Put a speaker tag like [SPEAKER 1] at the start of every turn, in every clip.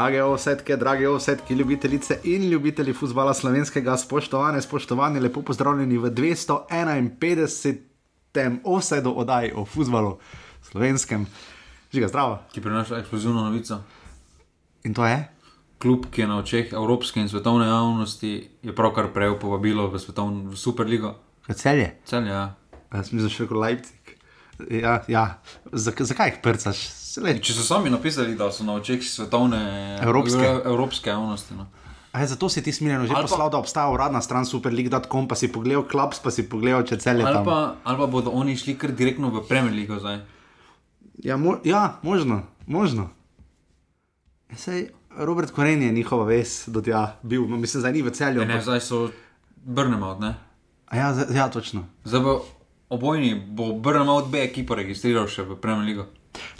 [SPEAKER 1] Drage osetke, drage osetke, ljubitelice in ljubitelji futbola slovenskega, spoštovane, spoštovani, lepo pozdravljeni v 251. offsetu oddaji o futbalu slovenskem. Žiga, zdravo.
[SPEAKER 2] ki prinaša eksplozivno novico.
[SPEAKER 1] In to je?
[SPEAKER 2] Klub, ki je na očeh evropske in svetovne javnosti, je pravkar prejel povabilo v svetovno v Superligo.
[SPEAKER 1] Celje?
[SPEAKER 2] Celje, ja.
[SPEAKER 1] Jaz da še kot Leipzig. Ja, ja. Zak, zakaj jih prcaš? Saj
[SPEAKER 2] Če so sami napisali, da so na očeh svetovne
[SPEAKER 1] Evropske.
[SPEAKER 2] ev- evropske javnosti. No.
[SPEAKER 1] Aj, zato si ti smiljeno že
[SPEAKER 2] Ali pa-
[SPEAKER 1] poslal, da obstaja uradna stran superleague.com, pa si pogledal klaps, pa si pogledal, če celje
[SPEAKER 2] Ali, pa, ali pa bodo oni šli kar direktno v Premier League zdaj.
[SPEAKER 1] Ja, mo ja, možno, možno. Sej, Robert Koren je njihova ves do tja bil, no, mislim, zdaj ni v celju.
[SPEAKER 2] Ne, ne, zdaj so Brnemo, ne.
[SPEAKER 1] A Ja, zdaj- ja, točno.
[SPEAKER 2] Zdaj bo obojni, bo Brnemo od B ekipo registriral še v Premier League.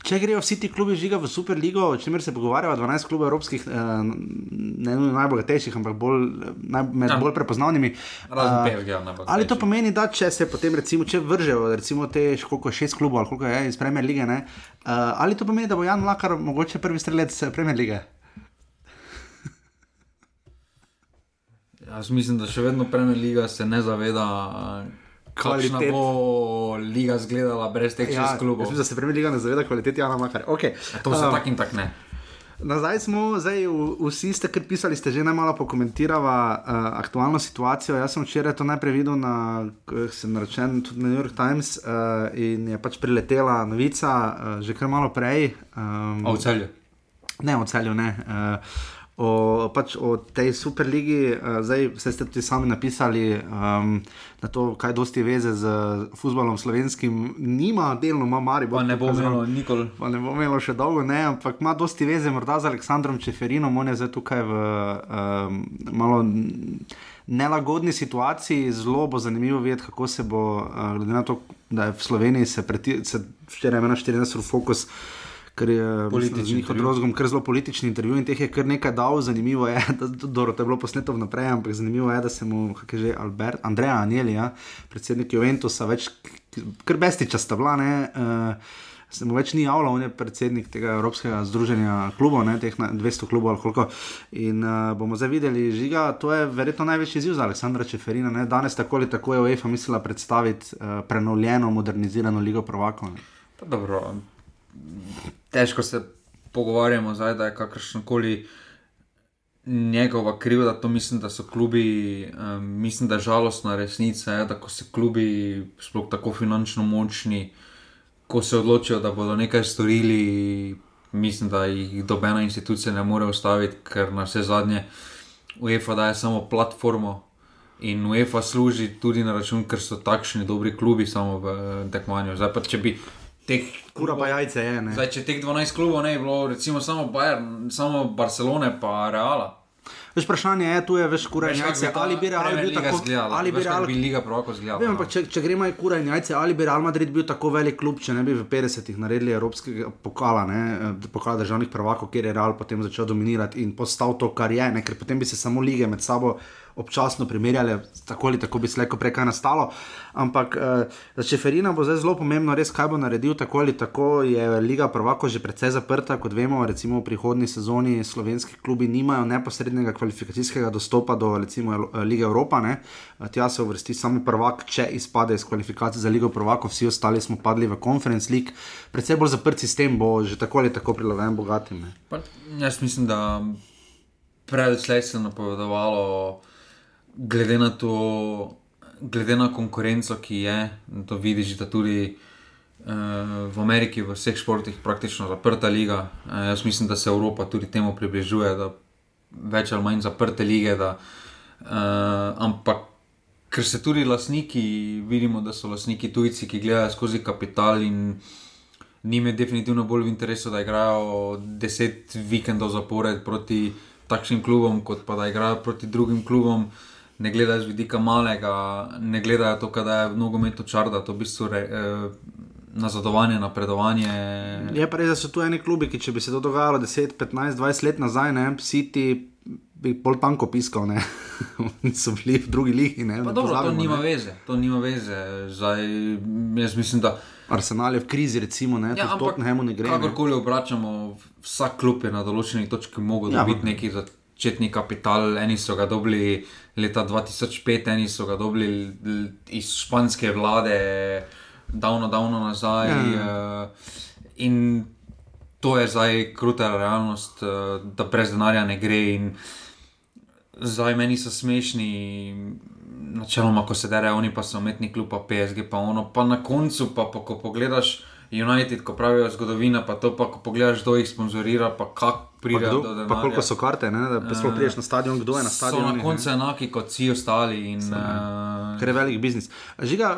[SPEAKER 1] Če grejo vsi ti klubi žiga v Superligo, o čemer se pogovarjava, 12 klubov evropskih, eh, ne nujno najbogatejših, ampak bolj, eh, naj, med
[SPEAKER 2] Ja.
[SPEAKER 1] bolj prepoznavnimi.
[SPEAKER 2] Razen
[SPEAKER 1] eh,
[SPEAKER 2] PSG, najbolj
[SPEAKER 1] Ali to pomeni, da če se potem, recimo, če vržejo, recimo te koliko šest klubov ali koliko je iz Premier lige, ne, uh, ali to pomeni, da bo Jan Lakar mogoče prvi strelec eh, Premier lige?
[SPEAKER 2] Jaz mislim, da še vedno Premier League se ne zaveda, kakšna
[SPEAKER 1] Kvalitet.
[SPEAKER 2] bo liga izgledala brez teh
[SPEAKER 1] Ja,
[SPEAKER 2] šest klubov.
[SPEAKER 1] mislim, da se Premier liga ne zaveda kvalitete Jana Makar. Okay.
[SPEAKER 2] To se
[SPEAKER 1] Um,
[SPEAKER 2] tak in tak ne.
[SPEAKER 1] Nazaj smo, zdaj vsi ste, kar pisali, ste že najmalo pokomentirali uh, aktualno situacijo. Jaz sem včeraj to najprej videl na, sem naročen tudi na New York Times uh, in je pač priletela novica uh, že kar malo prej. Um,
[SPEAKER 2] A v celju.
[SPEAKER 1] Ne, o celju ne. Uh, o, pač o tej superligi, uh, zdaj ste tudi sami napisali, um, da to, kaj dosti veze z futbolom slovenskim, nima, delno ima Maribor.
[SPEAKER 2] Pa ne bo imelo nikoli.
[SPEAKER 1] Pa ne bo imelo še dolgo, ne, ampak ima dosti veze morda z Aleksandrom Čeferinom, on je zdaj tukaj v um, malo nelagodni situaciji, zelo bo zanimivo videti, kako se bo, uh, glede na to, da je v Sloveniji se, preti, se včeraj imel 14 ur fokus. Ker je z njihovim rozgom kar zelo politični intervju in teh je kar nekaj dal. Zanimivo je, da dobro, to je bilo posneto vnaprej, ampak zanimivo je, da se mu, kako je že Albert, Andreja Anjeli, ja, predsednik Juventusa, več kar bestiča sta bila, ne, uh, se mu več ni javljal, on je predsednik tega Evropskega združenja klubov, ne, teh na- 200 klubov ali koliko. In uh, bomo zdaj videli, žiga, to je verjetno največji izziv za Aleksandra Čeferina. Ne. Danes tako ali tako je UEFA mislila predstaviti uh, prenovljeno, modernizirano ligo prvakov.
[SPEAKER 2] dobro, težko se pogovarjamo zdaj, da je kakršno koli njegova krivda. To mislim, da so klubi, um, mislim, da je žalostna resnica, je, da ko se klubi, sploh tako finančno močni, ko se odločijo, da bodo nekaj storili, mislim, da jih dobena institucija ne more ustaviti, ker na vse zadnje UEFA daje samo platformo. In UEFA služi tudi na račun, ker so takšni dobri klubi samo v eh, tekmovanju. Zdaj pa če bi teh
[SPEAKER 1] Kura pa jajce je, ne.
[SPEAKER 2] Zdaj, če teh 12 klubov ne bi bilo, recimo samo, Bayern, samo Barcelone, pa Reala.
[SPEAKER 1] Veš, vprašanje je, tu je
[SPEAKER 2] Veš, kako
[SPEAKER 1] jajce, ali bi Real bil tako,
[SPEAKER 2] izgledala,
[SPEAKER 1] ali bi Real
[SPEAKER 2] bi Liga pravko izgledala.
[SPEAKER 1] Vem, ampak če, če gremo kura in jajce, ali bi Real Madrid bil tako velik klub, če ne bi v 50-ih naredili evropskega pokala, ne, eh, pokala državnih prvakov, kjer je Real potem začel dominirati in postal to, kar je, ne, ker potem bi se samo lige med sabo občasno primerjali, tako ali tako bi se lahko prej kaj nastalo. Ampak eh, za Čeferina bo zdaj zelo pomembno, res kaj bo naredil, tako ali tako je Liga prvako že precej zaprta, kot vemo, recimo v prihodnji sezoni slovenski klubi nimajo neposrednega kvalifikacijskega dostopa do recimo eh, Lige Evropa. Ne? Eh, Tja se uvrsti samo prvak, če izpade iz kvalifikacij za Ligo prvako, vsi ostali smo padli v Conference League. Predvsej bolj zaprt sistem bo že tako ali tako prilagojen bogatim. Ne?
[SPEAKER 2] Pa, jaz mislim, da predvsej se je napovedovalo, glede na to, glede na konkurenco, ki je, to vidiš, da tudi. eh, V Ameriki, v vseh športih, praktično zaprta liga. Eh, Jaz mislim, da se Evropa tudi temu približuje, da več ali manj zaprte lige. Da, uh, ampak, ker se tudi lastniki, vidimo, da so lastniki tujci, ki gledajo skozi kapital in njim je definitivno bolj v interesu, da igrajo deset vikendov zapored proti takšnim klubom, kot pa da igrajo proti drugim klubom. Ne gledajo z vidika malega, ne gledajo to, da je v nogometu čarda, to v bistvu re, eh, nazadovanje, napredovanje.
[SPEAKER 1] Je pa res, da so tu eni klubi, ki če bi se to dogajalo 10, 15, 20 let nazaj, ne, City, bi bolj tanko piskal, ne. So bili v drugi ligi. Ne,
[SPEAKER 2] Pa
[SPEAKER 1] ne
[SPEAKER 2] dobro, to
[SPEAKER 1] pozabimo,
[SPEAKER 2] nima
[SPEAKER 1] ne.
[SPEAKER 2] veze, to nima veze. Zdaj, jaz mislim, da
[SPEAKER 1] Arsenal je v krizi, recimo, ne, ja, tudi Tottenhamu ne gre.
[SPEAKER 2] Kakorkoli obračamo, vsak klub je na določeni točki mogel
[SPEAKER 1] ja,
[SPEAKER 2] dobiti neki začetni kapital. Eni so ga dobili leta 2005, eni so ga dobili iz španske vlade, davno, davno nazaj. Ja. In to je zdaj kruta realnost, eh, da brez denarja ne gre. In zdaj meni so smešni, načeloma, ko se derajo, oni pa so umetni klub, pa PSG, pa ono. Pa na koncu, pa, pa ko pogledaš United, ko pravijo zgodovina, pa to pa ko pogledaš, kdo jih sponzorira, pa kako pridejo do denarja.
[SPEAKER 1] pa koliko so karte, ne, da sploh priješ na stadion, kdo je na
[SPEAKER 2] So
[SPEAKER 1] stadionu.
[SPEAKER 2] na koncu enaki kot vsi ostali. In, uh,
[SPEAKER 1] Ker je velik biznis. Žiga,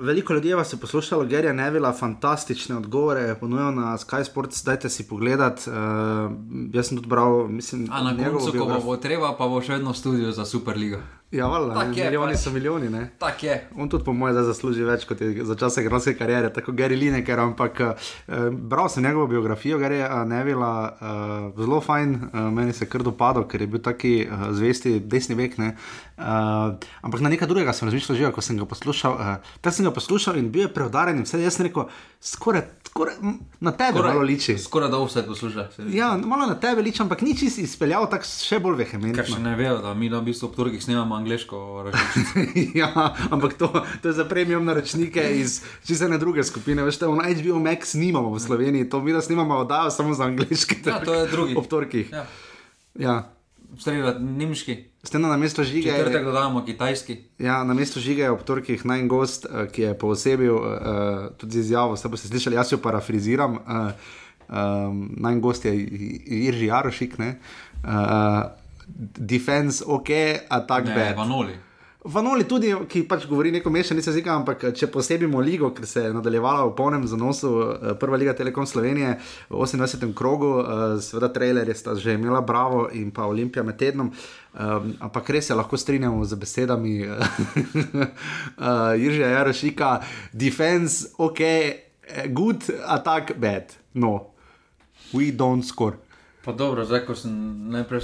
[SPEAKER 1] veliko ljudi vas je poslušalo, Gerija Nevila, fantastične odgovore ponujajo na Sky Sports, dajte si pogledat. Uh, jaz sem tudi bral, mislim,
[SPEAKER 2] a na
[SPEAKER 1] njegovo
[SPEAKER 2] koncu, ko
[SPEAKER 1] biograf-
[SPEAKER 2] bo treba, pa bo še vedno v studiu za Superligo.
[SPEAKER 1] Ja, valjda, ne,
[SPEAKER 2] je
[SPEAKER 1] milijoni
[SPEAKER 2] pač.
[SPEAKER 1] so milijoni. Ne.
[SPEAKER 2] Tak je.
[SPEAKER 1] On tudi, po mojem, zdaj zasluži več kot je za čas igralske kariere, tako Gary Lineker. Ampak uh, bral sem njegovo biografijo, Gary uh, Nevila, uh, zelo fajn, uh, meni se je kar dopadlo, ker je bil taki uh, zvesti desni vek. Ne. Uh, ampak na nekaj drugega sem razmišljal, že ko sem ga poslušal. Uh, Tako sem ga poslušal in bil je preudaren. in Vse jaz sem rekel, skoraj, skoraj na tebe malo liči.
[SPEAKER 2] Skoraj da vse posluša.
[SPEAKER 1] Ja, malo na tebe liči, ampak ni čisto izpeljal tako še bolj
[SPEAKER 2] Ker še
[SPEAKER 1] vehementno.
[SPEAKER 2] ne vejo, da mi na v bistvu ob torkih snemamo angliško
[SPEAKER 1] ja, ampak to, to je za premium naročnike iz čisto ne druge skupine. Veš, te, na HBO Max nimamo v Sloveniji, to mi da snimamo oddajo samo za angliške.
[SPEAKER 2] Ja, to je drugi.
[SPEAKER 1] Ob torkih.
[SPEAKER 2] Ja.
[SPEAKER 1] Ja.
[SPEAKER 2] Strela nemški,
[SPEAKER 1] Ste na mesto žige.
[SPEAKER 2] četrtek dodajamo kitajski.
[SPEAKER 1] Ja, na mesto žige je ob torkih najn gost, eh, ki je poosebil uh, tudi z izjavo, se boste slišali, jaz jo parafriziram. Uh, um, najn gost je Irži Jarošik, ne. Uh, defense, ok, attack
[SPEAKER 2] Ne,
[SPEAKER 1] bad.
[SPEAKER 2] vanoli.
[SPEAKER 1] Vanoli tudi, ki pač govori neko mešanico jezika, ampak če posebimo ligo, ker se je nadaljevala v polnem zanosu, eh, prva liga Telekom Slovenije v 28. krogu, eh, seveda trailer je sta že imela Bravo in pa Olimpija med tednom. Um, ampak res se lahko strinjamo z besedami uh, Jiržija Jarošika, defense, ok, eh, good, attack, bad. No, we don't score.
[SPEAKER 2] Pa dobro, zdaj ko sem najprej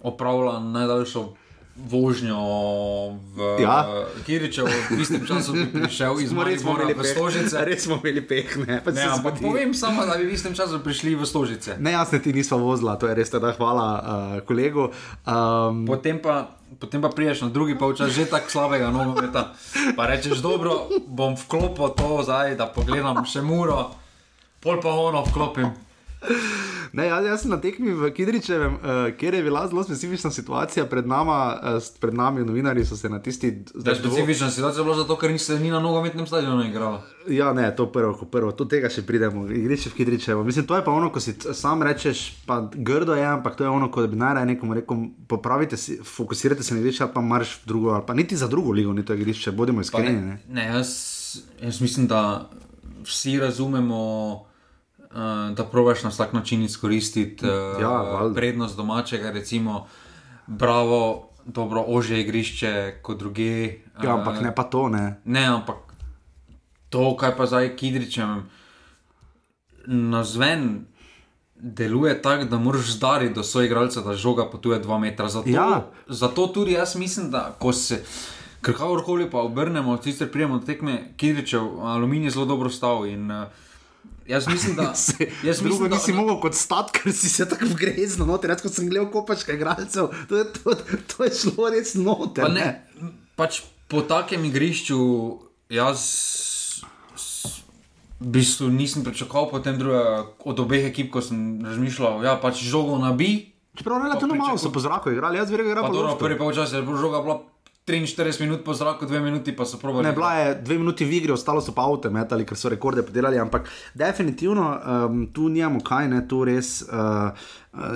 [SPEAKER 2] opravljal najdaljšo vožnjo v
[SPEAKER 1] Ja.
[SPEAKER 2] Kiričevo, v istem času bi prišel iz Maribora
[SPEAKER 1] imeli
[SPEAKER 2] v Stožice.
[SPEAKER 1] res smo imeli peh, ne,
[SPEAKER 2] Ne, ampak
[SPEAKER 1] zgodi.
[SPEAKER 2] povem samo, da bi v istem času prišli v Stožice.
[SPEAKER 1] Ne, jaz ne ti nisva vozila, to je res teda hvala uh, kolegu. Um,
[SPEAKER 2] Potem pa, potem pa priješ na drugi polčas že tako slabega nogometa. Pa rečeš, dobro, bom vklopil to zdaj, da pogledam še muro, pol pa ono vklopim.
[SPEAKER 1] Ne, jaz, jaz sem na tekmi v Kidričevem, uh, kjer je bila zelo specifična situacija pred, nama, uh, pred nami, novinarji so se na tisti.
[SPEAKER 2] Da je specifična situacija bila zato, ker niste ni na nogometnem stadionu igrali.
[SPEAKER 1] Ja, ne, to prvo, kot prvo, do tega še pridemo, igrišče v Kidričevo. Mislim, to je pa ono, ko si sam rečeš, pa grdo je, ampak to je ono, ko bi najraje nekomu rekel, popravite se, fokusirajte se na igrišče ali pa marš v drugo, ali pa niti za drugo ligo ni to igrišče, bodimo iskreni. Ne,
[SPEAKER 2] Ne, ne jaz, jaz mislim, da vsi razumemo, da probaš na vsak način izkoristiti uh,
[SPEAKER 1] Ja, valjda.
[SPEAKER 2] prednost domačega, recimo, bravo, dobro, ože igrišče kot druge.
[SPEAKER 1] Ja, ampak ne pa to, ne.
[SPEAKER 2] Ne, ampak to, kaj pa zdaj Kidričem, na zven deluje tako, da moraš zdariti do svojega igralca, da žoga potuje 2 metra. Zato,
[SPEAKER 1] Ja.
[SPEAKER 2] zato tudi jaz mislim, da ko se. Ker kakorkoli pa obrnemo, sicer prijemo tekme, Kidričev, aluminij zelo dobro stal. In, uh, jaz mislim, da.
[SPEAKER 1] Se,
[SPEAKER 2] jaz
[SPEAKER 1] drugo
[SPEAKER 2] mislim, da,
[SPEAKER 1] nisi mogel kot stat, ker si se tako vgrezno noter. Jaz, ko sem gledal kopačke igralcev, to je, to, to je šlo res noter.
[SPEAKER 2] Pa ne, pač po takem igrišču jaz s- v bistvu nisem pričakoval potem druge od obeh ekip, ko sem razmišljal, ja, pač žogo nabi.
[SPEAKER 1] Čeprav relativno malo so po zraku igrali, jaz verjamem, da
[SPEAKER 2] Pa
[SPEAKER 1] je bilo
[SPEAKER 2] prvi polčas je bila žoga bila 43 minut po zraku, 2 minuti pa so probali.
[SPEAKER 1] Ne, bila je dve minuti v igri, ostalo so pa avto metali, ker so rekorde podelali, ampak definitivno um, tu nijamo kaj, ne, tu res. Uh, uh,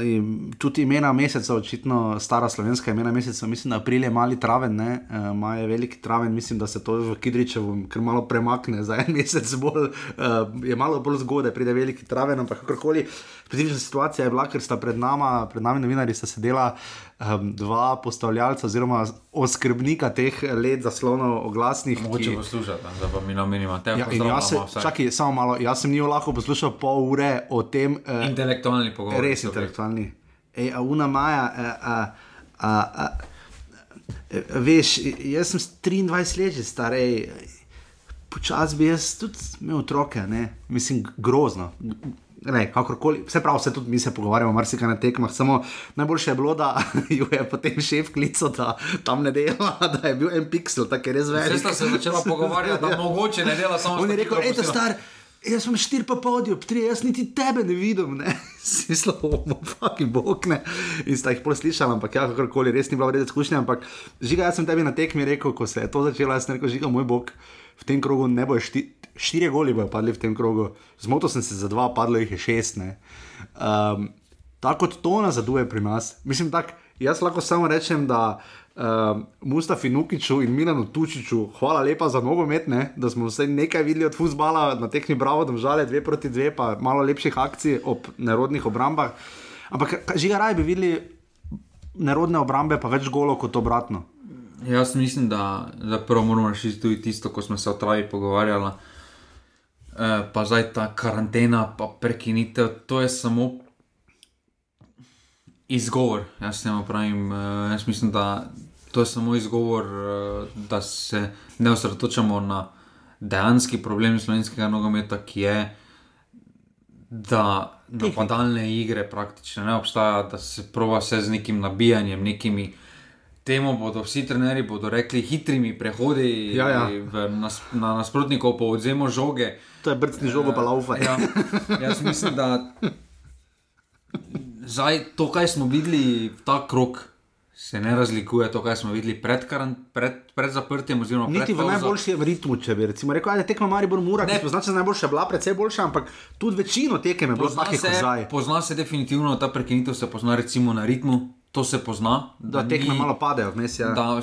[SPEAKER 1] tudi imena meseca, očitno stara slovenska imena meseca, mislim, da april je mali traven, ne, uh, maj je veliki traven, mislim, da se to v Kidričevu kar malo premakne za en mesec bolj, uh, je malo bolj zgodaj, pride veliki traven, ampak kakorkoli. Specifična situacija je bila, ker sta pred, nama, pred nami novinarji sta sedela um, dva postavljalca oziroma oskrbnika teh let zaslonov oglasnih.
[SPEAKER 2] Mogoče
[SPEAKER 1] ki-
[SPEAKER 2] poslušati, da pa mi namenimo te
[SPEAKER 1] Ja, in jaz se, čakaj, samo malo, jaz sem njih lahko poslušal pol ure o tem, uh,
[SPEAKER 2] Intelektualni pogovor.
[SPEAKER 1] res intelektualni. ej, a una maja, a, a, a, a, veš, jaz sem 23 let, že star, počasi bi jaz tudi imel otroke, ne? mislim, grozno. Ne, kakorkoli, vse prav, vse tudi mi se pogovarjamo, marsikaj na tekmah. Samo najboljše je bilo, da jo je potem šef klical, da tam ne dela, da je bil en pixel, tako je res več.
[SPEAKER 2] Zdaj sta se začela pogovarjati, da mogoče ne dela samo.
[SPEAKER 1] On je rekel,
[SPEAKER 2] ej,
[SPEAKER 1] ej, star. Jaz sem štir pa podijo, tri, jaz niti tebe ne vidim, ne, si slovo, fucking bog, ne. In sta jih poslušala, ampak ja, kakorkoli, res ni bila vredna izkušnja. Ampak žiga, jaz sem tebi na tekmi rekel, ko se je to začelo, jaz sem rekel, žiga, moj bog, v tem krogu ne bojo štiri štiri goli bojo padli v tem krogu, zmotil sem se za dva, padlo jih je šest. Um, tako kot to nazaduje pri nas. Mislim, tak, jaz lahko samo rečem, da um, Mustafi Nukiču in Milanu Tučiču, hvala lepa za nogomet, ne, da smo vse nekaj videli od futbola na tehni bravo, da žale dve proti dve, pa malo lepših akcij ob nerodnih obrambah. Ampak že raj bi videli nerodne obrambe, pa več golo kot obratno.
[SPEAKER 2] Jaz mislim, da, da prvo moramo rešiti tudi tisto, ko smo se o travi pogovarjali. Eh, pa zdaj ta karantena, pa prekinitev, to je samo izgovor. Jaz ne pravim, uh, jaz mislim, da to je samo izgovor, uh, da se ne osredotočamo na dejanski problem slovenskega nogometa, ki je, da napadalne igre praktično ne obstajajo, da se prova vse z nekim nabijanjem, nekimi. Temu bodo vsi trenerji bodo rekli, hitrimi prehodi
[SPEAKER 1] ja, ja.
[SPEAKER 2] nas, na nasprotnikov po odzemu žoge.
[SPEAKER 1] To je brcni žogo, pa laufa.
[SPEAKER 2] Ja, jaz mislim, da zdaj, to, kar smo videli, ta krok. Se ne razlikuje to, kar smo videli pred, pred, pred zaprtjem.
[SPEAKER 1] Niti v najboljšem ritmu, če bi recimo rekel, da tekmo Mari Bor Mura, ne pozna se najboljša, bila predvsej boljša, ampak tudi večino tekem je bilo tako, kot zdaj.
[SPEAKER 2] Pozna se definitivno ta prekinitev, se pozna recimo na ritmu, to se pozna.
[SPEAKER 1] Da, da tekme malo padejo vmes. Ja.
[SPEAKER 2] Da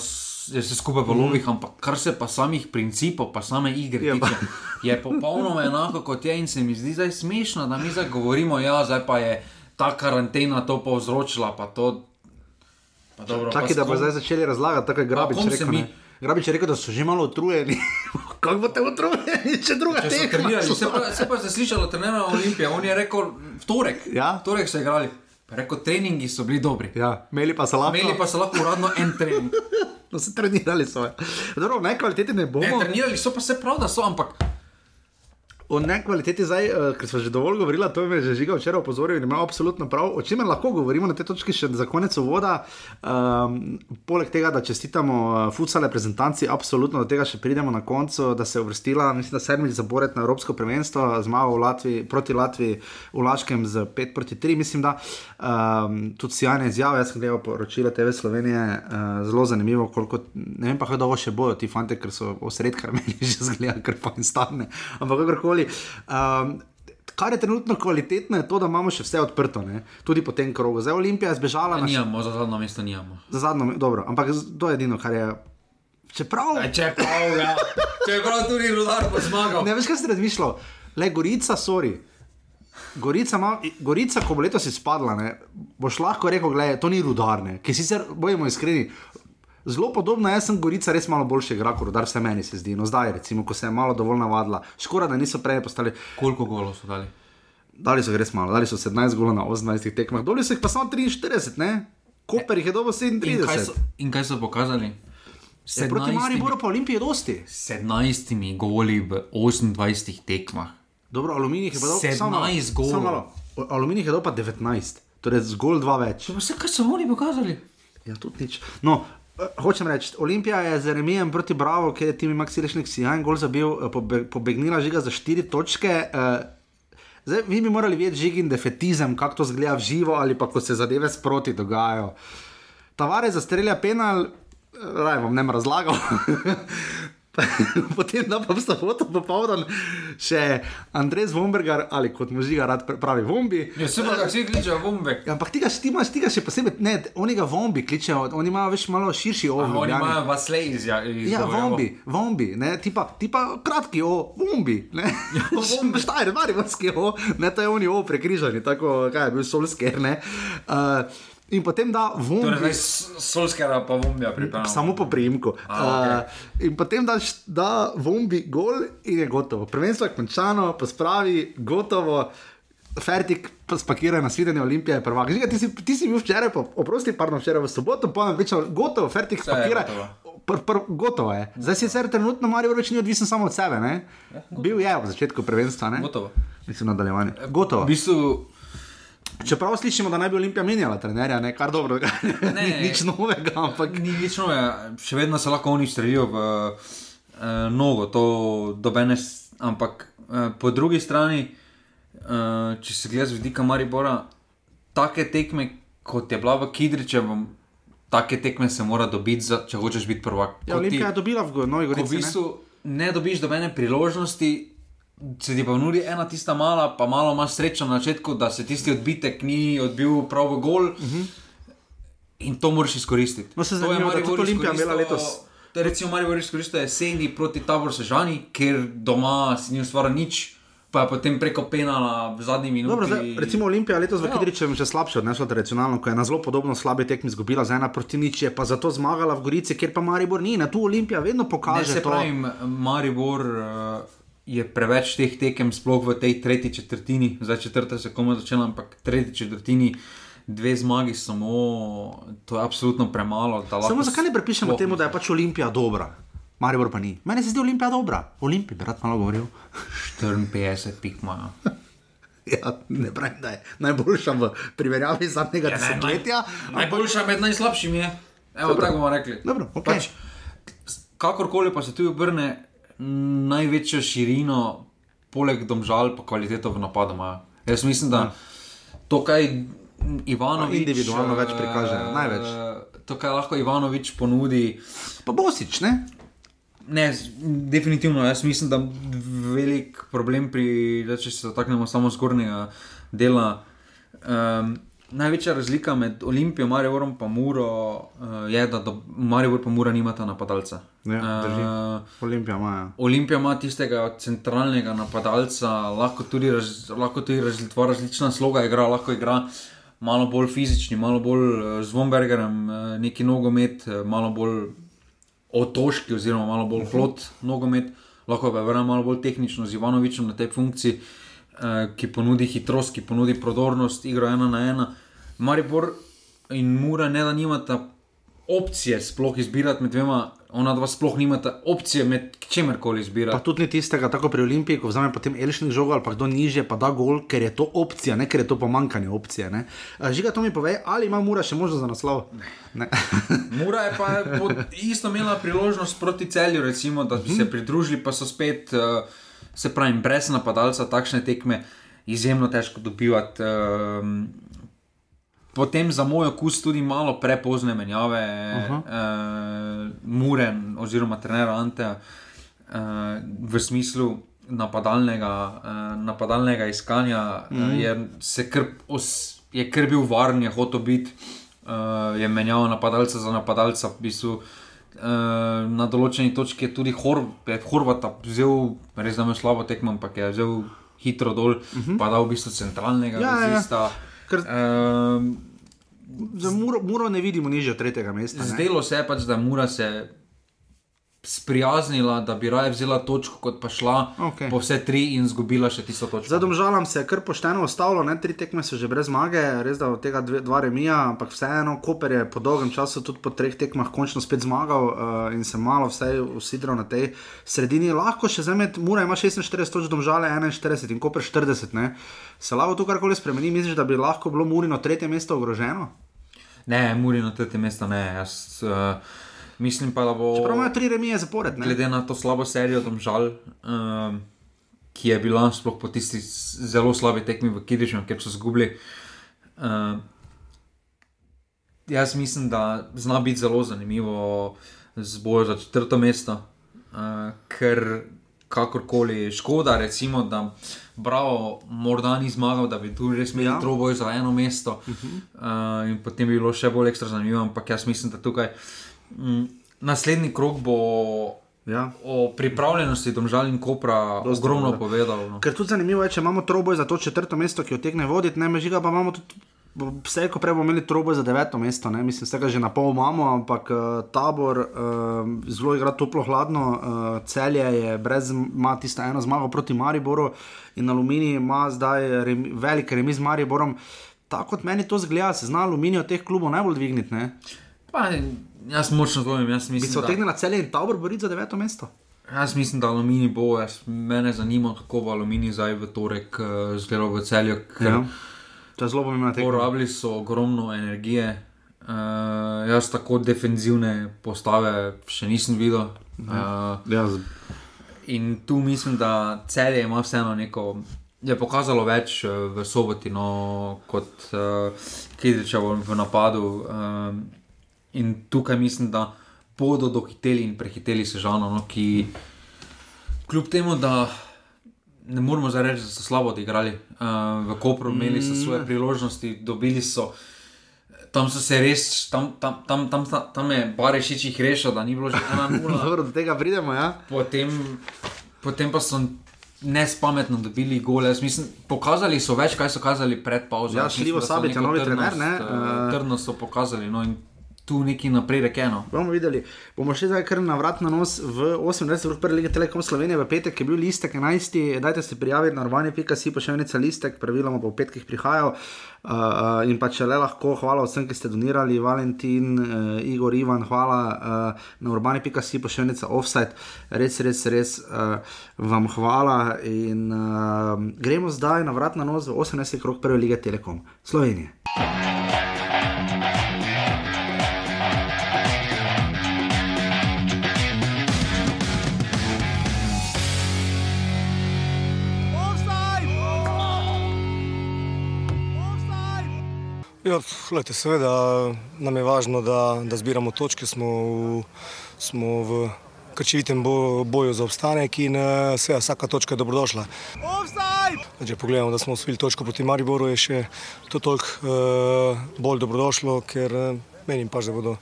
[SPEAKER 2] je se skupaj v lovih, mm. ampak kar se pa samih principov, pa same igre je, tiče, je popolnoma enako kot je in se mi zdi zdaj smešno, da mi zdaj govorimo, ja, zdaj pa je ta karantena to povzročila, pa to.
[SPEAKER 1] Tako da bo zdaj začeli razlagati, tako je grabič rekel. Mi... Grabič je rekel, da so že malo utrujeni. Kako boste utrujeni, če druga
[SPEAKER 2] tekma? Se pa, pa je zaslišalo trenera Olimpije, on je rekel v torek.
[SPEAKER 1] Ja?
[SPEAKER 2] V torek so igrali. Reko, treningi so bili dobri.
[SPEAKER 1] Ja, imeli pa so lahko.
[SPEAKER 2] Imeli pa so lahko uradno en trening.
[SPEAKER 1] no, se trenirali so. Dobro, najkvaliteti ne bomo.
[SPEAKER 2] Ne, trenirali so pa se prav, da so, ampak.
[SPEAKER 1] O nekvaliteti zdaj, uh, ker smo že dovolj govorili, to je že žiga včeraj opozoril in ima absolutno prav. O čemer lahko govorimo na tej točki še za konec voda. Um, poleg tega, da čestitamo uh, futsal reprezentanci, absolutno do tega še pridemo na koncu, da se je uvrstila, mislim, da sedmič zapored na Evropsko prvenstvo, zmagal v Latviji, proti Latviji v Laškem z 5 proti 3. Mislim, da um, tudi sjajne izjave, jaz sem gledal poročila TV Slovenije, uh, zelo zanimivo, koliko, ne vem pa, kako dolgo še bojo ti fanti, ker so osred, kar meni že zgleda, ker pa jim stane. Ampak kakorkoli karkoli. Um, Kar je trenutno kvalitetno, je to, da imamo še vse odprto, ne? tudi po tem krogu. Zdaj Olimpija je zbežala.
[SPEAKER 2] Ne, nimamo, za zadnjo mesto nimamo.
[SPEAKER 1] Za zadnjo, dobro, ampak to je edino, kar je. Čeprav.
[SPEAKER 2] Čeprav, ja. Čeprav tudi rudar bo zmagal.
[SPEAKER 1] Ne veš, kaj si razmišljal. Le Gorica, sorry. Gorica, ma, Gorica, ko bo letos izpadla, ne, boš lahko rekel, da to ni rudarne, ki sicer bojimo iskreni zelo podobno, jaz sem Gorica res malo boljši igra, kot da se meni se zdi. No, zdaj, recimo, ko se je malo dovolj navadila, škoda, da niso prej postali.
[SPEAKER 2] Koliko golov so dali?
[SPEAKER 1] Dali so res malo, dali so 17 golov na 18 tekmah, doli so jih pa samo 43, ne? Koper jih je dobro 37. In kaj so,
[SPEAKER 2] in kaj so pokazali?
[SPEAKER 1] Se proti Mariboru pa Olimpije dosti.
[SPEAKER 2] 17 goli v 28 tekmah.
[SPEAKER 1] Dobro, aluminij je pa dobro.
[SPEAKER 2] 17 golov.
[SPEAKER 1] Aluminij je dobro pa 19, torej zgolj dva več.
[SPEAKER 2] Vse, kaj so oni pokazali?
[SPEAKER 1] Ja, tudi nič. No, Eh, hočem reči, Olimpija je z remijem proti Bravo, ki je tim Maxi Rešnik si en gol zabil, eh, pobegnila žiga za štiri točke. Eh, zdaj, vi bi morali vedeti žig in defetizem, kako to zgleda v živo ali pa ko se zadeve sproti dogajajo. Tavare za strelja penal, raj vam ne bom razlagal. potem da pa v soboto popoldan še Andrej Zvombergar ali kot mu žiga rad pravi Vombi.
[SPEAKER 2] Ja, se pa vsi kličejo Vombe.
[SPEAKER 1] Ja, ampak tega ti imaš, tega še posebej, ne, oni ga Vombi kličejo, oni imajo več malo širši
[SPEAKER 2] ovoj. Oni imajo vas le iz ja.
[SPEAKER 1] Ja, Vombi, Vombi, ne, tipa, tipa kratki o, Vombi, ne. Ja, Vombi, šta je, mari vaski o, ne, to je oni o prekrižani, tako, kaj je bil Solsker, ne. Uh, In potem da vumbi.
[SPEAKER 2] Torej, solskega pa vumbija pripravlja.
[SPEAKER 1] Samo po prijemku. Okay. Uh, in potem daš da vumbi gol in je gotovo. Prvenstvo je končano, pa spravi gotovo. Fertik spakira na svidenje Olimpije, prvak. Žiga, ti, si, ti si bil včeraj, pa, oprosti, pardon, včeraj v soboto, pa nam reče, gotovo, Fertik
[SPEAKER 2] Vse je
[SPEAKER 1] spakira.
[SPEAKER 2] gotovo.
[SPEAKER 1] Pr, pr, gotovo je. Zdaj si sicer trenutno Marijo več ni odvisen samo od sebe, ne? Bil je v začetku prvenstva, ne?
[SPEAKER 2] Ja, Gotovo.
[SPEAKER 1] Mislim, nadaljevanje. Gotovo.
[SPEAKER 2] V bistvu,
[SPEAKER 1] Čeprav slišimo, da naj bi Olimpija menjala trenerja, ne kar dobro, ne,
[SPEAKER 2] Ne.
[SPEAKER 1] nič novega, ampak
[SPEAKER 2] ni nič novega, še vedno se lahko oni strelijo v uh, nogo, to dobene, ampak uh, po drugi strani, uh, če se gleda z vidika Maribora, take tekme, kot je bila v Kidričevem, take tekme se mora dobiti, za, če hočeš biti prvak.
[SPEAKER 1] ja,
[SPEAKER 2] Ko ti-
[SPEAKER 1] Olimpija je dobila v Go- Novi
[SPEAKER 2] ko v
[SPEAKER 1] Gorici. ne?
[SPEAKER 2] bistvu ne dobiš dobene priložnosti. Se ti pa nudi ena tista mala, pa malo imaš srečo na začetku, da se tisti odbitek ni odbil prav v gol. Uh -huh. In to moraš izkoristiti.
[SPEAKER 1] No, se
[SPEAKER 2] To je
[SPEAKER 1] da
[SPEAKER 2] Maribor
[SPEAKER 1] tudi Olimpija imela letos.
[SPEAKER 2] To je recimo Maribor izkoristil jeseni proti Tabor Sežani, ker doma si ni ustvaril nič, pa je potem preko penala v zadnji minuti.
[SPEAKER 1] Dobro, zdaj, recimo Olimpija letos v
[SPEAKER 2] Ja.
[SPEAKER 1] Kidričevem še slabše odnesla tradicionalno, ko je na zelo podobno slabi tekmi izgubila za ena proti nič, je pa zato zmagala v Gorici, kjer pa Maribor ni. Na tu Olimpija vedno
[SPEAKER 2] Ne,
[SPEAKER 1] pokaže
[SPEAKER 2] se
[SPEAKER 1] to.
[SPEAKER 2] pravi, Maribor uh, je preveč teh tekem, sploh v tej tretji četrtini, zdaj četrta se komaj začela, ampak tretji četrtini, dve zmagi samo, to je absolutno premalo.
[SPEAKER 1] Samo zakaj ne prepišemo temu, da je pač Olimpija dobra? Maribor pa ni. Meni se zdi Olimpija dobra. Olimpij bi rad malo govoril.
[SPEAKER 2] 54 pik imajo.
[SPEAKER 1] Ja, ne pravim, da je najboljša v primerjavi zadnjega
[SPEAKER 2] Ja,
[SPEAKER 1] desetletja.
[SPEAKER 2] Najboljša med najslabšimi je. Evo, tako bomo rekli.
[SPEAKER 1] Dobro, ok.
[SPEAKER 2] pač, kakorkoli pa se tu obrne, največjo širino, poleg domžal, pa kvaliteto v napadu imajo. Jaz mislim, da to, kaj Ivanovič.
[SPEAKER 1] Ja, individualno več
[SPEAKER 2] eh,
[SPEAKER 1] prikažejo, največ.
[SPEAKER 2] To, kar lahko Ivanovič ponudi.
[SPEAKER 1] Pa Bosič, ne?
[SPEAKER 2] Ne, definitivno. Jaz mislim, da velik problem pri, da če se dotaknemo samo zgornjega dela. Um, največja razlika med Olimpijo, Mariborom in Muro uh, je, da do, Maribor in Mura nimata napadalca.
[SPEAKER 1] Ja, drži.
[SPEAKER 2] uh,
[SPEAKER 1] Olimpija ima. ja.
[SPEAKER 2] Olimpija ima tistega centralnega napadalca, lahko tudi, raz, lahko tudi raz, dva različna sloga igra, lahko igra malo bolj fizični, malo bolj uh, z Vombergerjem, uh, neki nogomet, uh, malo bolj otoški, oziroma malo bolj hlod nogomet, lahko pa je malo bolj tehnično z Ivanovičem na tej funkciji, uh, ki ponudi hitrost, ki ponudi prodornost, igro ena na ena. Maribor in Mura ne da nimata opcije sploh izbirati med dvema, ona dva sploh nimata opcije med čemerkoli
[SPEAKER 1] Pa
[SPEAKER 2] izbirati.
[SPEAKER 1] tudi ni tistega, tako pri Olimpiji, ko vzame potem Elšnik žogo ali pa kdo nižje, pa da gol, ker je to opcija, ne ker je to pomankanje opcije. Ne? A, Žiga, to mi pove, ali ima Mura še možnost za naslov? Ne.
[SPEAKER 2] Mura je pa isto imela priložnost proti celju, recimo, da bi se pridružili, pa so spet, uh, se pravi, brez napadalca takšne tekme izjemno težko dobivati. Um, Potem za moj okus tudi malo prepozne menjave, uh -huh. uh, Muren oziroma trenera Anteja uh, v smislu napadalnega, uh, napadalnega iskanja, mm. uh, je, se kar, os, je kar bil varen, je hotel biti, uh, je menjal napadalca za napadalca. V bistvu, uh, na določeni točki je tudi Hor, je Horvata vzel, res da ima slabo tekmo, ampak je vzel hitro dol, uh -huh. pa da v bistvu centralnega
[SPEAKER 1] Ja, ja, ja.
[SPEAKER 2] vezista.
[SPEAKER 1] Ker-
[SPEAKER 2] Um,
[SPEAKER 1] Za Muro, Muro ne vidimo nižje od tretjega mesta. ne.
[SPEAKER 2] Zdelo se je pač, da je Mura se sprijaznila, da bi raje vzela točko, kot pa šla
[SPEAKER 1] Okej.
[SPEAKER 2] po vse tri in izgubila še tisto točko.
[SPEAKER 1] Za domžalam se je kar pošteno ostalo, ne? tri tekme so že brez zmage, res da od tega dve, dva remija, ampak vseeno, Koper je po dolgem času tudi po treh tekmah končno spet zmagal uh, in se malo vsaj usidral na tej sredini. Lahko še zdaj, Mura ima 46 točk, domžale 41 in Koper 40. Ne? Se lahko tu karkoli spremeni, misliš, da bi lahko bilo Murino tretje mesto ogroženo?
[SPEAKER 2] Ne, Muri na tretje mesto ne. Jaz, uh, mislim pa, da bo.
[SPEAKER 1] Prav imajo tri remije zapored. Ne?
[SPEAKER 2] glede na to slabo serijo, domžal, um, ki je bila sploh po tisti s- zelo slabi tekmi v Kidišu, ker so izgubili. Um, jaz mislim, da zna biti zelo zanimivo z bojo za četrto mesto, uh, ker kakorkoli škoda, recimo, da Bravo morda ni zmagal, da bi tu res imeli
[SPEAKER 1] ja.
[SPEAKER 2] troboj za eno mesto uh -huh. uh, in potem bi bilo še bolj ekstra zanimivo, ampak jaz mislim, da tukaj. Mm, Naslednji krok bo
[SPEAKER 1] Ja.
[SPEAKER 2] o pripravljenosti Domžal in Kopra
[SPEAKER 1] Dosti
[SPEAKER 2] ogromno
[SPEAKER 1] dobro.
[SPEAKER 2] povedal. No.
[SPEAKER 1] Ker tudi zanimivo je, če imamo troboj za to četrto mesto, ki otegne voditi, ne mežiga, pa imamo tudi vse, ko prej bomo imeli trobo za deveto mesto, ne? mislim, ga že na pol imamo, ampak uh, tabor uh, zelo igra toplo hladno, uh, celje je brez, ima tisto eno zmago proti Mariboru in aluminij ima zdaj remi, velik remi z Mariborom. Tako kot meni to zgleda, se zna aluminij od teh klubov najbolj dvigniti.
[SPEAKER 2] Pa, jaz močno dvomim, jaz mislim.
[SPEAKER 1] Bi se otegnila celje in tabor boriti za deveto mesto?
[SPEAKER 2] Jaz mislim, da aluminij bo, jaz, mene zanima, kako bo aluminij zdaj v torek uh, zgledal v celju.
[SPEAKER 1] Ja. To je zelo pomembno.
[SPEAKER 2] Porabili so ogromno energije. Uh, jaz tako defenzivne postave še nisem videl. Uh,
[SPEAKER 1] ja.
[SPEAKER 2] In tu mislim, da celje ima vseeno neko. Je pokazalo več v soboti, no, kot uh, Kidriča v napadu. Uh, in tukaj mislim, da bodo dohiteli in prehiteli sežano, no, ki kljub temu, da ne moramo zdaj reči, da so slabo odigrali uh, v Kopru, imeli so svoje mm. priložnosti, dobili so. Tam so se res, tam, tam, tam, tam, tam je barešič jih rešil, da ni bilo že ena nula.
[SPEAKER 1] Dobro, do tega pridemo, ja.
[SPEAKER 2] Potem, potem pa so nespametno dobili gole. Mislim, pokazali so več, kaj so kazali pred pauzo.
[SPEAKER 1] Ja, šli v sabi, novi trener, ne?
[SPEAKER 2] Uh, trdno so pokazali. No, tu neki napredek eno.
[SPEAKER 1] Bomo videli. Bomo še zdaj kar na vrat na nos v 28. uri prve lige Telekom Slovenije, v petek je bil listek 11. Dajte se prijaviti na narvanje.si, pa še enica listek, praviloma v petkih prihajal. Uh, in pa če le lahko, hvala vsem, ki ste donirali, Valentin, uh, Igor, Ivan, hvala uh, na urbani.si, pa še enica offside, res, res, res uh, vam hvala. In uh, gremo zdaj na vrat na nos v 18. krok prve lige Telekom Slovenije.
[SPEAKER 3] Ja, lejte, seveda nam je važno, da, da zbiramo točke. Smo v, smo v krčivitem boju za obstanek in seveda vsaka točka je dobrodošla. Če pogledamo, da smo osvojili točko proti Mariboru, je še to toliko uh, bolj dobrodošlo, ker uh, menim pa, da bodo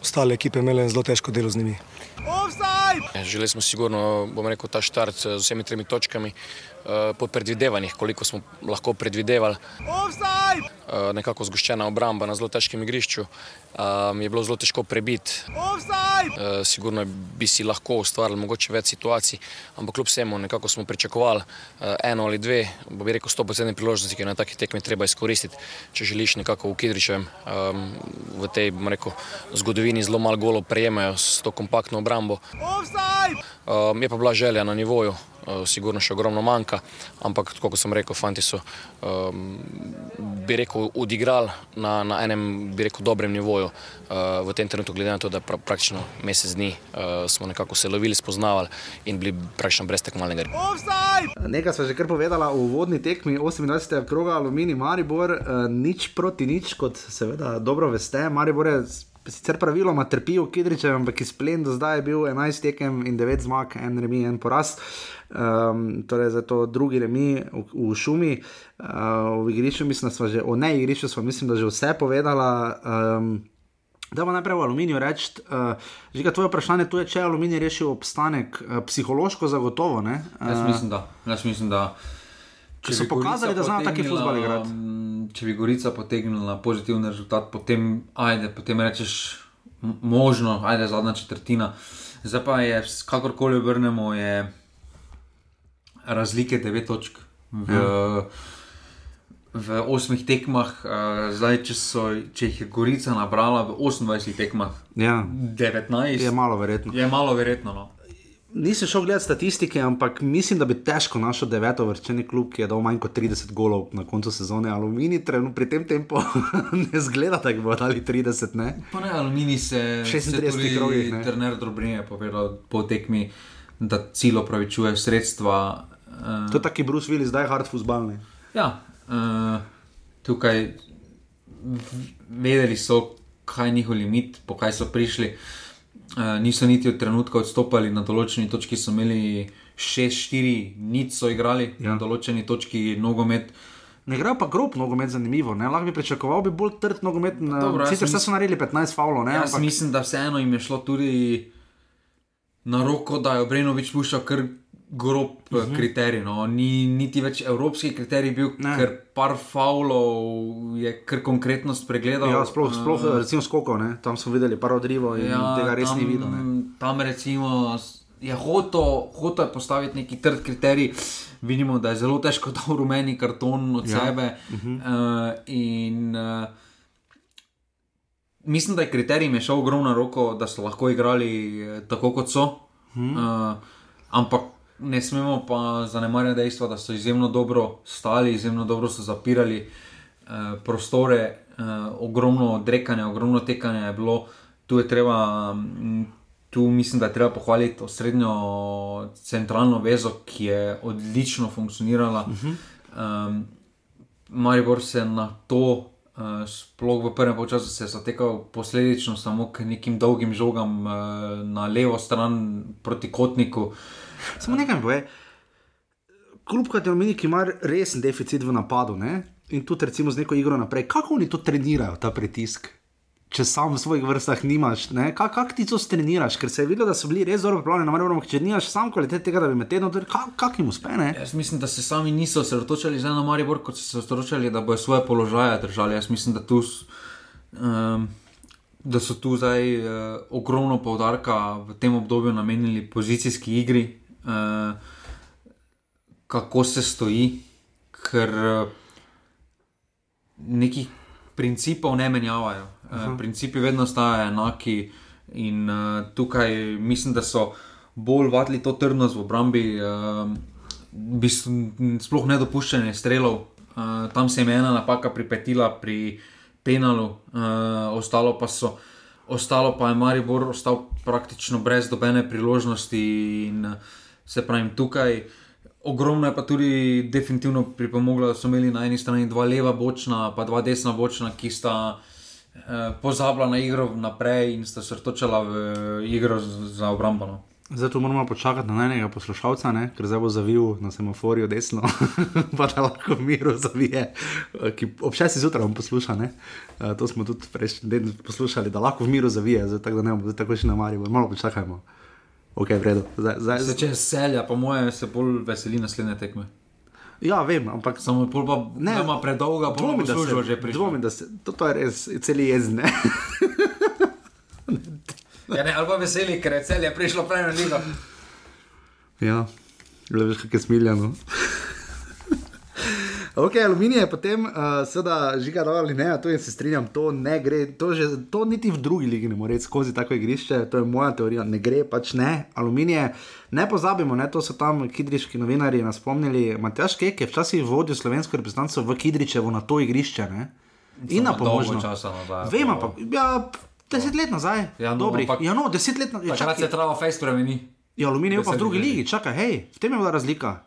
[SPEAKER 3] ostale ekipe imele zelo težko delo z njimi.
[SPEAKER 4] Želeli smo sigurno, bom rekel, ta štart z vsemi tremi točkami po predvidevanjih, koliko smo lahko predvidevali. Nekako zgoščena obramba na zelo težkem igrišču je bilo zelo težko prebiti. Sigurno bi si lahko ustvarili mogoče več situacij, ampak kljub vsemu nekako smo pričakovali eno ali dve, bo bi rekel, sto procentne priložnosti, ki jo na taki tekmi treba izkoristiti, če želiš nekako v Kidričevem v tej, rekel, zgodovini zelo malo golo prejemajo s to kompaktno obrambo. Je pa bila želja na nivoju, sigurno še ogromno manjka, ampak kot sem rekel, fanti so, bi rekel, odigrali na, na enem, bi rekel, dobrem nivoju v tem trenutku, glede na to, da pra, praktično mesec dni smo nekako se lovili, spoznavali in bili praktično brez tekmovalnega.
[SPEAKER 1] Nekaj smo že kar povedala v vodni tekmi 28. kroga Alumini Maribor, nič proti nič, kot seveda dobro veste, Maribor je sicer praviloma trpijo Kidriče, ampak iz plen do zdaj je bil 11 tekem in 9 zmag, en remi, en poraz. Um, torej, za to drugi remi v, v šumi, uh, v igrišču, mislim, da smo že, o ne igrišču, smo mislim, da že vse povedala. Um, Da bo najprej v aluminiju reči, uh, že ga tvoje vprašanje tu je, če je aluminij rešil obstanek, uh, psihološko zagotovo. Uh,
[SPEAKER 2] jaz mislim, da. Jaz mislim, da
[SPEAKER 1] če so pokazali, da znajo taki futbol igrati.
[SPEAKER 2] Če bi Gorica potegnila pozitiven rezultat, potem, ajde, potem rečeš, možno, ajde, zadnja četrtina. Zdaj pa je, kakorkoli obrnemo, je razlike 9 točk. V, ja. V osmih tekmah, uh, zdaj, če, so, če jih je Gorica nabrala v 28 tekmah,
[SPEAKER 1] ja.
[SPEAKER 2] 19,
[SPEAKER 1] je malo verjetno.
[SPEAKER 2] Je malo verjetno no.
[SPEAKER 1] Nisem šel gledati statistike, ampak mislim, da bi težko našel deveto vrčeni klub, ki je dal manj kot 30 golov na koncu sezone. Aluminij pri tem tempu ne zgleda, da bo dali 30. Ne?
[SPEAKER 2] Pa ne, aluminij se
[SPEAKER 1] 36 krogih.
[SPEAKER 2] Trener Drobrin je povedal po tekmi, da cilj opravičuje sredstva.
[SPEAKER 1] Uh, to je taki Bruce Willis, zdaj hard fusbalni.
[SPEAKER 2] Ja, uh, tukaj vedeli so, kaj je njihov limit, po kaj so prišli. Uh, niso niti od trenutka odstopali na določeni točki, so imeli 6-4, nič so igrali ja. na določeni točki nogomet.
[SPEAKER 1] Ne gre pa grob nogomet, zanimivo. Ne? Lahko bi pričakoval, bi bolj trd nogomet. Sicer so naredili 15 faulov.
[SPEAKER 2] Jaz ampak... mislim, da vseeno jim je šlo tudi na roko, da je Obrenovič puščal kar grob uh -huh. kriterij. No. Ni niti več evropski kriterij bil,
[SPEAKER 1] Ne.
[SPEAKER 2] ker par faulov je kar konkretnost pregledal.
[SPEAKER 1] Ja, sploh, sploh
[SPEAKER 2] Eh,
[SPEAKER 1] recimo skokov, ne? tam smo videli par odrivov in ja, tega res
[SPEAKER 2] tam,
[SPEAKER 1] ni videl. Ne?
[SPEAKER 2] Tam recimo je hotel, hotel je postaviti neki trd kriterij. Vidimo, da je zelo težko dal rumeni karton od
[SPEAKER 1] Ja.
[SPEAKER 2] sebe. Uh -huh. uh, in uh, mislim, da je kriterij šel ogromno roko, da so lahko igrali eh, tako, kot so. Hmm. Uh, ampak ne smemo pa zanemarjati dejstva, da so izjemno dobro stali, izjemno dobro so zapirali uh, prostore, uh, ogromno odrekanja, ogromno tekanja je bilo. Tu je treba. mm, Tu mislim, da je treba pohvaliti osrednjo centralno vezo, ki je odlično funkcionirala. Uh -huh. um, Maribor se na to, uh, sploh v prvem času, se je zatekal posledično samo k nekim dolgim žogam uh, na levo stran proti kotniku.
[SPEAKER 1] Samo nekaj mi pove. Kljub kateri ki ima resen deficit v napadu ne? in tudi recimo z neko igro naprej, kako oni to trenirajo, ta pritisk? Če sam v svojih vrstah nimaš, kako kak ti to streniraš, ker se je videlo, da so bili res dobro pripravljeni, na ampak če nimaš sam kvalitete tega, da bi med tednom, kako kak jim uspe, ne?
[SPEAKER 2] Jaz mislim, da se sami niso osredotočali na Maribor, kot so se osredotočali, da bodo svoje položaje držali. Jaz mislim, da, tu, um, da so tu zdaj uh, ogromno poudarka v tem obdobju namenili pozicijski igri, uh, kako se stoji, ker uh, nekih principov ne menjavajo. Uh, principi vedno ostajajo enaki in uh, tukaj mislim, da so bolj vatli to trdnost v obrambi, uh, v bistvu m, sploh nedopuščanje strelov. Uh, tam se je ena napaka pripetila pri penalu, uh, ostalo pa so. Ostalo pa je Maribor ostal praktično brez dobene priložnosti, in eh, se pravi, tukaj ogromno je pa tudi definitivno pripomoglo, da so imeli na eni strani dva leva bočna, pa dva desna bočna, ki sta eh, pozabila na igro naprej in sta se vrtočala v eh, igro za obrambo. No.
[SPEAKER 1] Zdaj tu moramo počakati na enega poslušalca, ne? ker zdaj bo zavil na semaforju desno, pa da lahko miru zavije. eh, Ki ob 6 zjutraj bom poslušal, ne? Eh, to smo tudi prejšnji teden poslušali, da lahko v miru zavije, zdaj tako da ne bomo tako še na Mariju, malo počakajmo. Ok, v redu. Zdaj, zdaj,
[SPEAKER 2] Se če selja, po mojem, se bolj veseli naslednje tekme.
[SPEAKER 1] Ja, vem, ampak
[SPEAKER 2] Samo pa
[SPEAKER 1] Ne,
[SPEAKER 2] ima predolga, pa bo
[SPEAKER 1] da
[SPEAKER 2] služil
[SPEAKER 1] se,
[SPEAKER 2] že prišel.
[SPEAKER 1] dvomim, da se, to, to je res, celi jezen. ne.
[SPEAKER 2] Ja, ne, ali pa veseli, ker je celje prišlo prej na ligo.
[SPEAKER 1] Ja, le veš, kako je smiljeno. Ok, aluminij je potem, uh, seveda, žiga dol ali ne, to jaz se strinjam, to ne gre, to, že, to niti v drugi ligi ne more skozi tako igrišče, to je moja teorija, ne gre, pač ne. Aluminij, ne pozabimo, ne, to so tam kidriški novinarji nas spomnili. Matjaš Kek je včasih vodil slovensko reprezentanco v Kidričevo na to igrišče. Ne? In na pomožno. Vem, ampak ja, deset let nazaj.
[SPEAKER 2] Ja, no,
[SPEAKER 1] Dobrih.
[SPEAKER 2] ampak-
[SPEAKER 1] ja, no, deset let nazaj.
[SPEAKER 2] Takrat se trava fejs spremeni.
[SPEAKER 1] Ja, aluminij je pa v drugi ligi, čakaj, hej, v tem je bila razlika.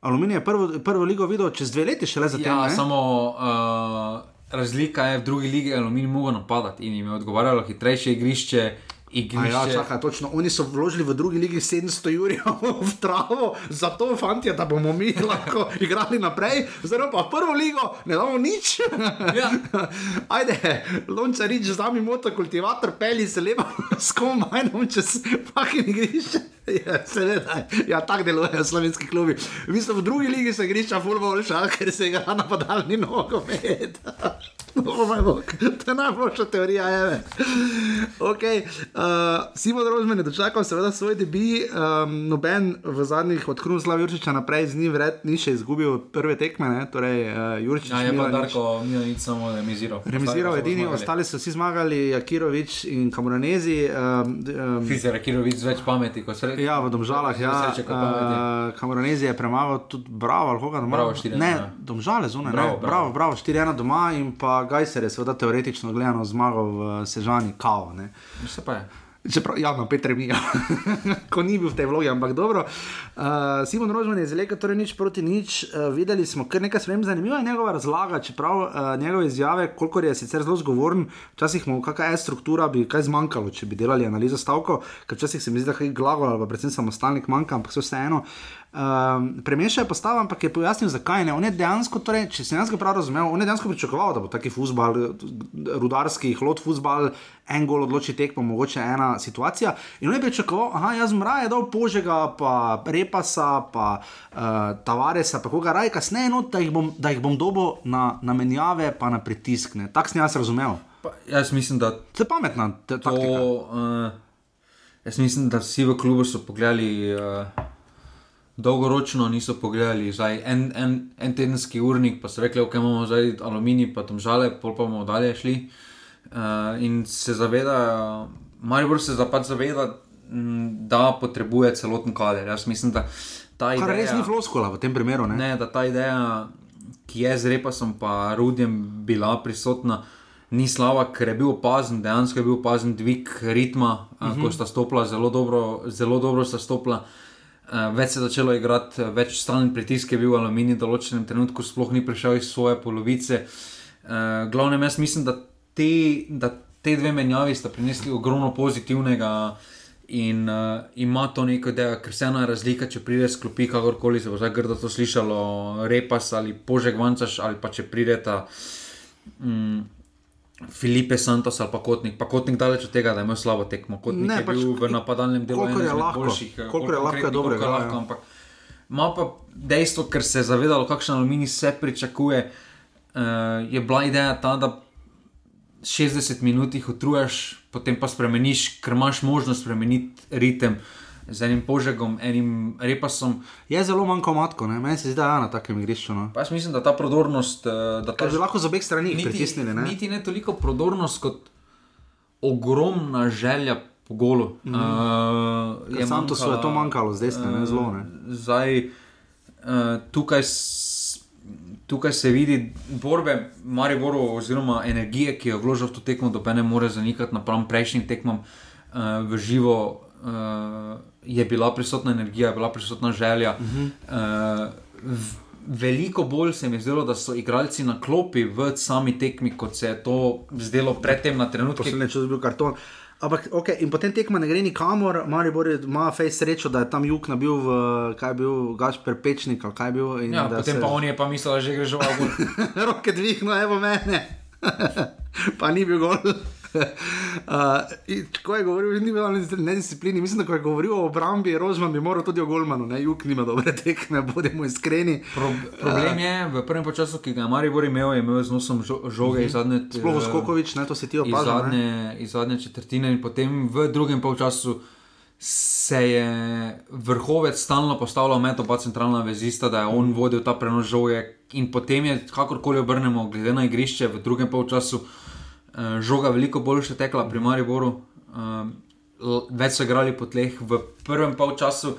[SPEAKER 1] Aluminij je prvo, prvo ligo videl čez dve leti, šele zatem.
[SPEAKER 2] Ja,
[SPEAKER 1] ne?
[SPEAKER 2] samo uh, razlika je v drugi ligi, aluminij mogel napadati in jim je odgovarjalo hitrejše igrišče.
[SPEAKER 1] A
[SPEAKER 2] igrišče.
[SPEAKER 1] Ja, čakaj, točno. Oni so vložili v drugi ligi 700 jurjev v travo, zato fantje, da bomo mi lahko igrali naprej, zdaj pa prvo ligo ne damo nič.
[SPEAKER 2] Ja.
[SPEAKER 1] Ajde, lonča rič, zami motokultivator, peli se lepo s kombajnom čez pakin igrišče. Ja, seveda, ja, tako delujejo slovenski klubi. V bistvu v drugi ligi se igrišča fulboljša, ker se igra napadalni nogomet. Oh moj bog, to je najboljša teorija, je. Okay. Uh, Simon Rožman je dočakal seveda svoj debi, um, noben v zadnjih od Krunoslava Jurčiča naprej z njim vred ni še izgubil prve tekme, ne? torej uh, Jurčič
[SPEAKER 2] Ja, je pa
[SPEAKER 1] Milanič
[SPEAKER 2] Darko, ni nič samo remiziral.
[SPEAKER 1] Remiziral edini,
[SPEAKER 2] zmagali.
[SPEAKER 1] ostali so vsi zmagali, Jakirovič in Kamoranezi. Um, um,
[SPEAKER 2] Fizer, Kirovic z več pameti kot sredi.
[SPEAKER 1] Ja, v Domžalah, ja.
[SPEAKER 2] Sreče.
[SPEAKER 1] Uh, Kamoranezi je premagal tudi Bravo, ali koga doma.
[SPEAKER 2] Bravo, 4:1,
[SPEAKER 1] Ne,
[SPEAKER 2] ja.
[SPEAKER 1] Domžale zunaj,
[SPEAKER 2] Bravo,
[SPEAKER 1] ne. Bravo,
[SPEAKER 2] bravo.
[SPEAKER 1] bravo, 4-1 doma in pa Gajser je seveda teoretično gledano zmagal v Sežani, kao. Ne.
[SPEAKER 2] Se pa je.
[SPEAKER 1] Čeprav, ja, no, Petr mi je, ko ni bil v tej vlogi, ampak dobro. Uh, Simon Rožman je zelo, torej nič proti nič. Uh, videli smo kar nekaj sprememb, zanimiva je njegova razlaga, čeprav uh, njegove izjave, kolikor je sicer zelo zgovoren, včasih mu kakšna je struktura, bi kaj zmanjkalo, če bi delali analizo stavkov, ker včasih se mi zdi, da je glagol ali pa predvsem samostalnik manjka, ampak vse vseeno. Um, Premešal je postavo, ampak je pojasnil, zakaj ne. On je dejansko, torej, če sem jaz ga prav razumel, on je dejansko pričakoval, da bo taki futbal, rudarski, hlod futbal, en gol odloči tekmo, mogoče ena situacija. In on je pričakoval, da jaz mraje dol požega, pa repasa, pa uh, tavaresa, pa koga raj, kasneje, no, da jih bom, da jih bom dobil na, na menjave, pa na pritisk. Tako sem jaz razumel.
[SPEAKER 2] Pa, jaz mislim, da
[SPEAKER 1] To je pametna
[SPEAKER 2] to.
[SPEAKER 1] taktika.
[SPEAKER 2] Uh, jaz mislim, da vsi v klubu so pogledali. Uh, Dolgoročno niso pogledali, zdaj en, en, en tedenski urnik, pa so rekli, okay, imamo zdaj aluminij, pa tam žale, pol pa bomo dalje šli. Uh, in se zaveda, Maribor se zapad zaveda, m, da potrebuje celoten kader. Jaz mislim, da ta
[SPEAKER 1] Kar res
[SPEAKER 2] ideja,
[SPEAKER 1] ni floskula v tem primeru. Ne?
[SPEAKER 2] ne, da ta ideja, ki je z repasom pa rudjem bila prisotna, ni slaba, ker je bil opazen, dejansko je bil opazen dvig ritma, uh -huh. ko sta stopila, zelo dobro, zelo dobro sta stopila. Uh, več se je začelo igrati, eh, več stran pritisk je bil aluminij, v določenem trenutku sploh ni prišel iz svoje polovice. Uh, glavnem, jaz mislim, da te, da te dve menjavi sta prinesli ogromno pozitivnega in uh, ima to neko idejo, ker se ena razlika, če pride sklopi, kakorkoli se bo zdaj grdo to slišalo, repas ali požek vancaš, ali pa če prideta. Mm, Filipe Santos ali pa Kotnik, pa Kotnik daleč od tega, da imel slabo tekmo. Kotnik
[SPEAKER 1] Ne,
[SPEAKER 2] je
[SPEAKER 1] pač
[SPEAKER 2] bil v napadalnem delu eden
[SPEAKER 1] je
[SPEAKER 2] izmed
[SPEAKER 1] lahko,
[SPEAKER 2] boljših, eh,
[SPEAKER 1] kolikor je lahko, dobrega, ja.
[SPEAKER 2] lahko, ampak ima pa dejstvo, ker se je zavedalo, kakšen aluminij se pričakuje. Uh, je bila ideja ta, da 60 minut jih utrujaš, potem pa spremeniš, ker imaš možnost spremeniti ritem z enim požegom, enim repasom.
[SPEAKER 1] Je zelo manjko matko, ne? meni se zdi, da je na takem igrišču. No?
[SPEAKER 2] Pa jaz mislim, da ta prodornost, eh, da ta
[SPEAKER 1] bi lahko z obeh strani jih pritisnili. Ne?
[SPEAKER 2] Niti ne toliko prodornost, kot ogromna želja po golu. Mm uh,
[SPEAKER 1] Ker Santosu je to manjkalo, zdaj ste ne zelo. Ne?
[SPEAKER 2] Zdaj, uh, tukaj, tukaj se vidi borbe Mariboru, oziroma energije, ki jo je vložil v to tekmo, da ne more zanikati napram prejšnjim tekmom uh, v živo. Uh, je bila prisotna energija, je bila prisotna želja. Uh -huh. uh, veliko bolj se mi je zdelo, da so igralci na klopi v sami tekmi, kot se je to zdelo predtem na trenutke.
[SPEAKER 1] Poslednji čas je bil karton. Ampak, okay, in potem tekma ne gre nikamor, Maribor ima fej srečo, da je tam jug nabil v, kaj je bil, Gašper Pečnik kaj je bil. in
[SPEAKER 2] Ja, potem
[SPEAKER 1] se-
[SPEAKER 2] pa on je pa mislil, da že gre že v avgust.
[SPEAKER 1] roke dvigno, evo mene. pa ni bil gol. Uh, in ko je govoril, ni bilo nedisciplini, mislim, da ko je govoril o obrambi, Rožman bi moral tudi o Golmanu, ne, jug nima dobre tekme, bodimo iskreni.
[SPEAKER 2] Pro, problem je, v prvem času, ki ga je Maribor imel, je imel z nosom žo, žoge iz zadnje.
[SPEAKER 1] Sploh
[SPEAKER 2] eh,
[SPEAKER 1] Skokovič, ne, to si ti
[SPEAKER 2] iz
[SPEAKER 1] opazil. ne.
[SPEAKER 2] zadnje, iz zadnje četrtine, in potem v drugem polčasu se je vrhovec stalno postavljal med oba centralna vezista, da je on vodil ta prenos žoge. In potem je, kakorkoli obrnemo, glede na igrišče, v drugem polčasu žoga veliko boljše tekla pri Mariboru, eh, več so igrali po tleh, v prvem polčasu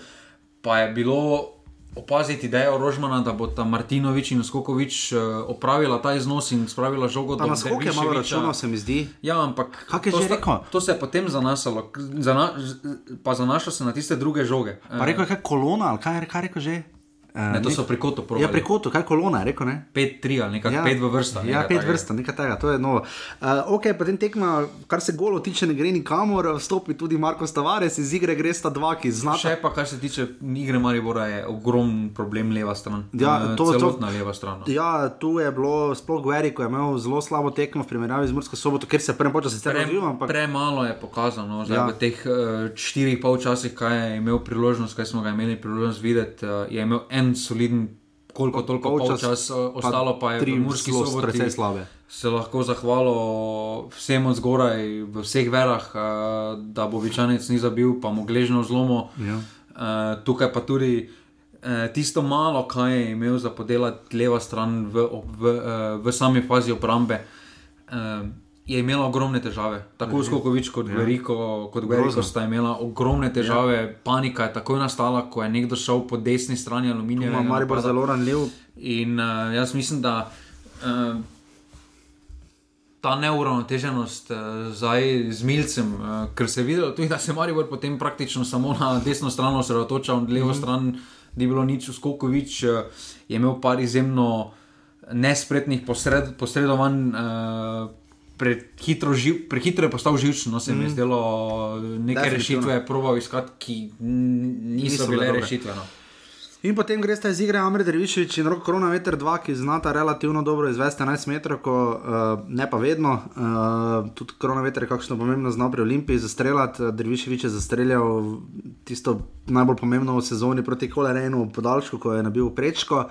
[SPEAKER 2] pa je bilo opaziti idejo Rožmana, da bo ta Martinovič in Skokovič eh, opravila ta iznos in spravila žogo do
[SPEAKER 1] na skok je malo računal, se mi zdi.
[SPEAKER 2] Ja, ampak
[SPEAKER 1] je
[SPEAKER 2] to sta-? To se je potem zanašalo, k- zana, pa zanašalo se na tiste druge žoge.
[SPEAKER 1] Pa rekel je, kaj kolona, ali kaj, kaj je rekel že? Uh,
[SPEAKER 2] Ne, to so pri kotu
[SPEAKER 1] Ja, pri kotu, kaj kolona je rekel, ne?
[SPEAKER 2] 5-3 ali nekaj 5 v vrsta.
[SPEAKER 1] Ja, pet vrsta, nekaj tega, to je novo. Uh, ok, potem tekma, kar se golo tiče, ne gre nikamor, vstopi tudi Marko Stavares, iz igre gre sta dva, ki znata.
[SPEAKER 2] Še pa, kar se tiče igre Maribora, je ogromen problem leva stran.
[SPEAKER 1] Ja,
[SPEAKER 2] Eh,
[SPEAKER 1] to- to-
[SPEAKER 2] celotna leva stran. no.
[SPEAKER 1] Ja, tu je bilo, sploh Gueri, ko je imel zelo slabo tekmo v primerjavi z Mursko soboto, ker se prvi počas sicer
[SPEAKER 2] Pre,
[SPEAKER 1] razvil, ampak
[SPEAKER 2] premalo je pokazano, zdaj
[SPEAKER 1] Ja.
[SPEAKER 2] ja. v teh uh, štirih polčasih, kaj je imel priložnost, kaj smo ga imeli priložnost videti, uh, je imel en soliden, koliko toliko
[SPEAKER 1] Polčas,
[SPEAKER 2] polčas, uh, ostalo pa je
[SPEAKER 1] tri
[SPEAKER 2] v Murski soboti.
[SPEAKER 1] precej slabe.
[SPEAKER 2] Se lahko zahvalo vsem od zgoraj, v vseh verah, uh, da bo Vičanec ni zabil, pa mu gležno zlomo.
[SPEAKER 1] Ja.
[SPEAKER 2] Uh, tukaj pa tudi tisto malo, kaj je imel za podelati leva stran v, v, v sami fazi obrambe. Je imela ogromne težave, tako Skokovič kot ja. Veriko, kot Veriko
[SPEAKER 1] Grozno.
[SPEAKER 2] sta imela ogromne težave, ja. panika je takoj nastala, ko je nekdo šel po desni strani aluminija.
[SPEAKER 1] ima Maribor zelo ranljiv.
[SPEAKER 2] In uh, jaz mislim, da uh, ta neuravnoteženost uh, zdaj z milcem, uh, ker se je videlo tudi, da se Maribor potem praktično samo na desno stran osredotoča, na levo mm -hmm. stran ni bilo nič, Skokovič uh, je imel par izjemno nespretnih posred, posredovanj. Uh, Prehitro, živ, prehitro je postal živčen, no se mi je zdelo, neke rešitve je probal iskati, ki niso,
[SPEAKER 1] Niso bile dobre.
[SPEAKER 2] rešitve. No.
[SPEAKER 1] In potem greš iz igre Amre Dervišič in rok Korona Veter 2, ki znata relativno dobro izvesti 11 metrov, ko, uh, ne pa vedno. Uh, tudi Korona Veter je kakšno pomembno znal pri Olimpiji zastreljati. Dervišič je zastreljal tisto najbolj pomembno v sezoni proti Kolerenu podaljšku, ko je nabil prečko.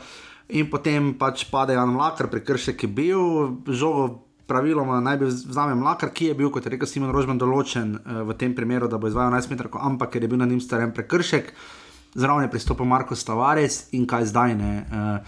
[SPEAKER 1] In potem pač pade Jan Mlakar, prekršek je bil, žogo praviloma naj bi vzame Mlakar, ki je bil, kot je rekel Simon Rožman, določen uh, v tem primeru, da bo izvajal 11 metrov, ampak ker je bil na njim staren prekršek zraven je pristopil Marko Stavares in kaj zdaj ne. Uh,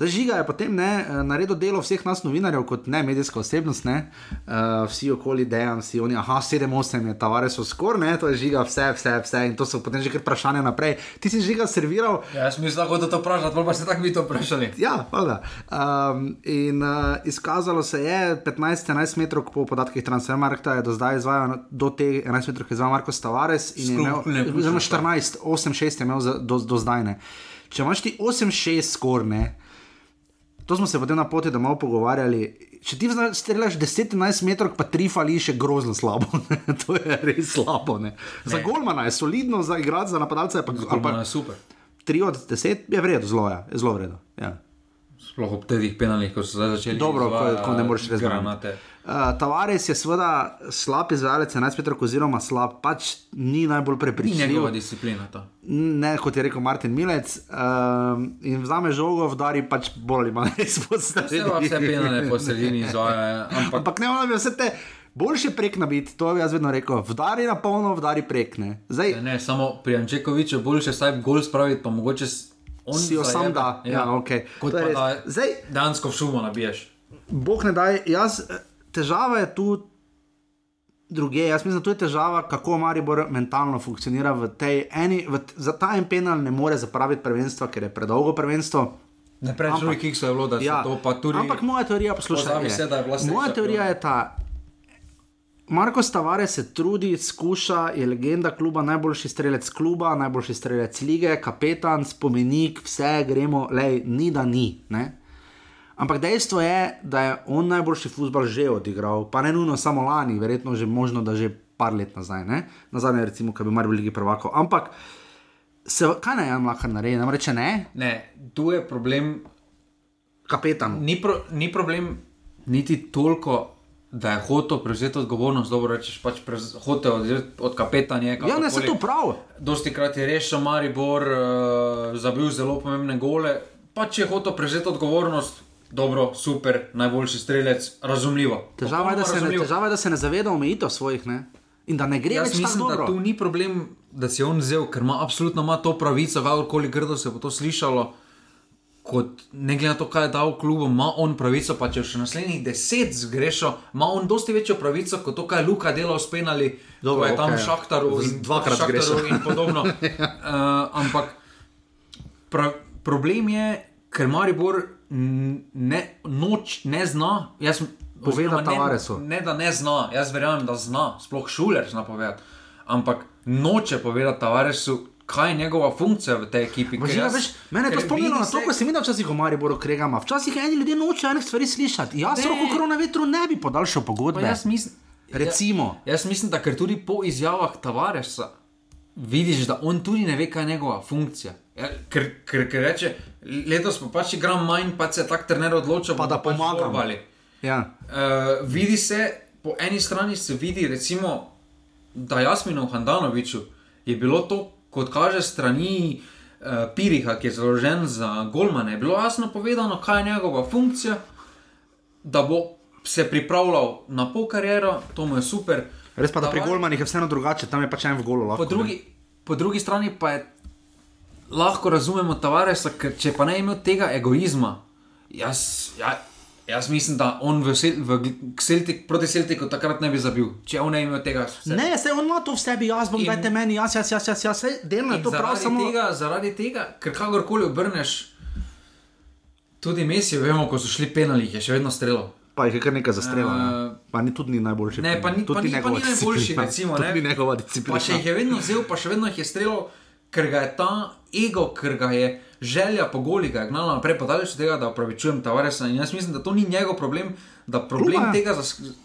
[SPEAKER 1] Zdaj, žiga je potem ne, naredil delo vseh nas, novinarjev, kot ne medijska osebnost, ne, uh, vsi okoli dejan, vsi oni, aha, 7-8 je, tavare so skoraj, ne, to je žiga, vse, vse, vse, in to so potem že kar vprašanja naprej. Ti si žiga serviral.
[SPEAKER 2] Ja, jaz mislim, da to vprašati, pa ste tako vi to vprašali.
[SPEAKER 1] Ja, hvala. Um, in uh, izkazalo se je, 15-11 metrov po podatkih Transfermarkta je do zdaj izvajal do te 11 metrov, ki je izvajal Marko Stavares in Sklop, je imel 14-8-6 je imel za, do, do zdaj ne. Če imaš ti 8-6 skorne, To smo se potem na poti domov pogovarjali. Če ti strelaš 10-11 metrov, pa tri fali še grozno slabo. to je res slabo. Ne? Za Golmana je solidno, za igrati, za napadalce je pa
[SPEAKER 2] zelo super.
[SPEAKER 1] 3 od 10 je vredno, zelo je, zelo vredno. Ja.
[SPEAKER 2] Sploh ob teh penalih, ko so zdaj začeli.
[SPEAKER 1] Dobro, ko, ko ne moreš razgranati. Uh, Tavares je seveda slab izvajalec, 11 metrov, oziroma slab, pač ni najbolj prepričljiv.
[SPEAKER 2] Ni njegova disciplina to.
[SPEAKER 1] Ne, kot je rekel Martin Milec. Uh, in vzame žogo, vdari pač bolj ali manj
[SPEAKER 2] izpostavljen. Vse, vse penale po sredini izvaja.
[SPEAKER 1] Ampak, ampak ne morem vse te. Boljše prek nabiti, to bi jaz vedno rekel. Vdari na polno, vdari prek. Ne,
[SPEAKER 2] Zdaj, ne, ne samo pri Ančekoviču, boljše saj gol spraviti, pa mogoče
[SPEAKER 1] si jo sam da. Ja, ja, okay.
[SPEAKER 2] Kot pa da Zdaj, dansko šumo nabiješ.
[SPEAKER 1] Bog ne daj, jaz težava je tu druge. Jaz mislim, da je težava, kako Maribor mentalno funkcionira v tej eni. V, za ta en penal ne more zapraviti prvenstva, ker je predolgo prvenstvo.
[SPEAKER 2] Ne preveč ljudi, ki so jo vlodili, ja, to pa tudi.
[SPEAKER 1] Ampak moja teorija, poslušaj, je, moja teorija je ta. Marko Stavare se trudi, skuša, je legenda kluba, najboljši strelec kluba, najboljši strelec lige, kapetan, spomenik, vse gremo, le, ni da ni. Ne? Ampak dejstvo je, da je on najboljši futbol že odigral, pa ne nujno samo lani, verjetno že možno, da že par let nazaj, ne? nazaj, recimo, kaj bi mar bili prvako. Ampak se, kaj naj Jan lahko naredi, nam reče ne?
[SPEAKER 2] Ne, tu je problem.
[SPEAKER 1] Kapetan.
[SPEAKER 2] Ni, pro, ni problem niti toliko. Da je hotel prevzeti odgovornost, dobro rečeš, pač hotel od, od kapetanja.
[SPEAKER 1] Ja, ne se to pravi.
[SPEAKER 2] Dosti krat je rešil Maribor, uh, zabil zelo pomembne gole. Pač je hotel prevzeti odgovornost, dobro, super, najboljši strelec, razumljivo.
[SPEAKER 1] Težava je, da se, ne, težava je, da se ne zaveda omejitev svojih ne? in da ne gre
[SPEAKER 2] Jaz
[SPEAKER 1] več
[SPEAKER 2] mislim,
[SPEAKER 1] tako dobro.
[SPEAKER 2] Tu ni problem, da si on vzel, ker ima absolutno ima to pravico, kakorkoli grdo se bo to slišalo. Kot, ne glede na to, kaj je dal klubu, ima on pravico, pa če še naslednjih deset zgrešil, ima on dosti večjo pravico kot to, kaj je Luka delal s penali,
[SPEAKER 1] Dobro,
[SPEAKER 2] je tam
[SPEAKER 1] okay.
[SPEAKER 2] šahtaru in
[SPEAKER 1] dvakrat
[SPEAKER 2] šahtaru in podobno. uh, ampak pra, problem je, ker Maribor ne, noč ne zna. Jaz,
[SPEAKER 1] Povedati Tavaresu.
[SPEAKER 2] Ne, ne, da ne zna, jaz verjamem, da zna, sploh šuler zna povedati. Ampak noče povedati Tavaresu, kaj je njegova funkcija v tej ekipi.
[SPEAKER 1] Jaz, veš, mene je to spomnilo na to, ko sem videl včasih v Mariboru kregama. Včasih eni ljudje nočejo enih stvari slišati. Jaz roko korona vetru ne bi podaljšal pogodbe.
[SPEAKER 2] Jaz mislim,
[SPEAKER 1] Recimo.
[SPEAKER 2] Ja, jaz mislim, da ker tudi po izjavah Tavaresa vidiš, da on tudi ne ve, kaj je njegova funkcija. Ja, ker, ker, ker reče, letos pa pač igram manj, pa se tak trener odloča,
[SPEAKER 1] pa da
[SPEAKER 2] pač
[SPEAKER 1] pomagamo. Ja.
[SPEAKER 2] Uh, vidi se, po eni strani se vidi, recimo, da Jasminu Handanoviču je bilo to, kot kaže strani uh, Piriha, ki je založen za Golmane, bilo jasno povedano, kaj je njegova funkcija, da bo se pripravljal na pol kariero, to mu je super.
[SPEAKER 1] Res pa, da pri Golmanih je vseeno drugače, tam je pač en v golu. Lahko,
[SPEAKER 2] po, drugi, po drugi strani pa je lahko razumemo Tavaresa, ker če pa ne imel tega egoizma, jaz, ja, jaz mislim, da on v, v Celtic, proti Celtiku takrat ne bi zabil, če on ne imel tega.
[SPEAKER 1] Vse. Ne, se on ima to v sebi, jaz bom, dajte meni, jaz, jaz, jaz, jaz, jaz, jaz delno je to prav samo.
[SPEAKER 2] Tega, zaradi tega, ker kakorkoli obrneš, tudi Messi, vemo, ko so šli penali, je še vedno strelo.
[SPEAKER 1] Pa je kar nekaj zastrela. Uh, ne? Pa ni tudi ni najboljši.
[SPEAKER 2] Ne, pa ni, pa ni, pa ni najboljši, recimo.
[SPEAKER 1] Ne, ni njegova disciplina.
[SPEAKER 2] Pa še jih je vedno vzel, pa še vedno jih je strelil, ker ga je ta ego, ker ga je želja po goli, ga je gnala naprej, pa daleč od tega, da upravičujem Tavaresa. In jaz mislim, da to ni njegov problem, da problem kluba. tega,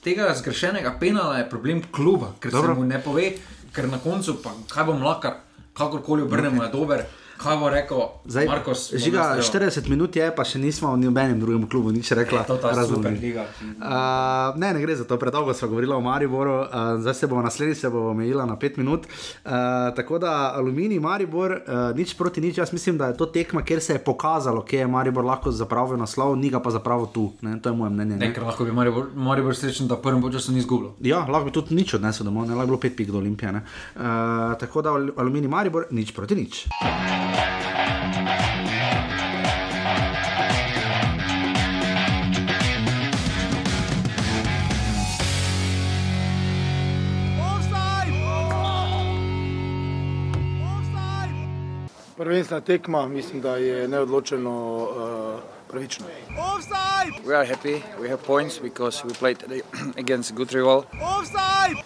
[SPEAKER 2] tega zgrešenega penala je problem kluba, ker Dobro. se mu ne pove, ker na koncu, pa kaj bom lakar, kakorkoli obrnemo, okay. je dober. Kaj bo rekel
[SPEAKER 1] Zdaj,
[SPEAKER 2] Markos?
[SPEAKER 1] žiga, 40 minut je, pa še nismo v nobenem drugem klubu nič rekla.
[SPEAKER 2] Je to ta. Superliga?
[SPEAKER 1] Uh, ne, ne gre za to, predolgo smo govorili o Mariboru, uh, zdaj se bomo naslednji se bomo omejila na 5 minut. Uh, tako da Aluminij, Maribor, uh, nič proti nič. Jaz mislim, da je to tekma, kjer se je pokazalo, kje je Maribor lahko zapravil naslov, ni ga pa zapravil tu. Ne? To je moje mnenje.
[SPEAKER 2] Ne,
[SPEAKER 1] Ne?
[SPEAKER 2] lahko bi Maribor, Maribor srečen, da prvem času ni izgubil.
[SPEAKER 1] Ja, lahko bi tudi nič odnesel domov, ne lahko bi bilo 5 pik do Olimpije. ne. Uh, tako da Al- Aluminij, Maribor, nič proti nič.
[SPEAKER 5] Prvenstvena tekma, mislim, da je neodločeno uh, pravično.
[SPEAKER 6] We are happy. We have points because we played today against good rival.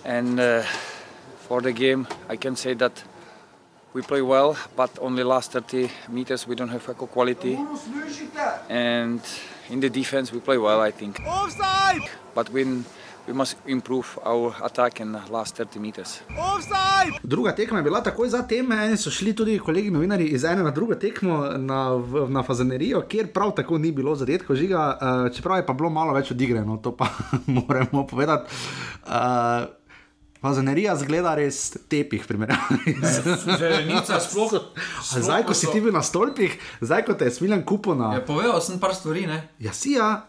[SPEAKER 6] And uh, for the game, I can say that we play well, but only last 30 meters we don't have equal quality. And in the defense, we play well, I think. But we, we must improve our attack in the last 30 meters.
[SPEAKER 1] Druga tekma je bila takoj za tem, eni so šli tudi kolegi novinari iz ene na drugo tekmo na, na Fazanerijo, kjer prav tako ni bilo zadetkov žiga, uh, čeprav je pa bilo malo več odigrano, to pa moramo povedati. Uh, Fazanerija zgleda res tepih, primerjavi. z-
[SPEAKER 2] Želenica sploh.
[SPEAKER 1] A Zdaj, ko si ti bil na stolpih, zdaj, ko te je smilen kupo na.
[SPEAKER 2] Je povedal sem par stvari, ne?
[SPEAKER 1] Ja, si ja,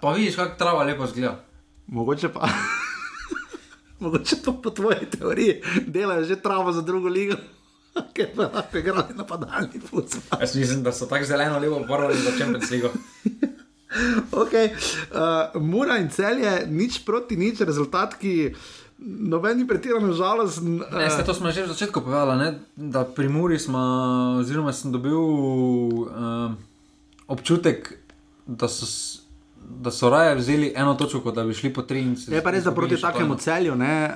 [SPEAKER 2] Pa vidiš, kako trava lepo zgleda.
[SPEAKER 1] mogoče pa. mogoče pa po tvoji teoriji delajo že travo za drugo ligo, ker pa lahko igrali napadalni futbol.
[SPEAKER 2] Jaz mislim, da so tako zeleno lepo porali za Champions League.
[SPEAKER 1] Okay. Uh, Mura in celje, nič proti nič, rezultat, ki noben ni pretirano žalosten.
[SPEAKER 2] Ne, ste, to smo že v začetku povedali, ne? da pri Muri smo, oziroma sem dobil um, občutek, da so, s- da so raje vzeli eno točko, kot da bi šli po tri in se
[SPEAKER 1] Je pa res, da proti takemu celju ne, uh,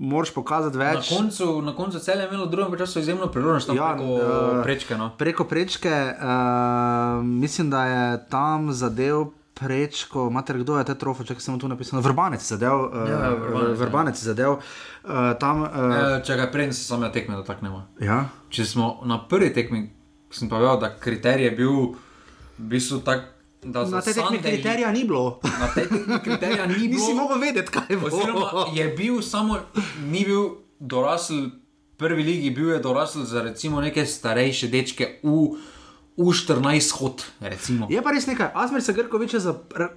[SPEAKER 1] moraš pokazati
[SPEAKER 2] Na
[SPEAKER 1] več.
[SPEAKER 2] koncu, na koncu celja je imelo v drugem času izjemno priložnost, tam
[SPEAKER 1] Ja,
[SPEAKER 2] preko
[SPEAKER 1] eh,
[SPEAKER 2] uh, prečke. No.
[SPEAKER 1] Preko prečke, uh, mislim, da je tam zadev. Prečko, mater, kdo je te trofej, če sem tu napisal? Vrbanec je zadev. Uh,
[SPEAKER 2] Ja, Vrbanec, ja.
[SPEAKER 1] vrbanec je zadev. Uh, tam, uh,
[SPEAKER 2] E, če ga prej se samo tekme dotaknemo.
[SPEAKER 1] ja.
[SPEAKER 2] Če smo na prvi tekmi, sem pa vedel, da kriterij je bil v bistvu tak,
[SPEAKER 1] Na tej tekmi kriterija ni bilo.
[SPEAKER 2] Na tej tekmi kriterija ni bilo.
[SPEAKER 1] Nisi mogel vedeti, kaj bo.
[SPEAKER 2] Oziroma je bil samo, ni bil dorasel prvi ligi, bil je dorasel za recimo neke starejše dečke v, v 14 hod. Recimo.
[SPEAKER 1] Je pa res nekaj, Asmer se Grkovič je za.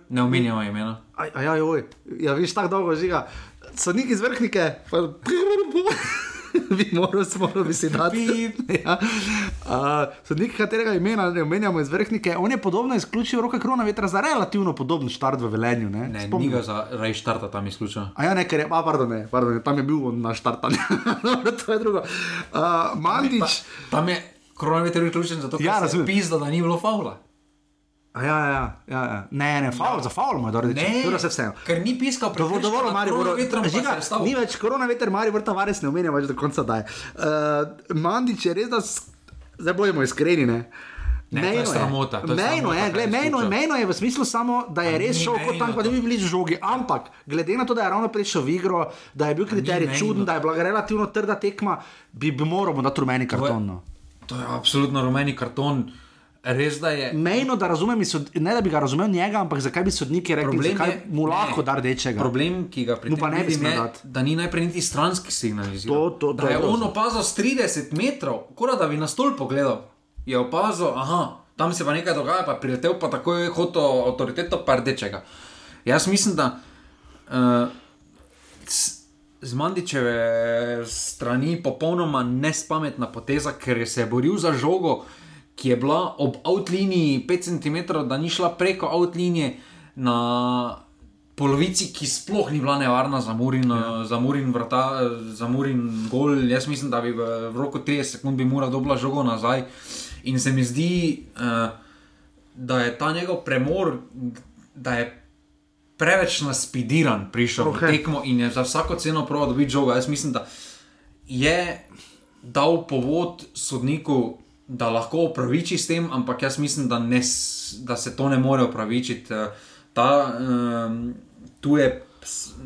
[SPEAKER 2] Ne omenjamo imena.
[SPEAKER 1] Aj, aj, aj, oj, ja, viš tako dolgo žiga. Sodnik iz vrhnike, pa bi moral, moral bi si dati. ja. uh, sodnik, katerega imena ne omenjamo iz vrhnike, on je podobno izključil roke krona vetra za relativno podoben štart v Velenju. Ne,
[SPEAKER 2] Ne,
[SPEAKER 1] Spomnim.
[SPEAKER 2] ni ga za rej štarta tam izključil.
[SPEAKER 1] A ja, ne, ker je, a, pardon, ne, pardon, tam je bil on na štartanju. To je drugo. Uh, Mandič.
[SPEAKER 2] Tam je koronavirus vključen zato, ker
[SPEAKER 1] Ja,
[SPEAKER 2] ja, se
[SPEAKER 1] razumem.
[SPEAKER 2] pizda, da ni bilo faula.
[SPEAKER 1] Ja, ja, ja, ja. Ne, ne, faul, za faul mu je dobro reči. To je vse vseeno.
[SPEAKER 2] ker ni piskal pred
[SPEAKER 1] Dovolj, dovolj, Maribor. Žiga, ni več korona veter, Maribor Tavares ne omenja več do konca daj. Uh, Mandič je res, da, zdaj bojimo iskreni, ne.
[SPEAKER 2] Ne, to je sramota, to je
[SPEAKER 1] Mejno je, gled,
[SPEAKER 2] je
[SPEAKER 1] mejno, je, mejno je v smislu samo, da je res šel kot
[SPEAKER 2] mejno
[SPEAKER 1] tam, pa da
[SPEAKER 2] to.
[SPEAKER 1] bi bili žogi. Ampak, glede na to, da je ravno prišel v igro, da je bil kriterij
[SPEAKER 2] mejno.
[SPEAKER 1] čuden, da je bila relativno trda tekma, bi, bi moral dati rumeni karton. No.
[SPEAKER 2] To je absolutno rumeni karton. Res da je.
[SPEAKER 1] Mejno, da razumem, sod- ne da bi ga razumel njega, ampak zakaj bi sodniki rekli,
[SPEAKER 2] Problem
[SPEAKER 1] zakaj
[SPEAKER 2] je,
[SPEAKER 1] mu lahko
[SPEAKER 2] ne,
[SPEAKER 1] da rdečega.
[SPEAKER 2] Problem, ki ga pri tem vidim, je, da ni najprej niti stranski signaliziral.
[SPEAKER 1] To- to- to
[SPEAKER 2] da
[SPEAKER 1] je
[SPEAKER 2] je
[SPEAKER 1] to,
[SPEAKER 2] on
[SPEAKER 1] to.
[SPEAKER 2] opazil s 30 metrov, kot da bi na stol pogledal. Je opazil, aha, tam se pa nekaj dogaja, pa priletel pa takoj hotel avtoriteto pa rdečega. Jaz mislim, da uh, z Mandičeve strani popolnoma nespametna poteza, ker se je boril za žogo, ki je bila ob outliniji 5 cm, da ni šla preko outlinije na polovici, ki sploh ni bila nevarna za Murin, ja. za Murin, vrta, za Murin gol. Jaz mislim, da bi v, v roku 30 sekund bi mora dobila žogo nazaj. In se mi zdi, uh, da je ta njegov premor, da je preveč naspidiran prišel okay. V tekmo in je za vsako ceno prav dobiti žogo. Jaz mislim, da je dal povod sodniku, da lahko opraviči s tem, ampak jaz mislim, da, ne, da se to ne more opravičiti. Eh, Ta, um, tu je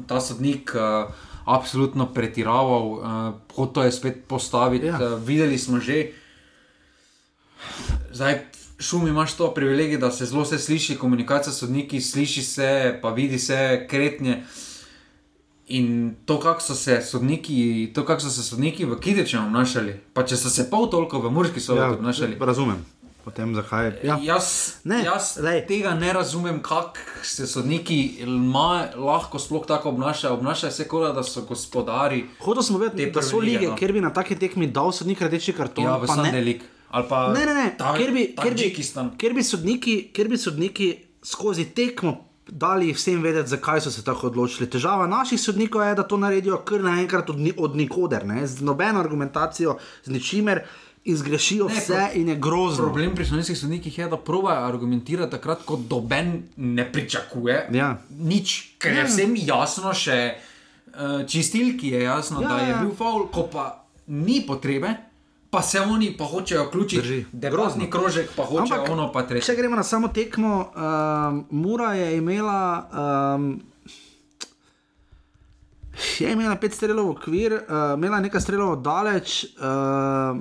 [SPEAKER 2] ta sodnik uh, absolutno pretiraval, uh, hotel je spet postaviti.
[SPEAKER 1] Ja.
[SPEAKER 2] Uh, videli smo že, zdaj šum imaš to privilegij, da se zelo se sliši, komunikacija s sodniki, sliši se, pa vidi se kretnje. In to, kako so se sodniki, to, kako so se sodniki v Kidečem obnašali, pa če so se pol toliko v Murski soboti ja, obnašali.
[SPEAKER 1] razumem. Potem zakaj? Ja.
[SPEAKER 2] Jaz,
[SPEAKER 1] Ne,
[SPEAKER 2] jaz tega ne razumem, kako se sodniki ma, lahko sploh tako obnašajo. Obnašajo se kot da so gospodari.
[SPEAKER 1] Hotel smo vedeti, da so
[SPEAKER 2] lige, no.
[SPEAKER 1] kjer bi na taki tekmi dal sodnik rdeči karton.
[SPEAKER 2] Ja, v
[SPEAKER 1] pa ne,
[SPEAKER 2] Sandelik. Pa
[SPEAKER 1] ne, ne, ne.
[SPEAKER 2] Ta,
[SPEAKER 1] Kjer bi, kjer, bi, kjer, bi sodniki, kjer bi sodniki skozi tekmo dali vsem vedeti, zakaj so se tako odločili. Težava naših sodnikov je, da to naredijo kar naenkrat od, od nikoder, ne? z nobeno argumentacijo, z ničimer in zgrešijo
[SPEAKER 2] Ne,
[SPEAKER 1] vse
[SPEAKER 2] pro-
[SPEAKER 1] in je grozno.
[SPEAKER 2] Problem pri slovenskih sodnikih je, da provajo argumentirati takrat, ko doben ne pričakuje.
[SPEAKER 1] Ja.
[SPEAKER 2] Nič, ker je vsem jasno, še uh, čistilki je jasno,
[SPEAKER 1] Ja,
[SPEAKER 2] ja, da je
[SPEAKER 1] ja.
[SPEAKER 2] bil faul, ko pa ni potrebe. Pa se oni pa hočejo vključiti, debatni krožek, pa hočejo
[SPEAKER 1] Ampak,
[SPEAKER 2] ono, pa tretje.
[SPEAKER 1] Če gremo na samo tekmo, um, Mura je imela. Um, Je imela pet strelov v okvir, uh, imela nekaj strelov daleč, uh,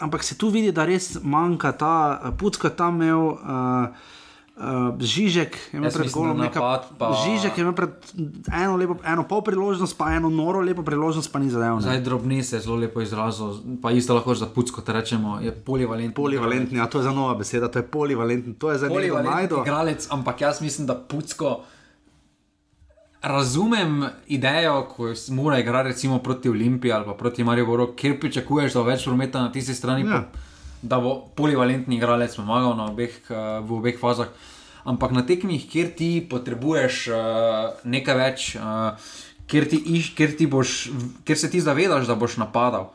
[SPEAKER 1] ampak se tu vidi, da res manjka ta pucka tam imel. Uh, Uh, Žižek je imel pred golom nekaj.
[SPEAKER 2] napad pa-
[SPEAKER 1] Žižek je imel pred eno, lepo, eno pol priložnost, pa eno noro lepo priložnost, pa ni zadeval. ne.
[SPEAKER 2] Zdaj drobni se je zelo lepo izrazil, pa isto lahko za pucko te rečemo, je polivalentni.
[SPEAKER 1] Polivalentni, a to je za nova beseda, to je polivalentni, to je za nekaj
[SPEAKER 2] Polivalentni
[SPEAKER 1] najdo.
[SPEAKER 2] igralec, ampak jaz mislim, da pucko. Razumem idejo, ko mora igrati recimo proti Olimpiji ali proti Mariboru, kjer pričakuješ, da bo več prometa na tisti strani,
[SPEAKER 1] ja.
[SPEAKER 2] pa, da bo polivalentni igralec pomagal obeh, eh, v obeh fazah. Ampak na tekmih, kjer ti potrebuješ uh, nekaj več, uh, kjer, ti iš, kjer, ti boš, kjer se ti zavedaš, da boš napadal.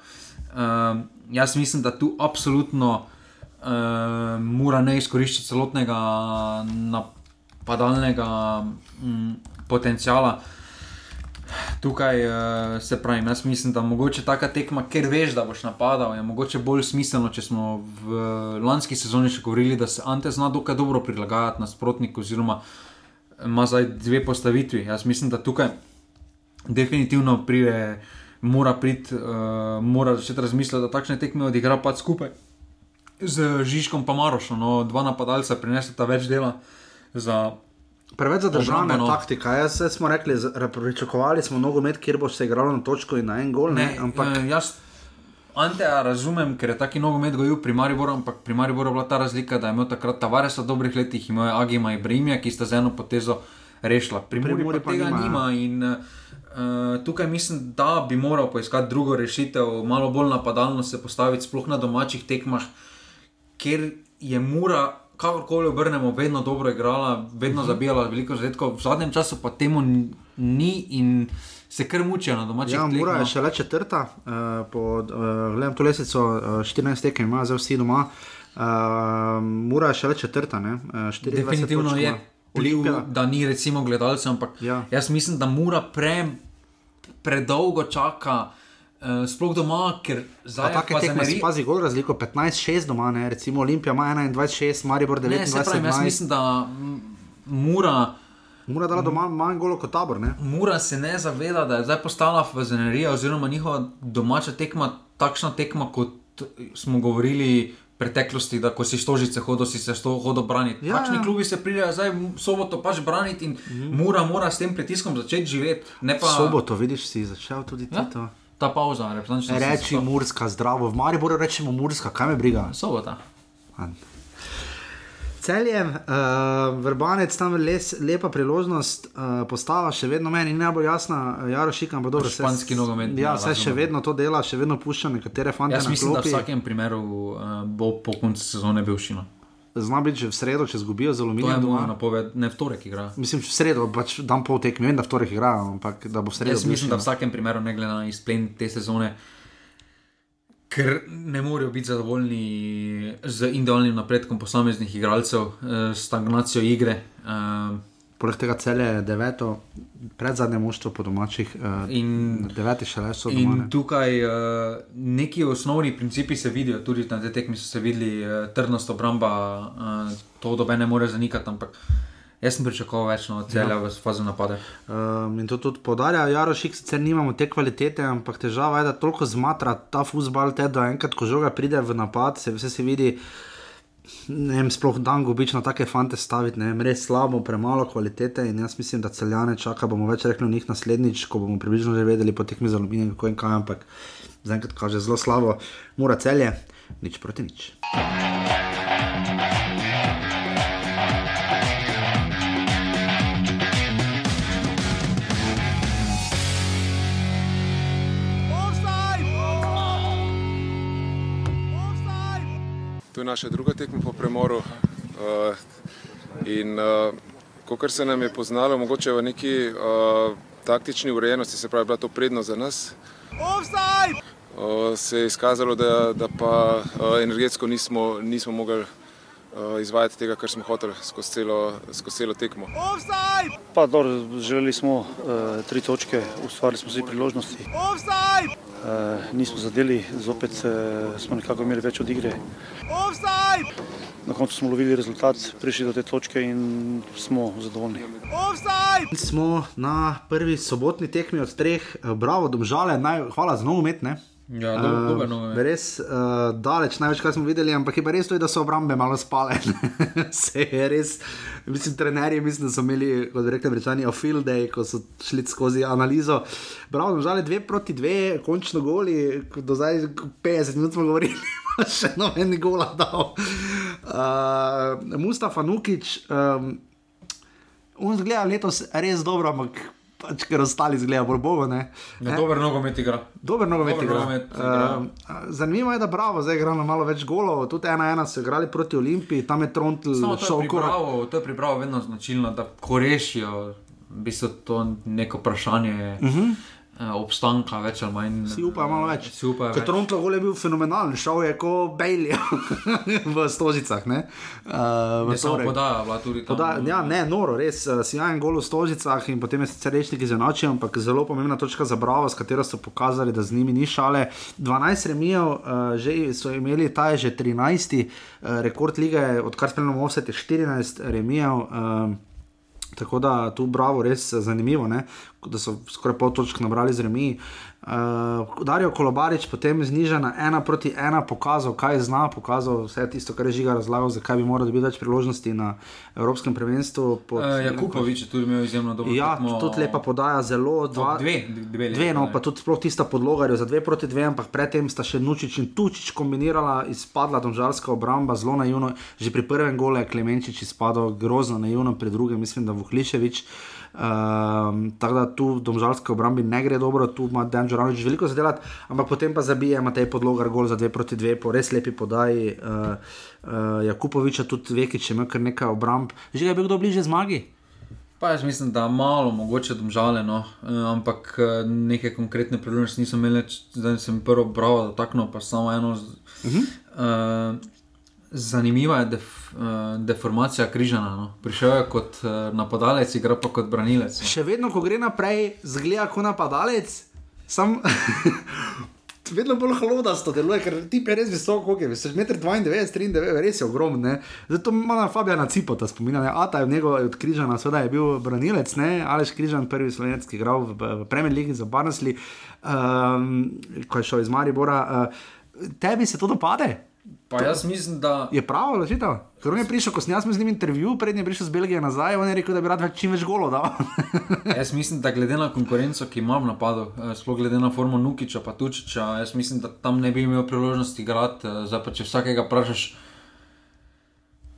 [SPEAKER 2] Jaz mislim, da tu absolutno uh, mora ne izkoriščati celotnega napadalnega mm, potenciala. Tukaj uh, se pravi, jaz mislim, da mogoče taka tekma, ker veš, da boš napadal, je mogoče bolj smiselno, če smo v lanski sezoni še govorili, da se Ante zna dokaj dobro prilagajati nasprotniku, oziroma ima zdaj dve postavitvi. Jaz mislim, da tukaj definitivno pride, mora priti, uh, mora začeti razmišljati, da takšne tekme odigra pač skupaj z Žižkom pa Marošom. No, dva napadalca prineseta več dela za
[SPEAKER 1] Preveč zadržana
[SPEAKER 2] no.
[SPEAKER 1] taktika. Jaz smo rekli, pričakovali smo nogomet, kjer bo se igralo na točko in na en gol. Ne,
[SPEAKER 2] Ne,
[SPEAKER 1] ampak
[SPEAKER 2] eh, jaz Anteja razumem, ker je taki nogomet gojil pri Mariboru, ampak pri Mariboru je bila ta razlika, da je imel takrat Tavares v dobrih letih, imel je Agima in Bremija, ki sta z eno potezo rešila. Pri Muri pa
[SPEAKER 1] pa
[SPEAKER 2] tega
[SPEAKER 1] nima,
[SPEAKER 2] nima. In, uh, tukaj mislim, da bi moral poiskati drugo rešitev, malo bolj napadalno se postaviti, sploh na domačih tekmah, ker je Mura. Kakorkoli obrnemo, vedno dobro igrala, vedno
[SPEAKER 1] Mhm.
[SPEAKER 2] zabijala veliko zadetkov, v zadnjem času pa temu ni in se kar mučijo na domačih
[SPEAKER 1] ja,
[SPEAKER 2] tleh,
[SPEAKER 1] mora
[SPEAKER 2] no.
[SPEAKER 1] je še le četrta, uh, po, uh, gledam to lesico, uh, 14 tekem ima, zdaj vsi doma. Uh, mora je še le četrta, ne? Uh, 24
[SPEAKER 2] Definitivno
[SPEAKER 1] točk
[SPEAKER 2] je vpliv, da ni recimo gledalcev, ampak
[SPEAKER 1] Ja.
[SPEAKER 2] jaz mislim, da mora pre, predolgo čaka, uh, sploh doma, ker zdaj
[SPEAKER 1] take tekme si pazi gol razliko, 15-6 doma, ne? recimo Olimpija ima 21-6, Maribor
[SPEAKER 2] Ne, se pravi, jaz
[SPEAKER 1] 29-11.
[SPEAKER 2] mislim, da mora.
[SPEAKER 1] Mora dala doma manj golov kot tabor, ne?
[SPEAKER 2] Mura se ne zaveda, da je zdaj postala fazenerija, oziroma njihova domača tekma, takšna tekma, kot smo govorili preteklosti, da ko si stožice hodil, si se sto hodil braniti.
[SPEAKER 1] Ja,
[SPEAKER 2] Ja, Takšni
[SPEAKER 1] ja.
[SPEAKER 2] ja. klubi se pridejo zdaj v soboto pač braniti in mm. mura, mora s tem pritiskom začeti živeti. Pa
[SPEAKER 1] Soboto, vidiš, si začel tudi ti
[SPEAKER 2] Ja.
[SPEAKER 1] to.
[SPEAKER 2] Ta pauza, reprezentančna.
[SPEAKER 1] Reči Murska, zdravo, v Mariboru rečemo Murska, kaj me briga.
[SPEAKER 2] Sobota.
[SPEAKER 1] Celjem, uh, vrbanec tam les, lepa priložnost, uh, postava še vedno meni ni najbolj jasna, uh, Jaro Šikam pa dobro.
[SPEAKER 2] Španski nogomet,
[SPEAKER 1] Ja, vse še vedno to dela, še vedno pušča nekatere fante
[SPEAKER 2] Jaz mislim, da v
[SPEAKER 1] klopi.
[SPEAKER 2] vsakem primeru uh, bo po koncu sezone bil šino.
[SPEAKER 1] Zna biti že v sredo, če zgubijo z
[SPEAKER 2] To je
[SPEAKER 1] aluminijem
[SPEAKER 2] moja napoved, ne v torek igra.
[SPEAKER 1] Mislim, v sredo, pač dan pol tekme, vem, da v torek igrajo, ampak da bo v sredo.
[SPEAKER 2] Jaz mislim, da v vsakem primeru, ne glede na izplen te sezone, ker ne morejo biti zadovoljni z individualnim napredkom posameznih igralcev, eh, stagnacijo igre. eh,
[SPEAKER 1] Poleg tega celje je deveto, pred zadnje moštvo po domačih, uh,
[SPEAKER 2] In,
[SPEAKER 1] deveti še le so
[SPEAKER 2] in
[SPEAKER 1] ne.
[SPEAKER 2] tukaj uh, neki osnovni principi se vidijo, tudi na tej tekmi so se videli, uh, trdnost obramba, uh, to dobe ne more zanikati, ampak jaz sem pričakoval več no, celja ja. v fazi napada.
[SPEAKER 1] Um, in to tudi podarja, Jarošik, sicer nimamo te kvalitete, ampak težava je, da toliko zmatra ta futbal, te, da enkrat, ko žoga pride v napad, se vse se vidi. Ne vem, sploh dan gobič na take fante staviti, ne vem, res slabo, premalo kvalitete in jaz mislim, da celjane čaka, bomo več rekli o njih naslednjič, ko bomo približno že vedeli po tekmi za aluminijem, kako in kaj, ampak zaenkrat kaže zelo slabo, mora celje, nič proti nič.
[SPEAKER 7] To je naša druga tekma po premoru. Uh, in uh, kot se nam je poznalo, mogoče v neki uh, taktični urejenosti, se pravi, bila to prednost za nas. Uh, se je izkazalo, da, da pa uh, energetsko nismo, nismo mogli izvajati tega, kar smo hoteli skozi celo, skozi celo tekmo.
[SPEAKER 8] Pa, dobro, želeli smo uh, tri točke, ustvarili smo si priložnosti. Uh, nismo zadeli, zopet uh, smo nekako imeli več od igre. Na koncu smo lovili rezultat, prišli do te točke in smo zadovoljni.
[SPEAKER 1] Smo na prvi sobotni tekmi od treh, Eh, bravo, domžale, naj, hvala za nogomet. ne.
[SPEAKER 2] Ja, dober
[SPEAKER 1] Eh,
[SPEAKER 2] nogomet.
[SPEAKER 1] Res uh, daleč, največ, kar smo videli, ampak je pa res to, da so obrambe malo spale. Se je res, mislim, trenerji, mislim, da so imeli, kot rekli, rečeni, a field day, ko so šli skozi analizo. Bravo, žal je dve proti dve, končno goli, do zdaj 50 minut smo govorili. Še noben gola dal. Uh, Mustafa Nukič, um, on zgleda letos res dobro, ampak pač, ker ostali zgledajo bolj bogo. Ne?
[SPEAKER 2] Ja, dober nogomet igra.
[SPEAKER 1] Dober nogomet
[SPEAKER 2] Dober
[SPEAKER 1] igra.
[SPEAKER 2] nogomet igra.
[SPEAKER 1] Uh, zanimivo je, da bravo, zdaj igrajo malo več golov. Tudi ena ena so igrali proti Olimpiji, tam je Trontl šel korak.
[SPEAKER 2] to je pripravo vedno značilno, da ko rešijo, v bistvu to neko vprašanje uh -huh. Obstanka, več ali manj.
[SPEAKER 1] Si upajo malo več. Ker. Trontl gol je bil fenomenalen, šel je kot Bejlja v Stožicah. Ne? Uh, v
[SPEAKER 2] Je samo
[SPEAKER 1] torek.
[SPEAKER 2] podaja bila tudi tam.
[SPEAKER 1] Poda, ja, ne, noro, res, uh, sijajen gol v Stožicah in potem je sicer rečnik izenačil, ampak zelo pomembna točka za Bravo, s katero so pokazali, da z njimi ni šale. 12 remijev, uh, že so imeli, ta je že 13. Uh, rekord lige, odkar spremljamo vse, je 14 remijev. Uh, Tako da tu bravo, res eh, zanimivo, ne? da so skoraj pol točk nabrali z remi. Uh, Darijo Kolobarič potem zniža na ena proti ena, pokazal, kaj zna, pokazal vse tisto, kar je žiga razlagal, zakaj bi moral dobiti več priložnosti na Evropskem prvenstvu. Pod,
[SPEAKER 2] Uh, Jakupovič je tudi imel izjemno dobro
[SPEAKER 1] Ja,
[SPEAKER 2] tekmo.
[SPEAKER 1] tudi lepa podaja, zelo dva.
[SPEAKER 2] dve, dve leta,
[SPEAKER 1] dve no, pa tudi sploh tista podloga, za dve proti dve, ampak predtem sta še Nučič in Tučič kombinirala, izpadla domžalska obramba, zelo naivno. Že pri prvem gole je Klemenčič izpadel grozno naivno, pri drugem mislim, da Vuhliševič. Um, tako da tu v domžalski obrambi ne gre dobro, tu ima Dan Žoranovič veliko za delati, ampak potem pa zabije Matej podlogar gol za dve proti dve, po res lepi podaji. Uh, uh, Jakupoviča tudi Vekič je imel kar nekaj obramb. Že je bil kdo bliže zmagi?
[SPEAKER 2] Pa jaz mislim, da malo mogoče domžale, no. Eh, ampak neke konkretne priložnosti nisem imel, zdaj sem prvo bravo dotaknil, pa samo eno.
[SPEAKER 1] Uh -huh.
[SPEAKER 2] Uh, zanimiva je def, uh, deformacija križana. No. Prišel je kot uh, napadalec, igra pa kot branilec. No.
[SPEAKER 1] Še vedno, ko gre naprej, zgleda kot napadalec, sam. Vedno bolj hlodasto deluje, ker ti je res visok, kot je, veš, 1,92 m, 93, res je ogromen. Zato ima na Fabijana Cipota spominja, ne? Ata je v njego od Križana, seveda je bil branilec, ne, Aleš Križan, prvi slovenec, ki je igral v, v Premier League za Barnsley, um, ko je šel iz Maribora. Uh, tebi se to dopade?
[SPEAKER 2] Pa jaz mislim, da
[SPEAKER 1] Je pravo, odločitev? Ker on je prišel, ko sem jaz z njim intervju, prednji je prišel z Belgije nazaj, on je rekel, da bi rad več, čim več golo dal.
[SPEAKER 2] Jaz mislim, da glede na konkurenco, ki ima v napadu, eh, sploh glede na formo Nukiča, pa Tučiča, jaz mislim, da tam ne bi imel priložnosti igrati. eh, Zdaj pa če vsakega vprašaš,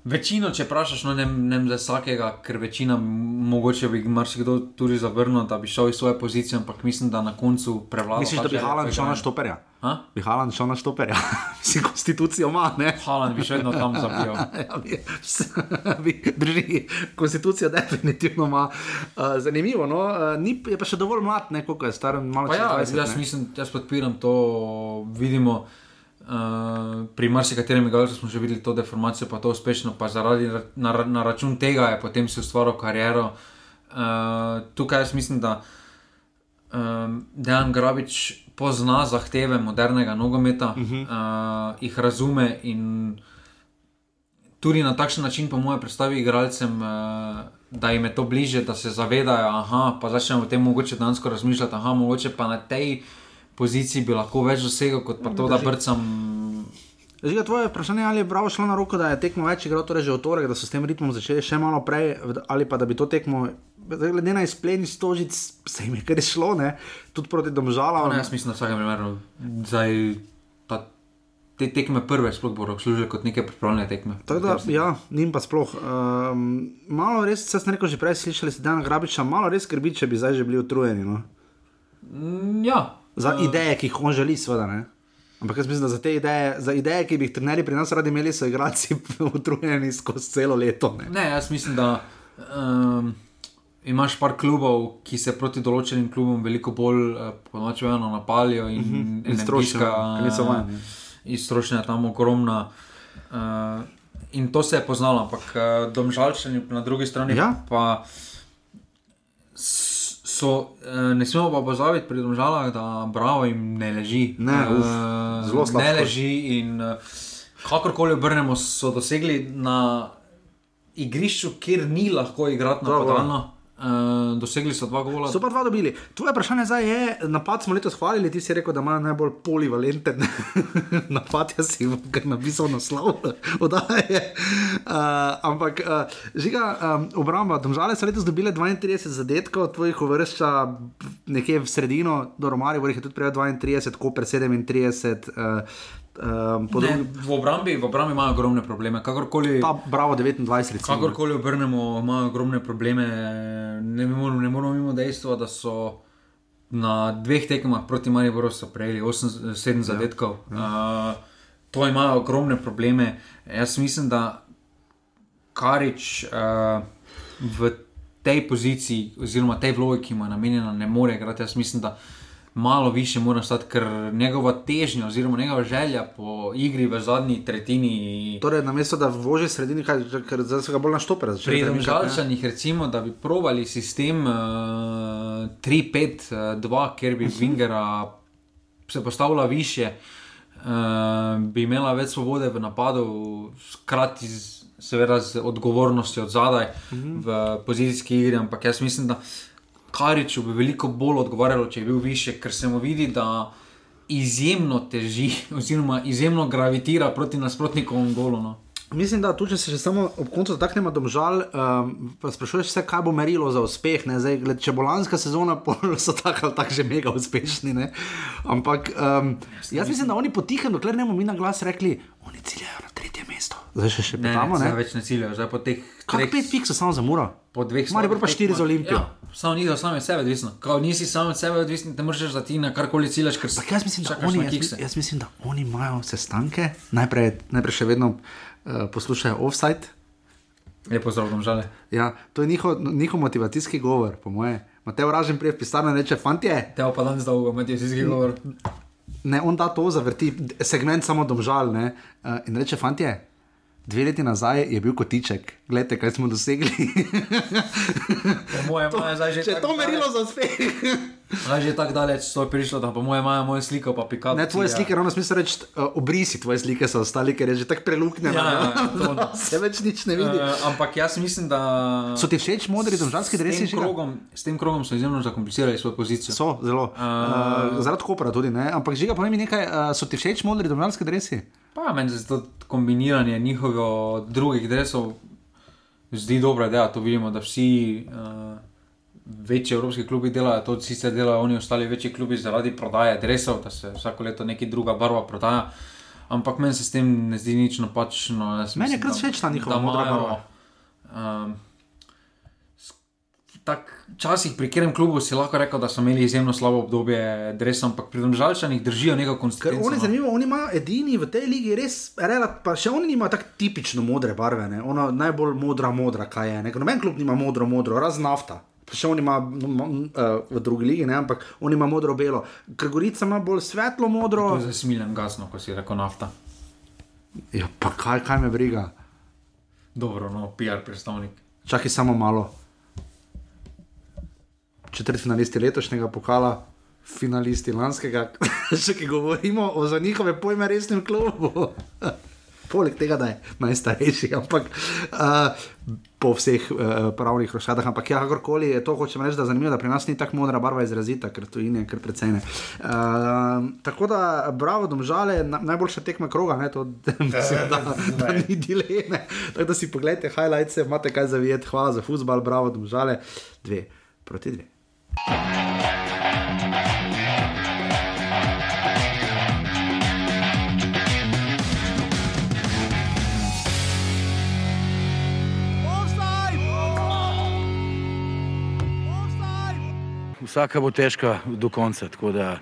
[SPEAKER 2] večino, če vprašaš, no ne, ne za vsakega, ker večina, mogoče bi marsikdo tudi zavrnil, da bi šel iz svoje pozicije, ampak mislim, da na koncu prevlada.
[SPEAKER 1] Misliš, da bi Haaland šel na štoperja?
[SPEAKER 2] Ha?
[SPEAKER 1] Bi Haaland šel na štoperja, si konstitucijo ima, ne?
[SPEAKER 2] Haaland bi še vedno tam zabijal.
[SPEAKER 1] Ja, bi, bi, drži, konstitucija definitivno ima. Uh, zanimivo, no? uh, ni, je pa še dovolj mlad, ne koliko je star, malo čez
[SPEAKER 2] ja,
[SPEAKER 1] 20,
[SPEAKER 2] jaz mislim, jaz podpiram to, vidimo. Uh, pri marsikaterem igralcu smo že videli to deformacijo, pa to uspešno, pa zaradi na, na račun tega je potem si ustvaril kariero. Uh, tukaj jaz mislim, da um, Dejan Grabič pozna zahteve modernega nogometa, uh -huh. uh, jih razume in tudi na takšen način, po mojem, predstavi igralcem, uh, da jim je to bliže, da se zavedajo, aha, pa začnejo o tem mogoče dansko razmišljati, aha, mogoče pa na tej poziciji bi lahko več dosegel, kot pa to, da brcam.
[SPEAKER 1] Žiga, tvoje vprašanje ali je bravo šlo na roko, da je tekmo več igral, torej že v torek, da so s tem ritmom začeli še malo prej, ali pa da bi to tekmo, zdaj, glede na izpleni stožic, se jim je kar šlo, ne? tudi proti domžalam.
[SPEAKER 2] Ne, jaz mislim, da v vsakem primeru zdaj ta, te tekme prve sploh bodo služile kot neke pripravljene tekme.
[SPEAKER 1] Tako da, ja, njim pa sploh. Um, malo res, sem rekel že prej, slišali ste Dan Grabiča, malo res skrbi, če bi zdaj že bili utrujeni. No?
[SPEAKER 2] Mm, Ja.
[SPEAKER 1] Za
[SPEAKER 2] Eh,
[SPEAKER 1] ideje, ki jih on želi, seveda. Ne? Ampak jaz mislim, da za te ideje, za ideje ki bi jih trenerji pri nas radi imeli, so igralci utrujeni skozi celo leto. Ne?
[SPEAKER 2] Ne, jaz mislim, da um, imaš par klubov, ki se proti določenim klubom veliko bolj uh, ponočevano napalijo in, mm -hmm.
[SPEAKER 1] In strošnijo, ker niso vajeni.
[SPEAKER 2] Iztrošnja tam ogromna. Uh, in to se je poznalo, ampak uh, domžalčani na drugi strani
[SPEAKER 1] Ja.
[SPEAKER 2] pa so, uh, ne smemo pa pozabiti pri domžalah, da bravo jim ne leži.
[SPEAKER 1] Ne, uf,
[SPEAKER 2] Eh,
[SPEAKER 1] zelo slabko.
[SPEAKER 2] Ne leži in uh, kakorkoli obrnemo, so dosegli na igrišču, kjer ni lahko igrati
[SPEAKER 1] Dobro.
[SPEAKER 2] napadalno. Uh, dosegli so dva gola.
[SPEAKER 1] So pa dva dobili. Tvoje vprašanje zdaj je, napad smo letos hvalili, ti si rekel, da ima najbolj polivalenten napad, jaz si ga napisal naslov, oddaje. Uh, ampak, uh, žiga, um, obramba, domžale so letos dobile 32 zadetkov, tvojih uvršča nekje v sredino, do Romarja, jih je tudi prej 32, Koper 37. Uh, um, po
[SPEAKER 2] Ne, v, obrambi, v obrambi imajo ogromne probleme. Kakorkoli,
[SPEAKER 1] Pa bravo 29, recimo.
[SPEAKER 2] kakorkoli obrnemo, imajo ogromne probleme. Ne moramo, ne moramo mimo dejstva, da so na dveh tekmah proti Mariboru so prejeli 7 zadetkov. Ja. Uh, to imajo ogromne probleme. Jaz mislim, da Karič uh, v tej poziciji, oziroma tej vlogi, ki mu je namenjena, ne more igrati. Jaz mislim, da malo više mora stati, ker njegova težnja, oziroma njegova želja po igri v zadnji tretjini.
[SPEAKER 1] Torej, namesto da voži sredini, kaj, ker zdaj so ga bolj naštopili.
[SPEAKER 2] Pri Domžalčanih, recimo, da bi provali sistem uh, 3-5-2, kjer bi Vingera se postavila više, uh, bi imela več svobode v napadu, hkrati z, seveda z odgovornostjo od zadaj mm -hmm. v pozicijski igri. Ampak jaz mislim, da Kariču bi veliko bolj odgovarjalo, če je bil više, ker se mu vidi, da izjemno teži, oziroma izjemno gravitira proti nasprotnikovemu golu. No.
[SPEAKER 1] Mislim, da tu, če se še samo ob koncu dotaknemo domžal, um, pa sprašuješ se, kaj bo merilo za uspeh. ne. Zdaj, gled, če bo lanska sezona, so tako ali tako že mega uspešni. Ne? Ampak um, jaz mislim, da oni potihem, dokler ne bomo mi na glas rekli, oni ciljajo na tretje mesto. Zdaj še, še
[SPEAKER 2] Ne,
[SPEAKER 1] petamo,
[SPEAKER 2] zdaj
[SPEAKER 1] ne?
[SPEAKER 2] več ne ciljajo, zdaj po teh
[SPEAKER 1] Kak
[SPEAKER 2] treh
[SPEAKER 1] pet pik so samo za muro?
[SPEAKER 2] po dveh
[SPEAKER 1] Mari pa štiri za Olimpijo.
[SPEAKER 2] Ja, samo ni za same sebe odvisno. Kao nisi sam od sebe odvisen, ne moreš da ti na karkoli ciljaš, ker
[SPEAKER 1] Ampak jaz mislim, da oni, jaz, jaz mislim, da oni imajo sestanke, najprej, najprej še vedno uh, poslušajo offside.
[SPEAKER 2] Lepo zdrav, žale.
[SPEAKER 1] Ja, to je njihov, njihov motivacijski govor, po moje. Mateo Ražen prije v in reče: Fantje,
[SPEAKER 2] Te pa danes dolgo, vsi govor.
[SPEAKER 1] ne, on da to zavrti, segment samo domžal. Ne? Uh, in reče: Fantje, dve leti nazaj je bil kotiček, gledajte, kaj smo dosegli.
[SPEAKER 2] Po mojem, imajo zdaj že
[SPEAKER 1] Če je to merilo za uspeh.
[SPEAKER 2] Zdaj že tako daleč so prišlo, da po mojem imajo mojo sliko pa pikati.
[SPEAKER 1] Ne, tvoje slike, ravno smisel reči, uh, obrisi tvoje slike so ostali, ker je že tako preluknjeno.
[SPEAKER 2] Ja, ja, to,
[SPEAKER 1] da se več nič ne vidi.
[SPEAKER 2] Uh, ampak jaz mislim, da
[SPEAKER 1] So ti všeč modri
[SPEAKER 2] tem,
[SPEAKER 1] dresi? Žiga?
[SPEAKER 2] krogom, s tem krogom so izjemno zakomplicirali svojo pozicijo.
[SPEAKER 1] So zelo. Uh, zaradi kopra tudi, ne? ampak žiga, povem mi nekaj, uh, so ti všeč modri domžalski dresi?
[SPEAKER 2] Pa meni se to kombiniranje njihovih drugih dresov zdi dobra ideja. To vidimo, da vsi uh, večji evropski klubi delajo, to sicer delajo oni ostali večji klubi zaradi prodaje dresov, da se vsako leto neki druga barva prodaja. Ampak meni se s tem ne zdi nič napačno. Jaz
[SPEAKER 1] Meni je
[SPEAKER 2] mislim,
[SPEAKER 1] kar
[SPEAKER 2] da-
[SPEAKER 1] všeč ta njihova modra
[SPEAKER 2] imajo,
[SPEAKER 1] barva.
[SPEAKER 2] Um, tak, včasih pri katerem klubu si lahko rekel, da so imeli izjemno slabo obdobje dresa, ampak pri domžalčanih držijo neko konsistenco.
[SPEAKER 1] oni,
[SPEAKER 2] no.
[SPEAKER 1] zanimivo, oni imajo edini v tej ligi res, relat, pa še oni nimajo tako tipično modre barve, ne? ono najbolj modra, modra, kaj je. ne. Ker Noben klub nima modro, modro, razen nafta. Še on ima no, mo- uh, v drugi ligi, ne? ampak on ima modro-belo. Ker Gorica ima bolj svetlo modro.
[SPEAKER 2] Za smiljem gasno, ko si rekel nafta.
[SPEAKER 1] Ja, pa kaj, kaj me briga.
[SPEAKER 2] Dobro, no, PR predstavnik.
[SPEAKER 1] Čakaj samo malo. Četrt finalisti letošnjega pokala, finalisti lanskega, še ki govorimo o za njihove pojme resnem klubu. Poleg tega, da je najstarejši, ampak uh, po vseh uh, pravnih rošadah. Ampak ja, kakorkoli je to, hočem reči, da je zanimivo, da pri nas ni tako modra barva izrazita, ker to in je kar precene. Uh, tako da, bravo, domžale, na, najboljša tekma kroga, ne, to, mislim, da, da ni dileme. Tako da si pogledajte, highlights, imate kaj zavijeti, hvala za futbal, bravo, domžale, dve proti dve.
[SPEAKER 9] Vsaka bo težka do konca. tako da-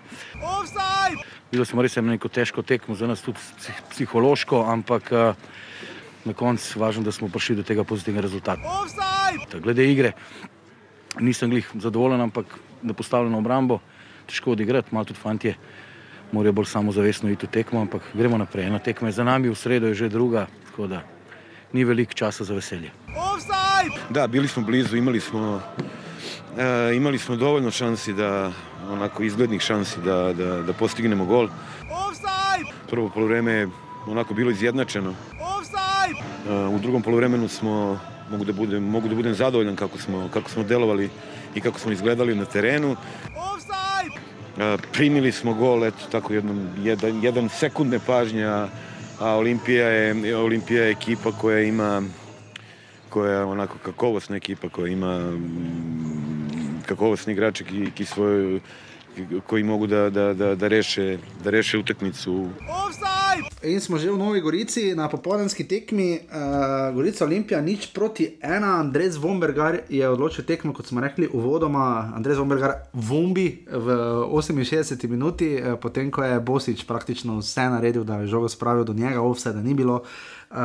[SPEAKER 9] Bili smo res neko težko tekmo za nas, tudi psih, psihološko, ampak eh, na koncu je važno, da smo prišli do tega pozitivnega rezultata. Ta, glede igre, nisem glih zadovoljen, ampak na postavljeno obrambo težko odigrati, malo tudi fantje morajo bolj samozavestno iti v tekmo, ampak gremo naprej. Ena tekma je za nami, v sredo je že druga, tako da ni veliko časa za veselje.
[SPEAKER 10] Da, bili smo blizu, imali smo, e, imali smo dovoljno šansi da, onako izglednih šansi da, da, da postignemo gol. Prvo polovreme je onako bilo izjednačeno. E, u drugom polovremenu smo, mogu da budem, mogu da budem zadovoljan kako smo, kako smo delovali i kako smo izgledali na terenu. E, primili smo gol, eto tako jednom, jedan, jedan sekund nepažnje, a a Olimpija je, Olimpija je ekipa koja ima koja je onako kakovosna ekipa koja ima kakovosni igrače ki, ki svoj, koji mogu da, da, da, da, reše, da reše utakmicu.
[SPEAKER 1] In smo že v Novi Gorici na popoldanski tekmi, uh, Gorica Olimpija, nič proti ena, Andrej Zvombergar je odločil tekmo, kot smo rekli, uvodoma. Andrej Zvombergar vombi v 68 minuti, uh, potem ko je Bosič praktično vse naredil, da je žogo spravil do njega, vse da ni bilo. Uh,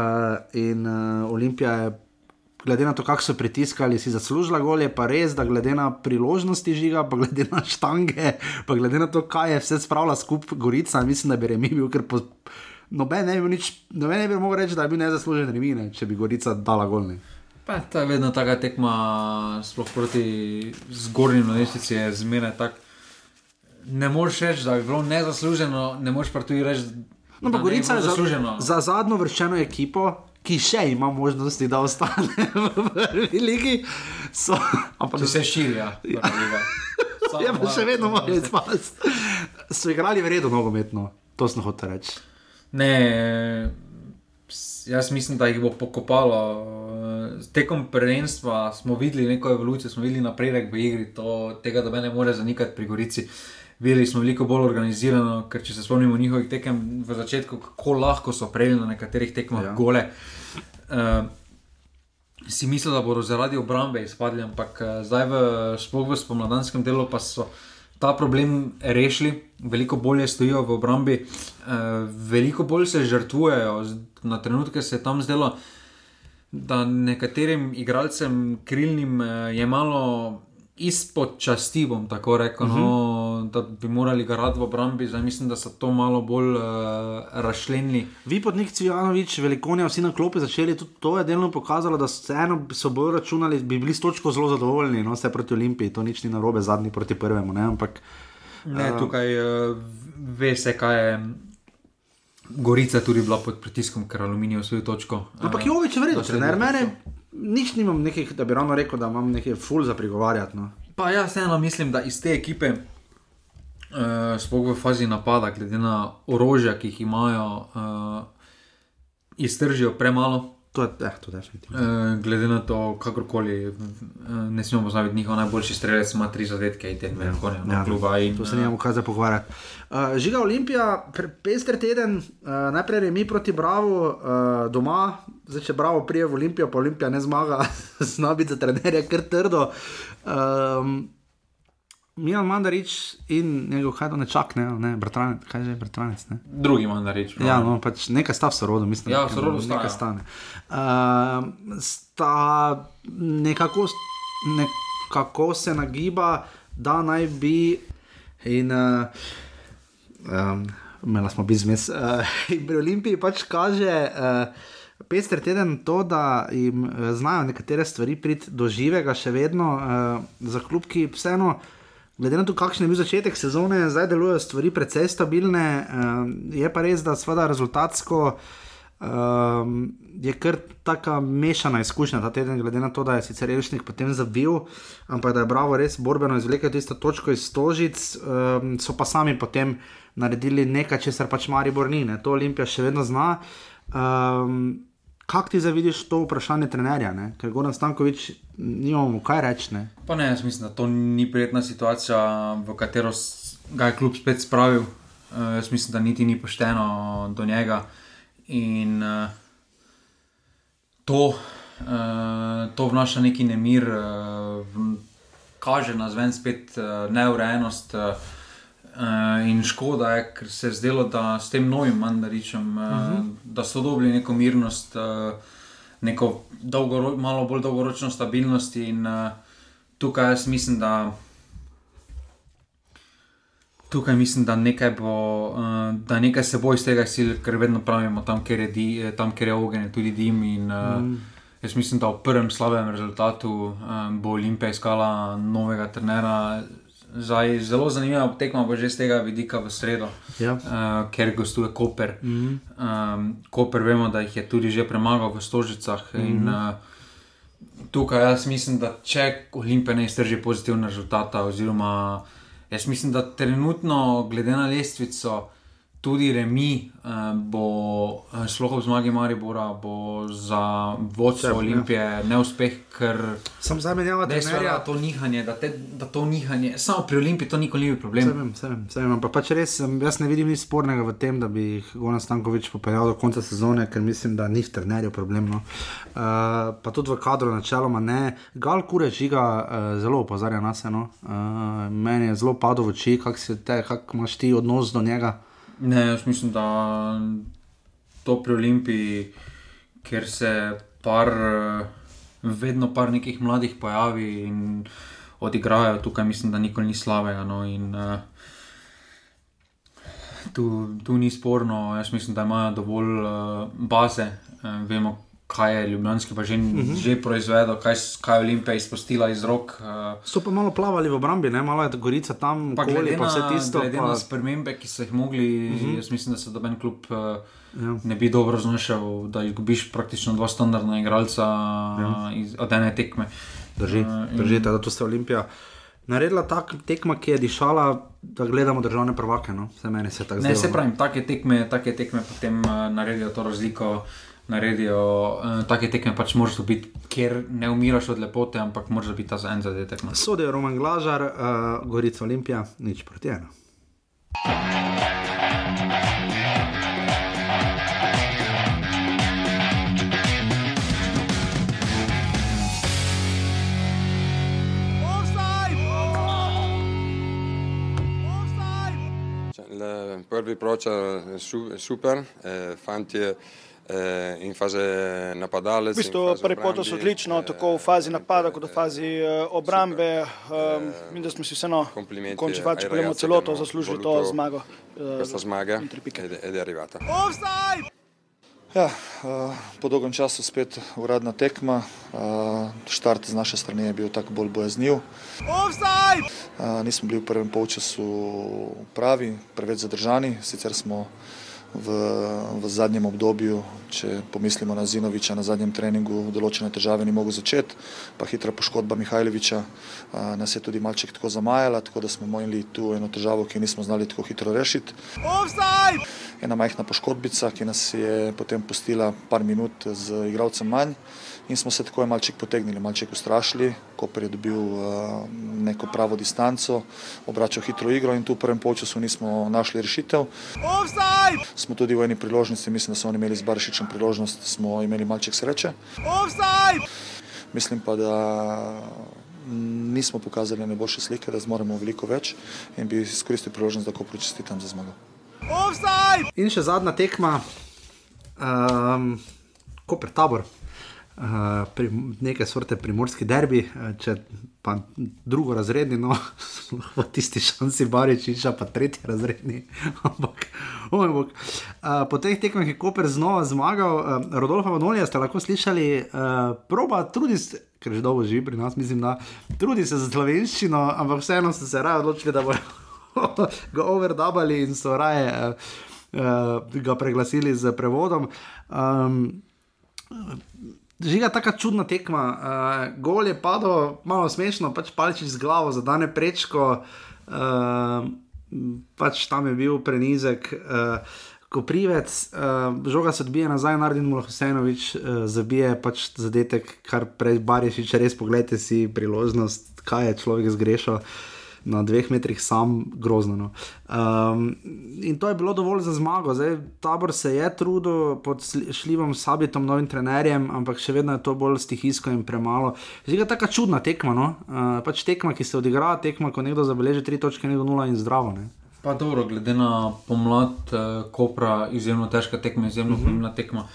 [SPEAKER 1] in uh, Olimpija je. Glede na to, kako so pritiskali, si zaslužila gol, je pa res, da glede na priložnosti žiga, pa glede na štange, pa glede na to, kaj je vse spravila skupaj Gorica, mislim, da bi remi bil, ker po, noben ne bi bil nič, noben ne bi mogel reči, da je bil nezaslužen remine, če bi Gorica dala golni.
[SPEAKER 2] Pa ta vedno taka tekma, sploh proti zgornjim lestvici, je zmeraj tak. Ne moreš reči, da je bilo nezasluženo, ne moreš pa tudi reči,
[SPEAKER 1] No, pa Gorica je za, za zadnjo vrščeno ekipo, ki še ima možnosti, da ostane v prvi ligi. So,
[SPEAKER 2] ampak se širijo. Ja,
[SPEAKER 1] ja pa še vedno morajo izpasti. So igrali vredno nogometno, to sem hotel reči.
[SPEAKER 2] Ne, jaz mislim, da jih bo pokopalo. Tekom prvenstva smo videli neko evolucijo, smo videli napredek v igri, to, tega da me ne more zanikati pri Gorici. Videli smo veliko bolj organizirano, ker če se spomnimo njihovih tekem v začetku, kako lahko so prejeli na nekaterih tekmah ja. gole. Uh, si mislil, da bodo zaradi obrambe izpadli, ampak uh, zdaj v, v spomladanskem delu pa so ta problem rešili, veliko bolje stojijo v obrambi, uh, veliko bolj se žrtvujejo. Na trenutke se je tam zdelo, da nekaterim igralcem krilnim uh, je malo izpod časti, bom tako rekel, uh -huh. no,
[SPEAKER 1] Mhm.
[SPEAKER 2] da bi morali garati v obrambi. Zdaj mislim, da so to malo bolj uh, rašlenili.
[SPEAKER 1] Vi, podnik Cvijanovič, velikonja, vsi na klopi začeli, tudi to je delno pokazalo, da so eno so bolj računali, bi bili s točko zelo zadovoljni, no, vse proti Olimpiji, to nič ni na robe, zadnji proti prvemu. Ne, ampak,
[SPEAKER 2] ne, tukaj uh, ve se, kaj je. Gorica tudi bila pod pritiskom, ker aluminijo svojo točko.
[SPEAKER 1] Ampak Jovič je vredno, trener mene. Nič nimam nekih, da bi ravno rekel, da imam nekaj ful za prigovarjati. No.
[SPEAKER 2] Pa jaz vseeno mislim, da iz te ekipe, uh, sploh v fazi napada, glede na orožja, ki jih imajo, uh, iztržijo premalo.
[SPEAKER 1] To je, eh, to definitivno.
[SPEAKER 2] Uh, glede na to, kakorkoli, uh, ne smemo pozabiti, njihov najboljši strelec ima tri zadetke in te dve konja, no, kluba. In,
[SPEAKER 1] to se nimamo kaj za pogovarjati. Uh, Žiga Olimpija, pester teden, uh, najprej remi proti Bravo, uh, doma, zdaj če Bravo prije v Olimpijo, pa Olimpija ne zmaga, zna biti za trenerje kar trdo. Um, Mijan Mandarič in njegov kaj ne čak, ne, ne bratranec, kaj že je bratranec. Ne?
[SPEAKER 2] Drugi Mandarič.
[SPEAKER 1] Ja, no, pač nekaj sta v sorodu, mislim,
[SPEAKER 2] ja, v sorodu sta.
[SPEAKER 1] Nekaj stane. Uh, sta nekako, nekako se nagiba, da naj bi in uh, um, imela smo biznis. Uh, in pri Olimpiji pač kaže. Uh, Pester teden to, da jim uh, znajo nekatere stvari priti do živega, še vedno uh, za klub, ki vseeno, glede na to, kakšen je bil začetek sezone, zdaj delujejo stvari precej stabilne. Uh, je pa res, da seveda rezultatsko Um, je kar tako mešana izkušnja ta teden, glede na to, da je sicer Elšnik potem zabil, ampak da je Bravo res borbeno izvlekel tisto točko iz Stožic, um, so pa sami potem naredili nekaj, česar pač Maribor ni, ne? to Olimpija še vedno zna. Um, Kako ti zavidiš to vprašanje trenerja, ne? ker Goran Stankovič nimamo kaj reči? Ne?
[SPEAKER 2] Pa ne, jaz mislim, da to ni prijetna situacija, v katero ga je klub spet spravil. Uh, jaz mislim, da niti ni pošteno do njega. In uh, to, uh, to vnaša neki nemir, uh, kaže na zven spet uh, neurejenost. Uh, Uh, in škoda je, ker se je zdelo, da s tem novim mandaričem, uh, uh -huh. da so dobili neko mirnost, uh, neko dolgoro, malo bolj dolgoročno stabilnost. In uh, tukaj jaz mislim, da. Tukaj mislim, da nekaj, bo, uh, da nekaj se bo iz tega sil, ker vedno pravimo, tam, kjer je, di, tam, kjer je ogenj, tudi dim. In, uh, mm. Jaz mislim, da v prvem slabem rezultatu um, bo Olimpija iskala novega trenera, Zdaj, zelo zanimiva tekma bo že z tega vidika v sredo,
[SPEAKER 1] ja.
[SPEAKER 2] uh, ker gostuje Koper.
[SPEAKER 1] Mm -hmm.
[SPEAKER 2] um, Koper vemo, da jih je tudi že premagal v Stožicah. Mm -hmm. in, uh, tukaj jaz mislim, da če Olimpija ne iztrži pozitivna rezultata, oziroma jaz mislim, da trenutno, glede na lestvico, tudi remi uh, bo šlo v zmagi Maribora, bo za vodstvo Olimpije ja. neuspeh, ker
[SPEAKER 1] sem zamenjal
[SPEAKER 2] trenerja. To nihanje, da, te, da to nihanje, samo pri Olimpiji to nikoli ni bil problem.
[SPEAKER 1] Vem, vem, vem, ampak pač res, jaz ne vidim nič spornega v tem, da bi Gonan Stankovič popeljal do konca sezone, ker mislim, da ni v trenerju problem. No. Uh, pa tudi v kadru načeloma ne. Gal kure žiga uh, zelo opozarja nas. No. Uh, meni je zelo padlo v oči, kako kak imaš ti odnos do njega.
[SPEAKER 2] Ne, jaz mislim, da to pri Olimpiji, ker se par, vedno par nekih mladih pojavi in odigrajo tukaj, mislim, da nikoli ni slabega. No, in, uh, tu, tu ni sporno, jaz mislim, da imajo dovolj uh, baze, uh, vemo, kaj je Ljubljanski pa že, uh
[SPEAKER 1] Mhm.
[SPEAKER 2] -huh. že proizvedel, kaj, kaj je Olimpija izpustila iz rok. Uh,
[SPEAKER 1] so pa malo plavali v obrambi, ne? malo je gorica tam,
[SPEAKER 2] pa
[SPEAKER 1] okoli,
[SPEAKER 2] glede
[SPEAKER 1] pa vse tisto.
[SPEAKER 2] Glede
[SPEAKER 1] pa...
[SPEAKER 2] na spremembe, ki so jih mogli, uh
[SPEAKER 1] Mhm.
[SPEAKER 2] -huh. jaz mislim, da se doben klub uh,
[SPEAKER 1] Ja.
[SPEAKER 2] ne bi dobro znašel, da izgubiš praktično dva standardna igralca ja. iz, od ene tekme.
[SPEAKER 1] Drži,
[SPEAKER 2] Uh, in-
[SPEAKER 1] drži da to ste Olimpija. Naredila tak tekma, ki je dišala, da gledamo državne prvake. No? Se meni se tako
[SPEAKER 2] Ne,
[SPEAKER 1] zdi.
[SPEAKER 2] se pravi, take tekme, take tekme potem uh, naredijo to razliko. Naredijo uh, take tekme, pač moraš dobiti, ker ne umiraš od lepote, ampak moraš biti ta za en zadetek. No.
[SPEAKER 1] Sodijo Roman Glažar, uh, Gorica Olimpija, nič proti ena.
[SPEAKER 11] Prvi è su- super, eh, fanti eh, in fase napadale.
[SPEAKER 5] V bistvu prvi potos odlično, tako v fazi napada kot v fazi uh, obrambe. Um, mislim, da smo si vseeno v končni fazi, če gledamo celoto, zaslužili to zmago. Uh,
[SPEAKER 11] Questa smaga ed, ed è arrivata.
[SPEAKER 12] Ja, uh, po dolgem času spet uradna tekma. Uh, štart z naše strani je bil tako bolj bojazniv. Uh, nismo bili v prvem polčasu pravi, preveč zadržani, sicer smo v, v zadnjem obdobju, če pomislimo na Zinoviča, na zadnjem treningu določene težave ni mogel začeti, pa hitra poškodba Mihajloviča uh, nas je tudi malček tako zamajala, tako da smo imeli tu eno težavo, ki nismo znali tako hitro rešiti. Ena majhna poškodbica, ki nas je potem pustila par minut z igralcem manj in smo se tako malček potegnili, malček ustrašili, Koper je dobil uh, neko pravo distanco, obračal hitro igro in tu v prvem polčasu nismo našli rešitev.
[SPEAKER 5] Offside!
[SPEAKER 12] Smo tudi v eni priložnosti, mislim, da so oni imeli z Barišičem priložnost, smo imeli malček sreče.
[SPEAKER 5] Offside!
[SPEAKER 12] Mislim pa, da nismo pokazali najboljše slike, da zmoremo veliko več in bi izkoristil priložnost, da Kopru čestitam za zmago.
[SPEAKER 5] Offside!
[SPEAKER 1] In še zadnja tekma, um, Koper Tabor. Uh, neke sorte primorski derbi, uh, če pa drugo razredni, no, v tisti šansi Baričiča, pa tretji razredni. Ampak, oh bog. uh, po teh tekmah je Koper znova zmagal. Uh, Rodolfa Vanolija ste lahko slišali, uh, proba trudi ker že dolgo živi pri nas, mislim, da trudi se za slovenščino, ampak vseeno so se raje odločili, da bodo ga overdabali in so raje. Uh, uh, ga preglasili z prevodom. Um, Žiga taka čudna tekma. Uh, gol je padel, malo smešno, pač palčič z glavo, zadane prečko, uh, pač tam je bil prenizek. Uh, Ko privec, uh, žoga se odbija nazaj, Nardin Mulhosenovič uh, zabije pač zadetek, kar prej bariš, če res pogledaj si priložnost, kaj je človek zgrešil. Uh, na dveh metrih sam grozno. No. Um, in to je bilo dovolj za zmago. Zdaj, tabor se je trudil pod šljivom sabitom, novim trenerjem, ampak še vedno je to bolj stihijsko in premalo. Zdaj je tako čudna tekma. No? Uh, pač tekma, ki se odigra, tekma, ko nekdo zabeleži tri točke, nekdo nula in zdravo. Ne?
[SPEAKER 2] Pa dobro, glede na pomlad, uh, Kopra, izjemno težka tekma, izjemno uh mhm. -huh. pomembna tekma.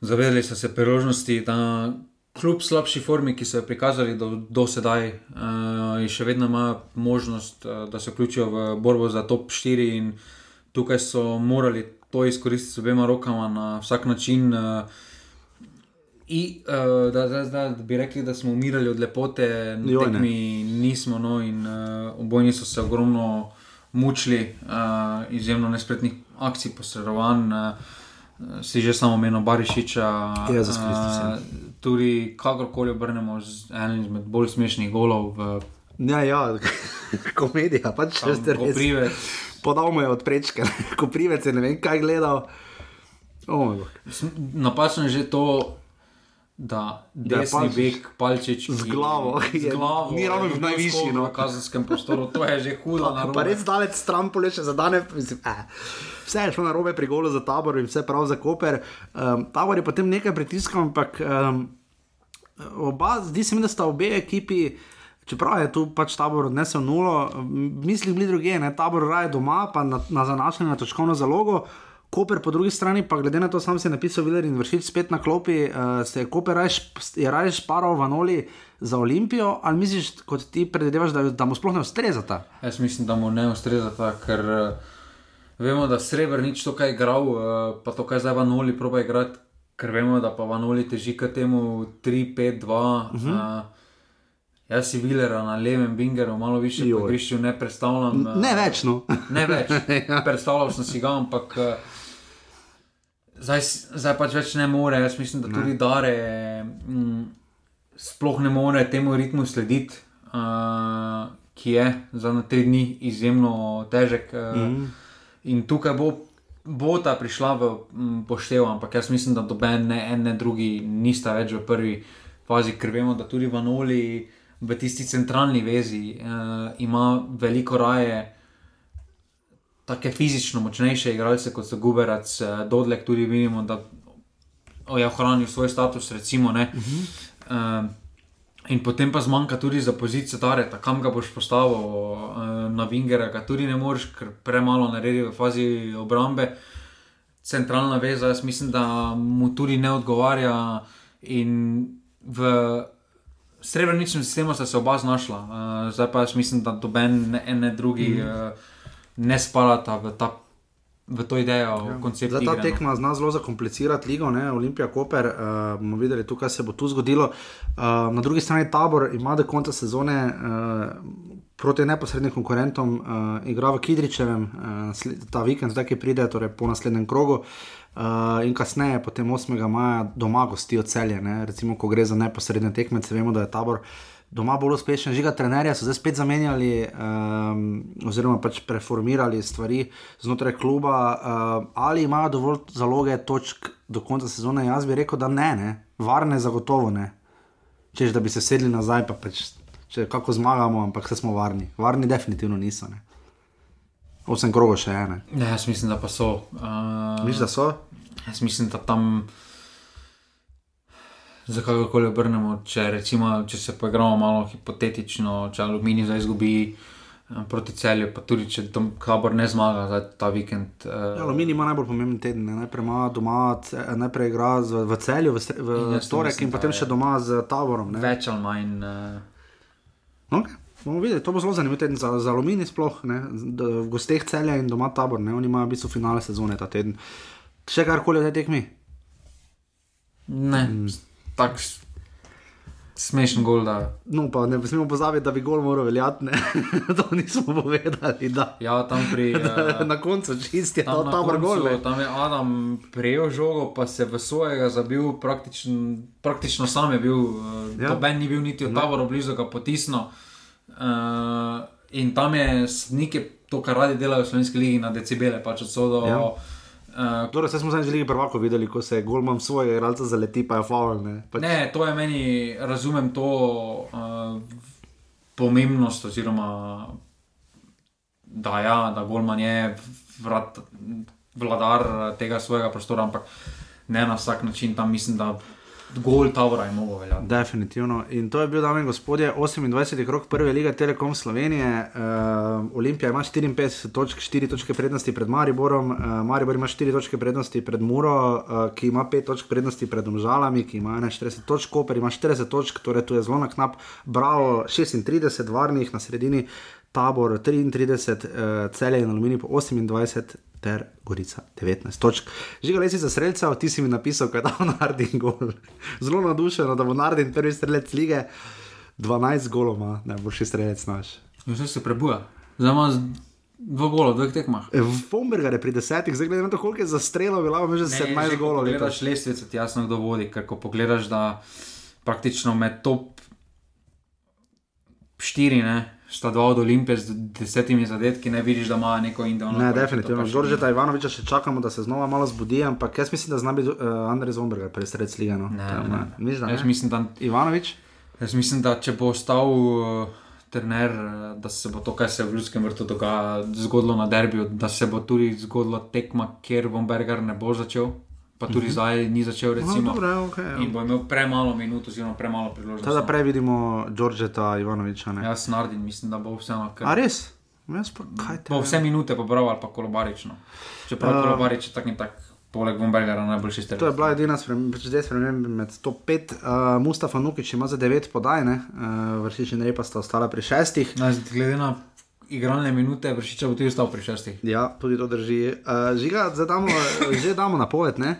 [SPEAKER 2] Zavedali so se priložnosti, da kljub slabši formi, ki so jo prikazali do, do sedaj, uh, še vedno ima možnost, uh, da se vključijo v borbo za top 4 in tukaj so morali to izkoristiti z obema rokama na vsak način. Uh, I, uh, da, da, da, da bi rekli, da smo umirali od lepote, mi nismo, no, in uh, obojni so se ogromno mučili, uh, izjemno nespretnih akcij, posredovanj. Uh, si že samo omenil Barišiča.
[SPEAKER 1] Za skrbnice.
[SPEAKER 2] Uh, tudi kakorkoli obrnemo z enim izmed bolj smešnih golov. V,
[SPEAKER 1] ja, ja, komedija, pač če ste
[SPEAKER 2] rekli.
[SPEAKER 1] Podal mu je od prečke, ko privece, ne vem kaj gledal. Oh,
[SPEAKER 2] Napačno je že to, da desni bek palčič
[SPEAKER 1] z glavo,
[SPEAKER 2] z glavo
[SPEAKER 1] ni ravno v najvišji
[SPEAKER 2] no. kazenskem prostoru, to je že hudo.
[SPEAKER 1] Pa res daleč stran poleče za danes. Eh. Vse je šlo na robe pri golu za tabor in vse prav za koper. Um, tabor je potem nekaj pritiskal, ampak um, oba, zdi se mi, da sta obe ekipi. Čeprav je tu pač tabor odnesel nulo, mislim, bili druge, ne tabor raje doma, pa na, na zanašanje na točkovno zalogo. Koper po drugi strani, pa glede na to, sam si napisal, Viler in vršič spet na klopi, uh, se je Koper raje šparal v Noli za Olimpijo, ali misliš, kot ti predvidevaš, da, da mu sploh ne ustreza ta?
[SPEAKER 2] Jaz mislim, da mu ne ustreza ta, ker uh, vemo, da Srebr nič to, kaj je igral, uh, pa to, kaj zdaj v Noli proba igrati, ker vemo, da pa v Noli teži k temu 3-5-2. Uh -huh. uh, Jaz si Vilera na levem bingeru, malo više pogriščil, ne predstavljam.
[SPEAKER 1] Ne več, no.
[SPEAKER 2] ne več. ja. Predstavljal sem si ga, ampak. Zdaj, zdaj pač več ne more. Jaz mislim, da tudi ne. Dare m, mm, sploh ne more temu ritmu slediti, uh, ki je za na tri dni izjemno težek. Uh, mm. In tukaj bo, bo ta prišla v mm, poštev, ampak jaz mislim, da doben ne en, ne drugi nista več v prvi fazi, ker vemo, da tudi v Anoli. V tisti centralni vezi uh, ima veliko raje, tako fizično močnejše igralce kot so Guberac, eh, Dodlek, tudi vidimo, da je ohranil svoj status. Recimo, uh -huh. uh, in potem pa zmanjka tudi za pozicijo Tareta, kam ga boš postavil uh, na Vingera, ki tudi ne moreš, ker premalo naredi v fazi obrambe. Centralna veza, jaz mislim, da mu tudi ne odgovarja. In v srebrničnem sistemu sta se oba znašla, uh, zdaj pa jaz mislim, da doben ne ne drugi. Mm. Ne spalata v, ta, v to idejo, ja. koncept.
[SPEAKER 1] Ta igre, no. tekma no. zna zelo zakomplicirati ligo, ne? Olimpija, Koper. Uh, bomo videli, tukaj se bo tu zgodilo. Uh, na drugi strani tabor ima do konca sezone. Uh, Proti neposrednim konkurentom uh, igra v Kidričevem, uh, ta vikend, zdaj ki pride, torej po naslednjem krogu, uh, in kasneje, potem 8. maja, doma gostijo celje. Ne? Recimo, ko gre za neposredne tekmece, vemo, da je tabor uh, doma bolj uspešen, že ga trenerja so zdaj spet zamenjali, um, oziroma pač preformirali stvari znotraj kluba, uh, ali imajo dovolj zaloge točk do konca sezone. Jaz bi rekel, da ne, ne. varne, zagotovo ne. Češ, da bi se sedli nazaj, pa pač, če kako zmagamo, ampak se smo varni. Varni, definitivno niso. Ne. Osem krogov še ene.
[SPEAKER 2] Ja, jaz mislim, da pa so. Uh,
[SPEAKER 1] Misliš, da so?
[SPEAKER 2] Jaz mislim, da tam za kakorkoli obrnemo. Če, recimo, če se poigramo malo hipotetično, če aluminij zdaj izgubi eh, proti celju, pa tudi če tam kabor ne zmaga za ta vikend.
[SPEAKER 1] Uh, ja, aluminij ima najbolj pomemben teden, ne? najprej ima doma, najprej igra z, v celju, v, v, v torek in potem še doma z taborom. Ne?
[SPEAKER 2] Več ali manj. Uh...
[SPEAKER 1] Okay. Bomo videli, to bo zelo zanimivo teden za, za aluminij, sploh ne? v gosteh celja in doma tabor, ne? oni imajo v bistvu finale sezone ta teden. Še karkoli od teh mi?
[SPEAKER 2] Ne. Mm tak, Smešen gol, da.
[SPEAKER 1] No, pa ne smemo pozabiti, da bi gol moral veljati. to nismo povedali. Da.
[SPEAKER 2] Ja, tam pri.
[SPEAKER 1] Da,
[SPEAKER 2] eh,
[SPEAKER 1] na koncu čisti je
[SPEAKER 2] Tam, na
[SPEAKER 1] tabor
[SPEAKER 2] koncu,
[SPEAKER 1] gol.
[SPEAKER 2] tam je Adam prejel žogo, pa se v svojega zabil, praktično, praktično sam je bil,
[SPEAKER 1] Ja.
[SPEAKER 2] ja. noben ni bil niti od tabora blizu, ga potisnil. Uh, in tam je snike, to, kar radi delajo v slovenski ligi, na decibele, pač od sodo.
[SPEAKER 1] Ja.
[SPEAKER 2] Uh,
[SPEAKER 1] Torej, zdaj smo zadnjič lige prvako videli, ko se golman svojega igralca zaleti, pa je faul. Ne? Pač,
[SPEAKER 2] Ne, to je meni, razumem to uh, pomembnost, oziroma da, ja, da Golman je vrat, vladar tega svojega prostora, ampak ne na vsak način. Tam mislim, da gol Tavora je mogo veljati.
[SPEAKER 1] Definitivno. In to je bil, dame in gospodje, 28. krok prve lige Telekom Slovenije. Uh, Olimpija ima 54 točk, 4 točke prednosti pred Mariborom, uh, Maribor ima 4 točke prednosti pred Muro, uh, ki ima 5 točk prednosti pred Domžalami, ki ima 41 točk, Koper ima 40 točk, torej tu je zelo na knap, Bravo 36, varnih na sredini. Tabor 33, uh, celje in aluminij po 28, ter Gorica 19 točk. Žiga lesi za streljcev, ti si mi napisal, kaj je dal Nardin gol. Zelo nadušeno, da bo Nardin prvi strelec lige, 12 golov ima, najboljši strelec naš.
[SPEAKER 2] Vse se prebuja. Zdaj ima z- dva gola, v dveh tekmah.
[SPEAKER 1] Fomberger je pri desetih, zdaj glede na to, koliko je za strelo, bilo ima že 17
[SPEAKER 2] že, ko
[SPEAKER 1] golov.
[SPEAKER 2] Pogledaš lestvico, ti jasno kdo vodi, ker ko pogledaš, da praktično med top 4, ne, sta dva od Olimpije z desetimi zadetki, ne vidiš, da ima neko individualno.
[SPEAKER 1] Ne,
[SPEAKER 2] kvaliteto,
[SPEAKER 1] definitivno.
[SPEAKER 2] pač
[SPEAKER 1] Đorđeta Ivanoviča še čakamo, da se znova malo zbudi, ampak jaz mislim, da zna biti uh, Andrej Zomberger, prvi strelec lige. No.
[SPEAKER 2] Ne,
[SPEAKER 1] Tam,
[SPEAKER 2] ne.
[SPEAKER 1] eh, Misliš, da
[SPEAKER 2] Jaz
[SPEAKER 1] ne?
[SPEAKER 2] mislim, da
[SPEAKER 1] Ivanovič?
[SPEAKER 2] Jaz mislim, da če bo ostal uh, trener, eh, da se bo to, kar se je v Ljudskem vrtu dogaja, zgodilo na derbiju, da se bo tudi zgodilo tekma, kjer Bomberger ne bo začel, pa tudi
[SPEAKER 1] Mhm.
[SPEAKER 2] zdaj ni začel. Recimo,
[SPEAKER 1] No, dobro, okej, ja.
[SPEAKER 2] in bo imel premalo minut, oziroma premalo priložnosti.
[SPEAKER 1] Teda prej vidimo Đorđeta Ivanoviča. Ne?
[SPEAKER 2] Jaz nardim, mislim, da bo vseeno kar.
[SPEAKER 1] A res? Jaz pa kaj te.
[SPEAKER 2] Bo vse minute pobral ali pa kolobarično. Čeprav
[SPEAKER 1] Uh,
[SPEAKER 2] kolobarič je tak in tak, poleg Bombergera najboljši strelec.
[SPEAKER 1] To je bila edina sprememba med top 5. Uh, Mustafa Nukič ima za 9 podaj, ne? uh, vršič in repa sta ostala pri 6.
[SPEAKER 2] Glede na igralne minute, vršiča bo tudi ostal pri šestih.
[SPEAKER 1] Ja, tudi to drži. Uh, žiga, zdaj damo, že damo napoved, ne?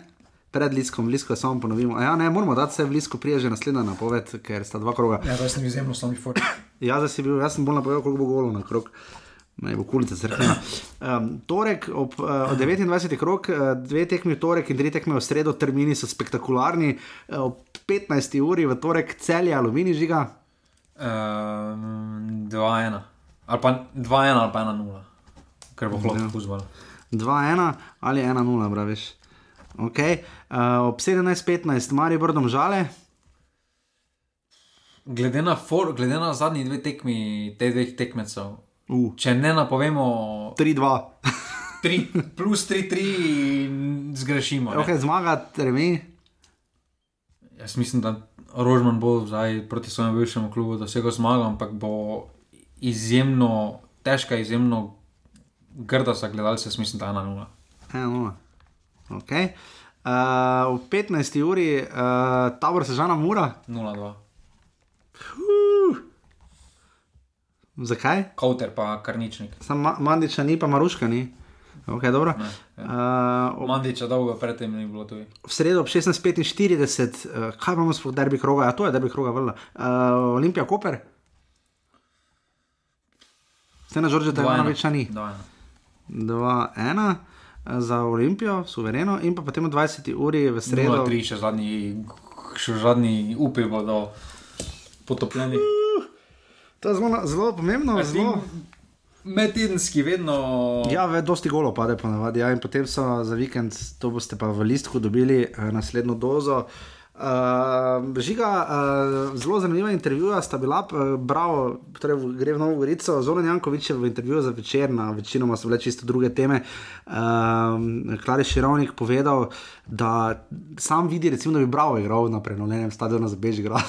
[SPEAKER 1] Pred Liskom, Lisko je samo ponovimo. A Ja, ne, moramo dati se v Lisko, prije že naslednja napoved, ker sta dva kroga.
[SPEAKER 2] Ja, zdaj sem izjemno slab for.
[SPEAKER 1] Ja, zdaj si bil, jaz sem bolj napovedal, koliko bo golov na krog. Naj bo kulica crkvena. Um, torek ob uh, 29. krok, uh, dve tekmi v torek in tri tekme v sredo, termini so spektakularni. Uh, ob 15. uri v torek celje aluminij žiga.
[SPEAKER 2] Um, 2-1. Ali pa 2-1 ali pa 1-0. Ker bo hlop
[SPEAKER 1] Ja.
[SPEAKER 2] fuzbol.
[SPEAKER 1] 2-1 ali 1-0, praviš. Okay. Uh, ob 17.15 Mari Brdom žale.
[SPEAKER 2] Glede na, for, glede na zadnji dve tekmi, te dveh tekmecev,
[SPEAKER 1] uh.
[SPEAKER 2] če ne napovemo
[SPEAKER 1] 3-2,
[SPEAKER 2] 3 plus 3-3, zgrešimo. ne.
[SPEAKER 1] okay, zmaga, remi.
[SPEAKER 2] Jaz mislim, da Rožman bo zdaj proti svojemu bivšemu klubu dosegel zmago, ampak bo izjemno težka, izjemno grda za gledalce, mislim, da 1-0.
[SPEAKER 1] 1-0. Okay. Uh, v 15. uri uh, tabor sežana mura.
[SPEAKER 2] 0-2.
[SPEAKER 1] Zakaj?
[SPEAKER 2] Kauter pa karničnik.
[SPEAKER 1] Sam ma Mandiča ni, pa Maruška ni. Okay, dobro.
[SPEAKER 2] Ne,
[SPEAKER 1] Uh, ob,
[SPEAKER 2] Mandiča dolgo predtem ni bilo tudi.
[SPEAKER 1] v sredo ob 16.45, uh, kaj imamo sploh derbi kroga? Ja, to je derbi kroga, vrla. Uh, Olimpija Koper. Ste na Žoržeta
[SPEAKER 2] 2:1.
[SPEAKER 1] Ivanoviča ni.
[SPEAKER 2] 2-1.
[SPEAKER 1] 2-1 eh, za Olimpijo, suvereno, in pa potem v 20. uri v sredo.
[SPEAKER 2] 0-3, še zadnji, še zadnji upi bodo potopljeni.
[SPEAKER 1] To je zelo, zelo pomembno. Zelo...
[SPEAKER 2] Medtedenski vedno.
[SPEAKER 1] Ja, ve, dosti golo pade ponavadi. Ja, in potem so za vikend, to boste pa v listku dobili uh, naslednjo dozo. Uh, žiga, uh, zelo zanimiva intervjuja sta bila, uh, bravo, torej gre v Novo Gorico, Zoran Jankovič je v intervjuju za večer, na večinoma so bile čisto druge teme. Uh, Klari Širovnik povedal, da sam vidi, recimo, da bi bravo igral na prenovljenem stadionu za Bežigrad.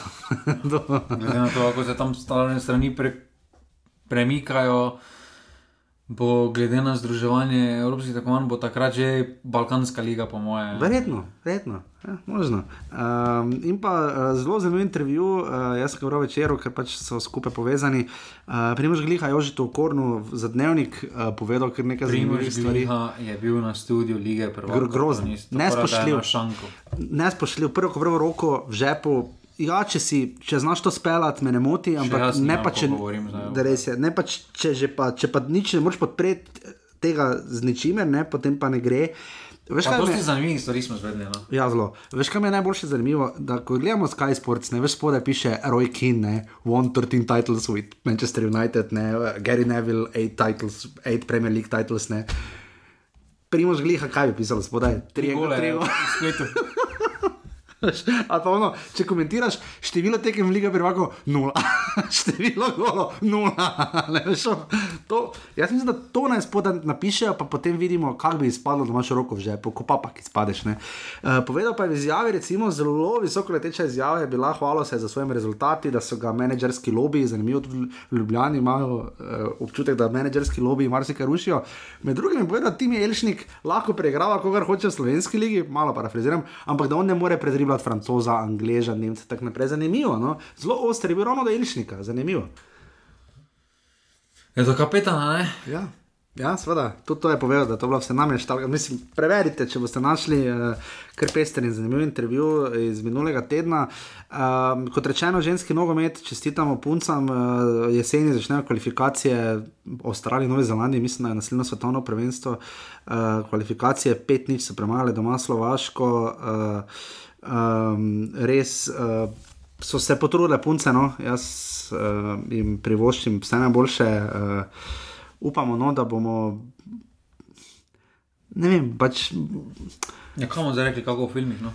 [SPEAKER 2] Glede na to, kako se tam stvarne strani pre, premikajo, bo glede na združevanje evropskih tekmovanj, bo takrat že Balkanska liga, po moje.
[SPEAKER 1] Verjetno, verjetno, ja, možno. Um, in pa uh, zelo zanimiv intervju, uh, jaz sem ga bral večer, ker pač so skupaj povezani. Uh, Primož Gliha je že to okorno za dnevnik uh, povedal, ker nekaj zanimivih
[SPEAKER 2] Primož
[SPEAKER 1] stvari.
[SPEAKER 2] Gliha je bil na studiu lige prvakov.
[SPEAKER 1] Gr
[SPEAKER 2] je
[SPEAKER 1] nespoštljiv.
[SPEAKER 2] na šanku.
[SPEAKER 1] Nespoštljiv, prvo, prvo roko v žepu, ja, če, si, če znaš to speljati, me ne moti, ampak ne
[SPEAKER 2] nimam,
[SPEAKER 1] pa če,
[SPEAKER 2] govorim zdaj,
[SPEAKER 1] da res je, ne pa če, če, pa, če pa nič ne moreš podpreti tega z ničimer, ne, potem pa ne gre. Veš,
[SPEAKER 2] Pa
[SPEAKER 1] kaj
[SPEAKER 2] dosti
[SPEAKER 1] me,
[SPEAKER 2] zanimivih stvari smo zvedeli. No?
[SPEAKER 1] ja, zelo. Veš, kaj mi je najbolj zanimivo? Da, ko gledamo Sky Sports, ne veš, spodaj piše Roy Keane, ne, won 13 titles with Manchester United, ne, Gary Neville, 8 titles, 8 Premier League titles, ne. Primož Gliha, kaj bi pisalo spodaj? Tri
[SPEAKER 2] gole
[SPEAKER 1] tri
[SPEAKER 2] spletu.
[SPEAKER 1] Ali pa ono, če komentiraš število tekem Liga prvako, nula, število golo, nula. Ne, veš, to, jaz mislim, da to naj spodaj napišejo, pa potem vidimo, kako bi izpadlo, da imaš roko v žepu, ko pa pa ki izpadeš. ne. Uh, povedal pa je v izjavi, recimo, zelo visoko leteča izjava je bila, hvala se za svojimi rezultati, da so ga menedžerski lobiji, zanimivo tudi v Ljubljani imajo uh, občutek, da menedžerski lobiji marsikaj rušijo. Med drugim je povedal, da Tim Jelšnik lahko preigrava, kogar hoče v slovenski ligi, malo parafraziram, ampak da on ne more predriblati francoza, angleža, nemca, tako naprej. Zanimivo, no? zelo oster je bil ravno do Jelšnika, zanimivo.
[SPEAKER 2] Je to kapetana, ne?
[SPEAKER 1] Ja. Ja, seveda, tudi to je povedal, da to je bilo vse namreč. Mislim, preverite, če boste našli uh, kar pester in zanimiv intervju iz minulega tedna. Um, kot rečeno, ženski nogomet, čestitamo puncam, uh, jeseni začnejo kvalifikacije v Avstraliji, Novi Zelandiji, mislim, da je naslednjo svetovno prvenstvo. Uh, kvalifikacije 5-0 so premagali doma Slovaško, uh, um, res. Uh, So se potrudile punce, no? jaz uh, jim privoščim vse najboljše. Uh, upamo, no, da bomo. Ne vem, pač.
[SPEAKER 2] Ja, kam bomo zdaj rekli, kako v filmih? No?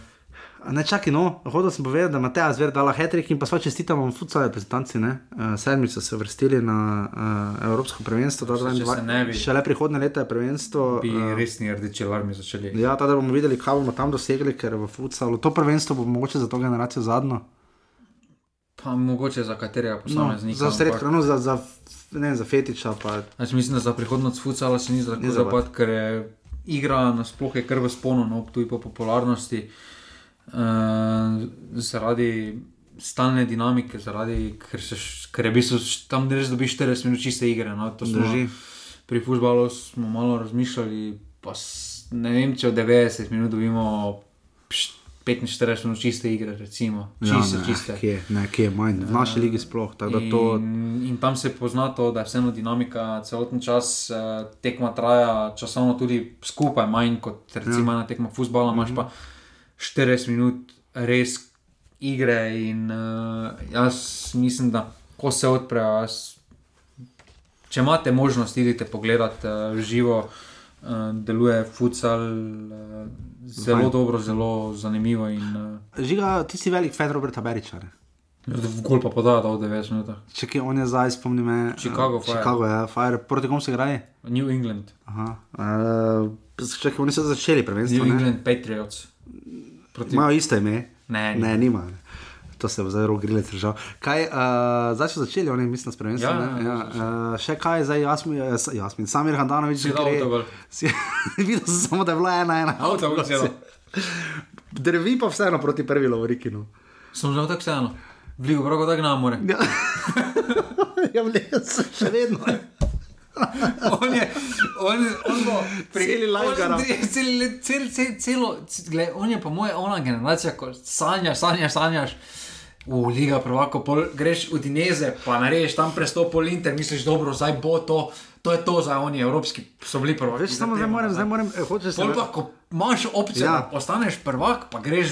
[SPEAKER 1] Ne čakaj, no, hodil sem povedati, da ima Matej Zver dala hetrik in pa sva čestitamo futsal reprezentanci. Uh, sedmi so se vrstili na uh, Evropsko prvenstvo, da
[SPEAKER 2] se ne bi-
[SPEAKER 1] Šele prihodne leta je prvenstvo.
[SPEAKER 2] Bi
[SPEAKER 1] eh,
[SPEAKER 2] resni rdeči alarmi začeli.
[SPEAKER 1] Ja, tada bomo videli, kaj bomo tam dosegli, ker v futsalu to prvenstvo bo mogoče za to generacijo zadnjo.
[SPEAKER 2] Pa mogoče za katerega
[SPEAKER 1] No,
[SPEAKER 2] posameznika.
[SPEAKER 1] za
[SPEAKER 2] ampak-
[SPEAKER 1] sredka, no, za, za, ne, za fetiča. Pa,
[SPEAKER 2] Jaz mislim, da za prihodnost futsala se ni tako
[SPEAKER 1] za
[SPEAKER 2] zapad, ker je igra nasploh je kar v sponu, no, tudi po popularnosti. Uh, zaradi stalne dinamike, zaradi, ker, se, ker je v bistvu tam res dobiš 40 minut čiste igre. No, to smo,
[SPEAKER 1] Drži.
[SPEAKER 2] pri futbalu smo malo razmišljali, pa ne vem, če v 90 minut dobimo pš- 45 minut čiste igre, recimo. Čiste,
[SPEAKER 1] ja, ne,
[SPEAKER 2] čiste.
[SPEAKER 1] Kje, ne, kje je manj, v naši ligi sploh. da To,
[SPEAKER 2] In, in tam se pozna to, da je vseeno dinamika, celoten čas eh, tekma traja, časovno tudi skupaj, manj kot recimo
[SPEAKER 1] Ja.
[SPEAKER 2] ena tekma futbola, imaš pa 40 minut res igre. In uh, jaz mislim, da ko se odprejo, jaz, če imate možnost, idite pogledat uh, živo. Uh, deluje futsal uh, zelo
[SPEAKER 1] Fajn.
[SPEAKER 2] dobro, zelo zanimivo. In, uh,
[SPEAKER 1] Žiga, ti si velik fan Roberta Beriča.
[SPEAKER 2] v gol pa podaja, da v 90 minutah.
[SPEAKER 1] Če kje on je zdaj, spomni me.
[SPEAKER 2] Chicago
[SPEAKER 1] eh,
[SPEAKER 2] Fire.
[SPEAKER 1] Chicago, ja, Fire. Proti kom se igraje?
[SPEAKER 2] New England.
[SPEAKER 1] Aha. Uh, čakaj, oni so začeli prvenstvo.
[SPEAKER 2] New
[SPEAKER 1] ne?
[SPEAKER 2] England Patriots. Proti...
[SPEAKER 1] Imajo isto ime?
[SPEAKER 2] Ne,
[SPEAKER 1] ne, nima. To se bo zdaj rok grilec držal. Kaj, uh, zdaj so začeli, oni mislim, s prvenstvom.
[SPEAKER 2] Ja,
[SPEAKER 1] ne?
[SPEAKER 2] ja,
[SPEAKER 1] uh, še kaj, zdaj Jasmin, eh, Jasmin Samir Handanovič.
[SPEAKER 2] Si avtogol.
[SPEAKER 1] Si, videl sem samo, da je bila ena, ena.
[SPEAKER 2] Avtogol si dal.
[SPEAKER 1] Drvi pa vseeno proti prvi Lovrikinu.
[SPEAKER 2] Sem že tako vseeno. Vligo, prav tako nam more.
[SPEAKER 1] Ja, ja vles, še vedno.
[SPEAKER 2] on je, on, on bo on-
[SPEAKER 1] nam.
[SPEAKER 2] cel, cel, cel, celo, gled, on je po moje ona generacija, ko sanjaš, sanjaš, sanjaš. V Liga prvako, pol, greš v Dineze, pa narediš tam prestop pol Inter, misliš, dobro, zdaj bo to, to je to za oni evropski, so bili prvaki.
[SPEAKER 1] Veš, samo zdaj moram, zdaj moram, eh, hočeš
[SPEAKER 2] Pol pa, ko imaš opcijo,
[SPEAKER 1] Ja.
[SPEAKER 2] postaneš prvak, pa greš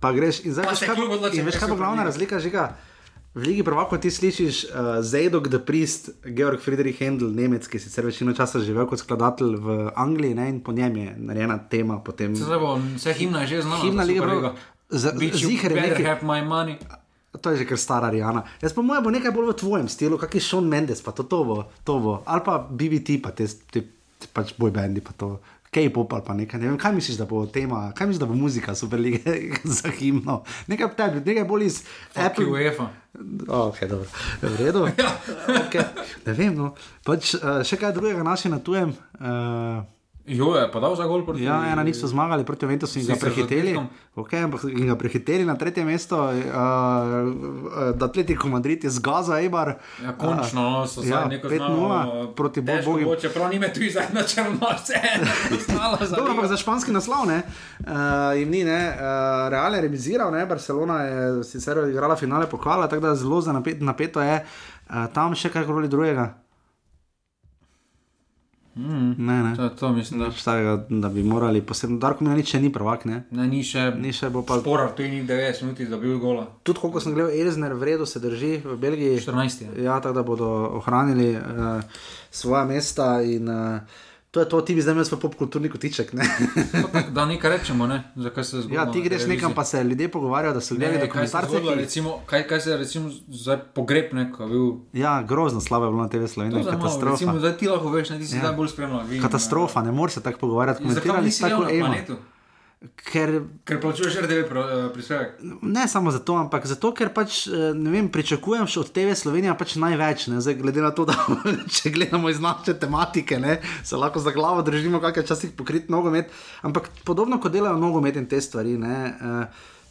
[SPEAKER 1] Pa greš in zdaj
[SPEAKER 2] Pa
[SPEAKER 1] veš,
[SPEAKER 2] se
[SPEAKER 1] kaj, bo
[SPEAKER 2] se
[SPEAKER 1] glavna razlika, žiga. V Ligi prvako ti slišiš uh, Zajdok the Priest, Georg Friedrich Händel, Nemec, ki je sicer večino časa živel kot skladatelj v Angliji, ne, in po njem je narejena tema. Potem...
[SPEAKER 2] Se bo, vse himna je že znana.
[SPEAKER 1] Himna Lige
[SPEAKER 2] you
[SPEAKER 1] ziher je nekaj-. To je že kar stara Rijana. Jaz pa moja bo nekaj bolj v tvojem stilu, kakšen Sean Mendes, pa to, to bo, to bo. Ali pa BBT, pa te, te, te pač boj bendi, pa to. K-pop ali pa nekaj. Ne vem, kaj misliš, da bo tema, kaj misliš, da bo muzika Superlige za himno. Nekaj tebi, nekaj bolj iz
[SPEAKER 2] Fuck you, UEFA.
[SPEAKER 1] Ok, dobro. V redu. okay. Ne vem, no. Pač, uh, še kaj drugega naši na tujem. Uh,
[SPEAKER 2] Jo, je pa dal za gol proti.
[SPEAKER 1] Ja, ena niso zmagali proti Ventusu in ga prehiteli. Okay, ampak in ga prehiteli na tretje mesto, uh, da Atletico Madrid je zgaza Eibar.
[SPEAKER 2] Ja, končno no, so
[SPEAKER 1] ja,
[SPEAKER 2] ja, neko
[SPEAKER 1] 5-0 proti Bogu.
[SPEAKER 2] Bogu. Čeprav ni me tu zdaj na za
[SPEAKER 1] Dobro, ampak za španski naslov ne, uh, jim ni, ne. Uh, Real je remiziral, ne. Barcelona je sicer igrala finale pokala, tako da zelo za napet, napeto je. Uh, tam še kaj koli drugega.
[SPEAKER 2] Mm,
[SPEAKER 1] Ne, ne.
[SPEAKER 2] to, to mislim, da.
[SPEAKER 1] Nič takega, da bi morali posebno. Darko Milanič še ni prvak, ne.
[SPEAKER 2] Ne, ni še,
[SPEAKER 1] Ni še pa.
[SPEAKER 2] Sporar, tu ni 90 minut, da bi bil gola.
[SPEAKER 1] Tudi koliko sem gledal, Elzner v redu se drži v Belgiji.
[SPEAKER 2] 14 je.
[SPEAKER 1] Ja, tako da bodo ohranili uh, svoja mesta in uh, to je to, ti bi zdaj imel svoj popkulturni kotiček. Ne?
[SPEAKER 2] Tak, Da nekaj rečemo, ne? zakaj se zgodi.
[SPEAKER 1] ja, ti greš nekam, pa se ljudje pogovarjajo, da so gledali
[SPEAKER 2] Ne, kaj
[SPEAKER 1] dokumentarce.
[SPEAKER 2] zgodilo,
[SPEAKER 1] ki-
[SPEAKER 2] recimo, kaj, kaj se je recimo zdaj pogreb neko bil.
[SPEAKER 1] Ja, grozno slabo je bilo na TV
[SPEAKER 2] To
[SPEAKER 1] Sloveniji,
[SPEAKER 2] je malo,
[SPEAKER 1] katastrofa.
[SPEAKER 2] recimo, zdaj ti lahko veš, ne, ti si
[SPEAKER 1] Ja.
[SPEAKER 2] ja. bolj spremljal.
[SPEAKER 1] Katastrofa, ne moreš se tako pogovarjati, komentirali ste tako
[SPEAKER 2] planetu?
[SPEAKER 1] Ker
[SPEAKER 2] Ker plačuješ RTV pro- eh, prispevek.
[SPEAKER 1] Ne samo zato, ampak zato, ker pač eh, vem, pričakujem od TV Slovenije pač največ. Ne? Zdaj, glede na to, da če gledamo iz naše tematike, ne, se lahko za glavo držimo, kakšne časih pokrit nogomet. Ampak podobno kot delajo nogomet in te stvari. Ne, uh,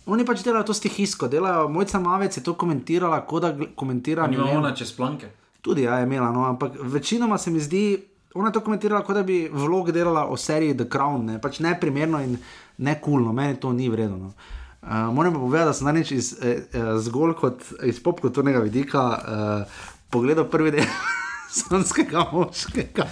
[SPEAKER 1] oni pač delajo to stihijsko, delajo. Mojca Mavec je to komentirala, kot da komentira. vem,
[SPEAKER 2] ona čez planke.
[SPEAKER 1] Tudi ja, je imela, no, ampak večinoma se mi zdi, ona je to komentirala, kot da bi vlog delala o seriji The Crown, ne, pač ne primerno in ne kulno, meni to ni vredno. No. Uh, moram pa povedati, da sem danes iz, eh, eh, zgolj kot iz popkulturnega vidika uh, pogledal prvi del slovenskega moškega.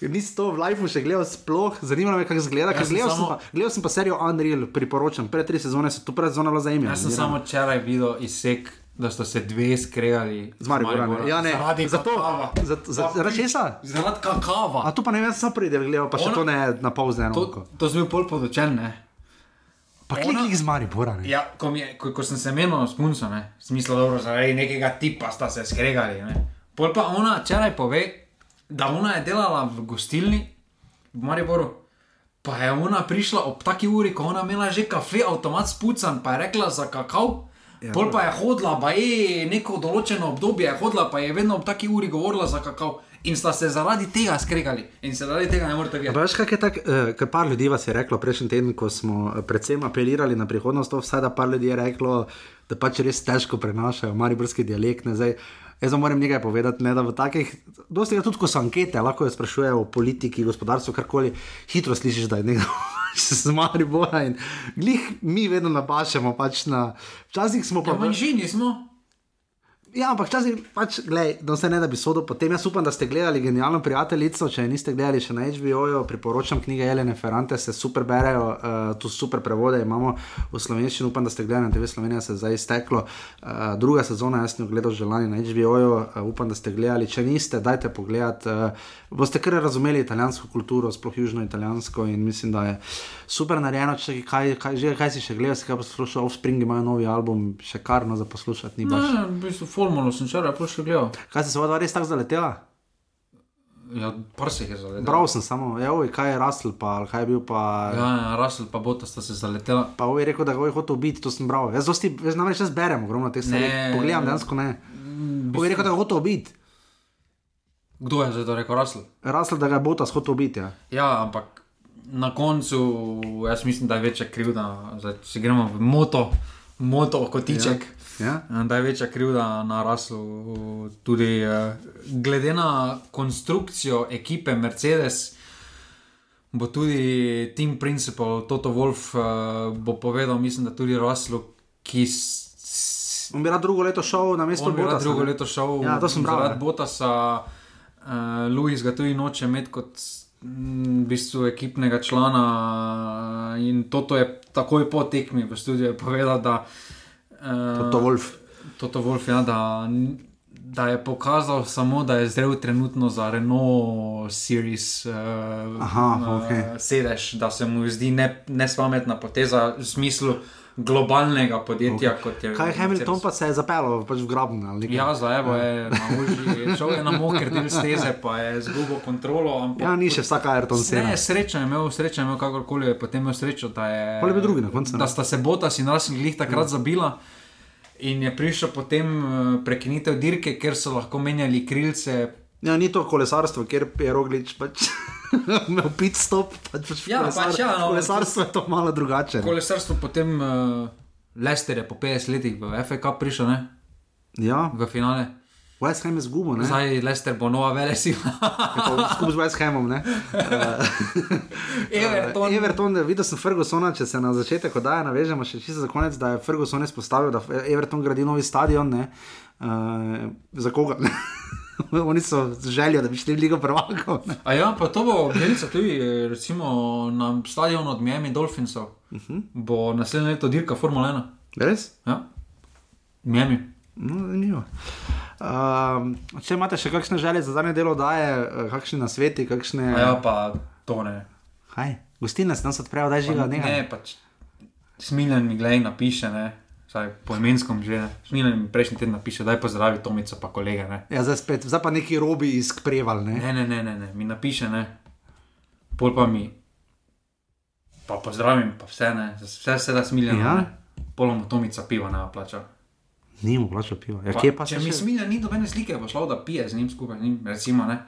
[SPEAKER 1] Nisem to v lifeu še gledal, sploh zanima me, kako ker
[SPEAKER 2] sem
[SPEAKER 1] Gledal, sem
[SPEAKER 2] samo-
[SPEAKER 1] pa- gledal sem pa serijo Unreal, priporočam. Pred tri sezone so to pred sezono bila zajemna.
[SPEAKER 2] Jaz sem samo včeraj videl izsek, da so se dve skregali.
[SPEAKER 1] Z Mariborom. Ja, ne,
[SPEAKER 2] zaradi
[SPEAKER 1] zato,
[SPEAKER 2] kakava.
[SPEAKER 1] zato, zato, zaradi česa?
[SPEAKER 2] Zaradi kakava.
[SPEAKER 1] A to pa ne vem, sem prvi del gledal, pa še
[SPEAKER 2] Ona-
[SPEAKER 1] to ne na pol z eno.
[SPEAKER 2] To, to sem bil pol podočen, ne?
[SPEAKER 1] Pa klik iz Maribora. Ne?
[SPEAKER 2] Ja, ko, mi je, ko, ko sem se menil s punco, ne, smisel dobro, zaradi nekega tipa sta se skregali. Ne. Pol pa ona včeraj pove, da ona je delala v gostilni v Mariboru. Pa je ona prišla ob taki uri, ko ona imela že kafe, avtomat spucan, pa je rekla za kakav.
[SPEAKER 1] Ja,
[SPEAKER 2] Pol pa je hodila, pa je neko določeno obdobje je hodila, pa je vedno ob taki uri govorila za kakav. In sta se zaradi tega skregali. In se zaradi tega ne morete
[SPEAKER 1] Pa
[SPEAKER 2] videti.
[SPEAKER 1] veš, kaj je tako, uh, ker par ljudi vas je reklo prejšnji teden, ko smo eh, predvsem apelirali na prihodnost, to vsaj da par ljudi je reklo, da pač res težko prenašajo mariborski dialekt. Ne, zdaj, jaz vam moram nekaj povedati, ne, da v takih, dosti ga tudi ko so ankete, lahko jo sprašujejo o politiki, gospodarstvu, karkoli, hitro slišiš, da je nekdo z Maribora in glih mi vedno napašamo pač na, včasih smo pa...
[SPEAKER 2] Ja, manjšini smo.
[SPEAKER 1] Ja, ampak včasih, pač, glej, da se ne da bi sodel. Potem jaz upam, da ste gledali genialno prijateljico. Če niste gledali še na HBO-ju, priporočam knjige Elene Ferrante, se super berejo, uh, tu super prevode imamo v slovenščini. Upam, da ste gledali na TV Slovenija, se je zdaj izteklo. Uh, druga sezona, jaz sem jo gledal že lani na HBO-ju, uh, upam, da ste gledali. Če niste, dajte pogled. Uh, boste kar razumeli italijansko kulturo, sploh južno italijansko in mislim, da je super narejeno. Če, kaj, kaj, že, kaj si še gledal, si kaj poslušal, Offspring imajo novi album, še kar no za poslušati, ni baš.
[SPEAKER 2] Ne, v bistvu formulo sem včeraj prišel gledal.
[SPEAKER 1] Kaj se voda res tako zaletela?
[SPEAKER 2] Ja, par se jih je zaledel.
[SPEAKER 1] Bral sem samo, ja, oj, kaj je Russell, pa ali kaj je bil pa.
[SPEAKER 2] Ja, ja, Russell pa Bota sta se zaletela.
[SPEAKER 1] Pa oj, je rekel, da ga je hotel ubiti, to sem bral. Jaz, dosti, jaz namreč jaz berem ogromno teh stvari. Pogledam, dejansko ne. Oj, je rekel, da ga je hotel ubiti.
[SPEAKER 2] Kdo je zdaj to rekel, Russell?
[SPEAKER 1] Russell, da ga je Botas hotel ubiti. Ja.
[SPEAKER 2] Ja, ampak na koncu jaz mislim, da je večja krivda, zdaj, če gremo v moto, moto kotiček.
[SPEAKER 1] Ja.
[SPEAKER 2] Da je večja krivda na Russellu, tudi eh, glede na konstrukcijo ekipe Mercedes, bo tudi Team Principal, Toto Wolf, eh, bo povedal, mislim, da tudi Russellu, ki
[SPEAKER 1] On bi rad drugo leto šel na mesto
[SPEAKER 2] rad
[SPEAKER 1] Botasa.
[SPEAKER 2] drugo
[SPEAKER 1] ne?
[SPEAKER 2] leto šel
[SPEAKER 1] Ja, to sem bral. ja.
[SPEAKER 2] Botasa, uh, Luis ga tudi noče imeti kot mm, v bistvu ekipnega člana. In toto je takoj po tekmi v studiu povedal, da. Uh,
[SPEAKER 1] Toto Wolf.
[SPEAKER 2] Toto Wolf, ja, da, da je pokazal samo, da je zrel trenutno za Renault Series uh,
[SPEAKER 1] Aha,
[SPEAKER 2] uh,
[SPEAKER 1] okej.
[SPEAKER 2] sedež, da se mu zdi ne, nespametna poteza v smislu globalnega podjetja. Okay.
[SPEAKER 1] Kaj Hamilton pa se je zapeljal pač v nekaj?
[SPEAKER 2] Ja, za Evo je na uži, šel je na moker del steze, pa je zgubil kontrolo. Ampak,
[SPEAKER 1] Ja, ni še vsaka Ayrton Senna.
[SPEAKER 2] Ne, srečo je imel, srečo je imel, kakorkoli je potem imel srečo, da je.
[SPEAKER 1] Pol je bil drugi na koncu, ne?
[SPEAKER 2] Da sta se Botas in Rasen glih takrat
[SPEAKER 1] Ja.
[SPEAKER 2] zabila. In je prišel potem eh, prekinitev dirke, ker so lahko menjali krilce.
[SPEAKER 1] Ja, ni to kolesarstvo, kjer je roglič pač. imel pit stop, pač, pač
[SPEAKER 2] Ja,
[SPEAKER 1] kolesar,
[SPEAKER 2] pač ja, no,
[SPEAKER 1] kolesarstvo je to malo drugače. ne.
[SPEAKER 2] Kolesarstvo potem uh, Lester je po 50 letih v Cup prišel, ne?
[SPEAKER 1] Ja,
[SPEAKER 2] V finale.
[SPEAKER 1] West Ham je zgubil, ne?
[SPEAKER 2] Zdaj Lester bo nova vele sila.
[SPEAKER 1] Skupaj z West Hamom, ne?
[SPEAKER 2] Everton.
[SPEAKER 1] Everton, da videl sem Fergusona, če se na začetek oddaje navežemo, še čisto za konec, da je Ferguson izpostavil, da Everton gradi novi stadion, ne? Uh, za koga? Oni so z željo, da bi šli v Ligo prvakov.
[SPEAKER 2] A ja, pa to bo delnica tudi, eh, recimo na stadionu od Miami Dolphinsov. Uh
[SPEAKER 1] Mhm.
[SPEAKER 2] -huh. Bo naslednje leto dirka Formula 1.
[SPEAKER 1] Res?
[SPEAKER 2] Ja. Miami.
[SPEAKER 1] No, zanimivo. Um, če imate še kakšne želje za zadnje delo, daje, kakšne nasveti, kakšne.
[SPEAKER 2] A ja, pa to ne.
[SPEAKER 1] Kaj? Gostilna se nas odprejo, da je živa,
[SPEAKER 2] Pa
[SPEAKER 1] nekaj.
[SPEAKER 2] Ne, pač smiljen mi glej napiše, ne. Saj po imenskom že ne. Smiljen mi prejšnji teden napiše, daj pozdravi Tomico pa kolege, ne.
[SPEAKER 1] Ja, zdaj spet, zdaj pa neki robi iz Preval, ne?
[SPEAKER 2] Ne, ne, ne, ne, ne. mi napiše, ne. Pol pa mi, pa pozdravim, pa vse, ne. Vse se da smiljen.
[SPEAKER 1] Ja.
[SPEAKER 2] Ja. Polom Tomica piva ne plača.
[SPEAKER 1] Ni mu plačal piva. Ja,
[SPEAKER 2] Pa,
[SPEAKER 1] kje pa
[SPEAKER 2] če
[SPEAKER 1] se
[SPEAKER 2] mi
[SPEAKER 1] še-
[SPEAKER 2] smiljen ni dobene slike, bo šlo, da pije z njim skupaj, njim, recimo, ne.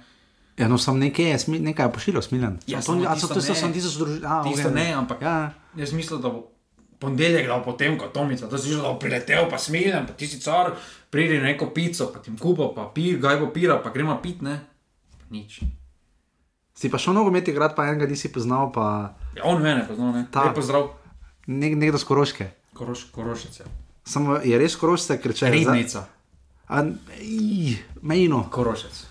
[SPEAKER 1] Ja, no, sem nekaj, je nekaj je pošiljal, smiljen.
[SPEAKER 2] Ja,
[SPEAKER 1] to,
[SPEAKER 2] samo
[SPEAKER 1] a so
[SPEAKER 2] tisto
[SPEAKER 1] to, to
[SPEAKER 2] ne.
[SPEAKER 1] sem tisto združil.
[SPEAKER 2] Tisto ne, ampak
[SPEAKER 1] Ja,
[SPEAKER 2] jaz mislim, da bo ponedeljek dal potem kot Tomica, da si že dal priletel, pa smiljen, pa ti si car, pridi na neko pico, pa ti kupo, pa pir, gaj bo pira, pa gremo pit, ne. Nič.
[SPEAKER 1] si pa šel nogomet igrati, pa enega nisi poznal, pa
[SPEAKER 2] Ja, on mene poznal, ne.
[SPEAKER 1] Ta.
[SPEAKER 2] Pozdrav,
[SPEAKER 1] nek, nekdo z Koroške.
[SPEAKER 2] Koroš, Korošice.
[SPEAKER 1] Samo je res Korošce, ker če je.
[SPEAKER 2] Ridnica.
[SPEAKER 1] A, ij, mejno.
[SPEAKER 2] Korošec.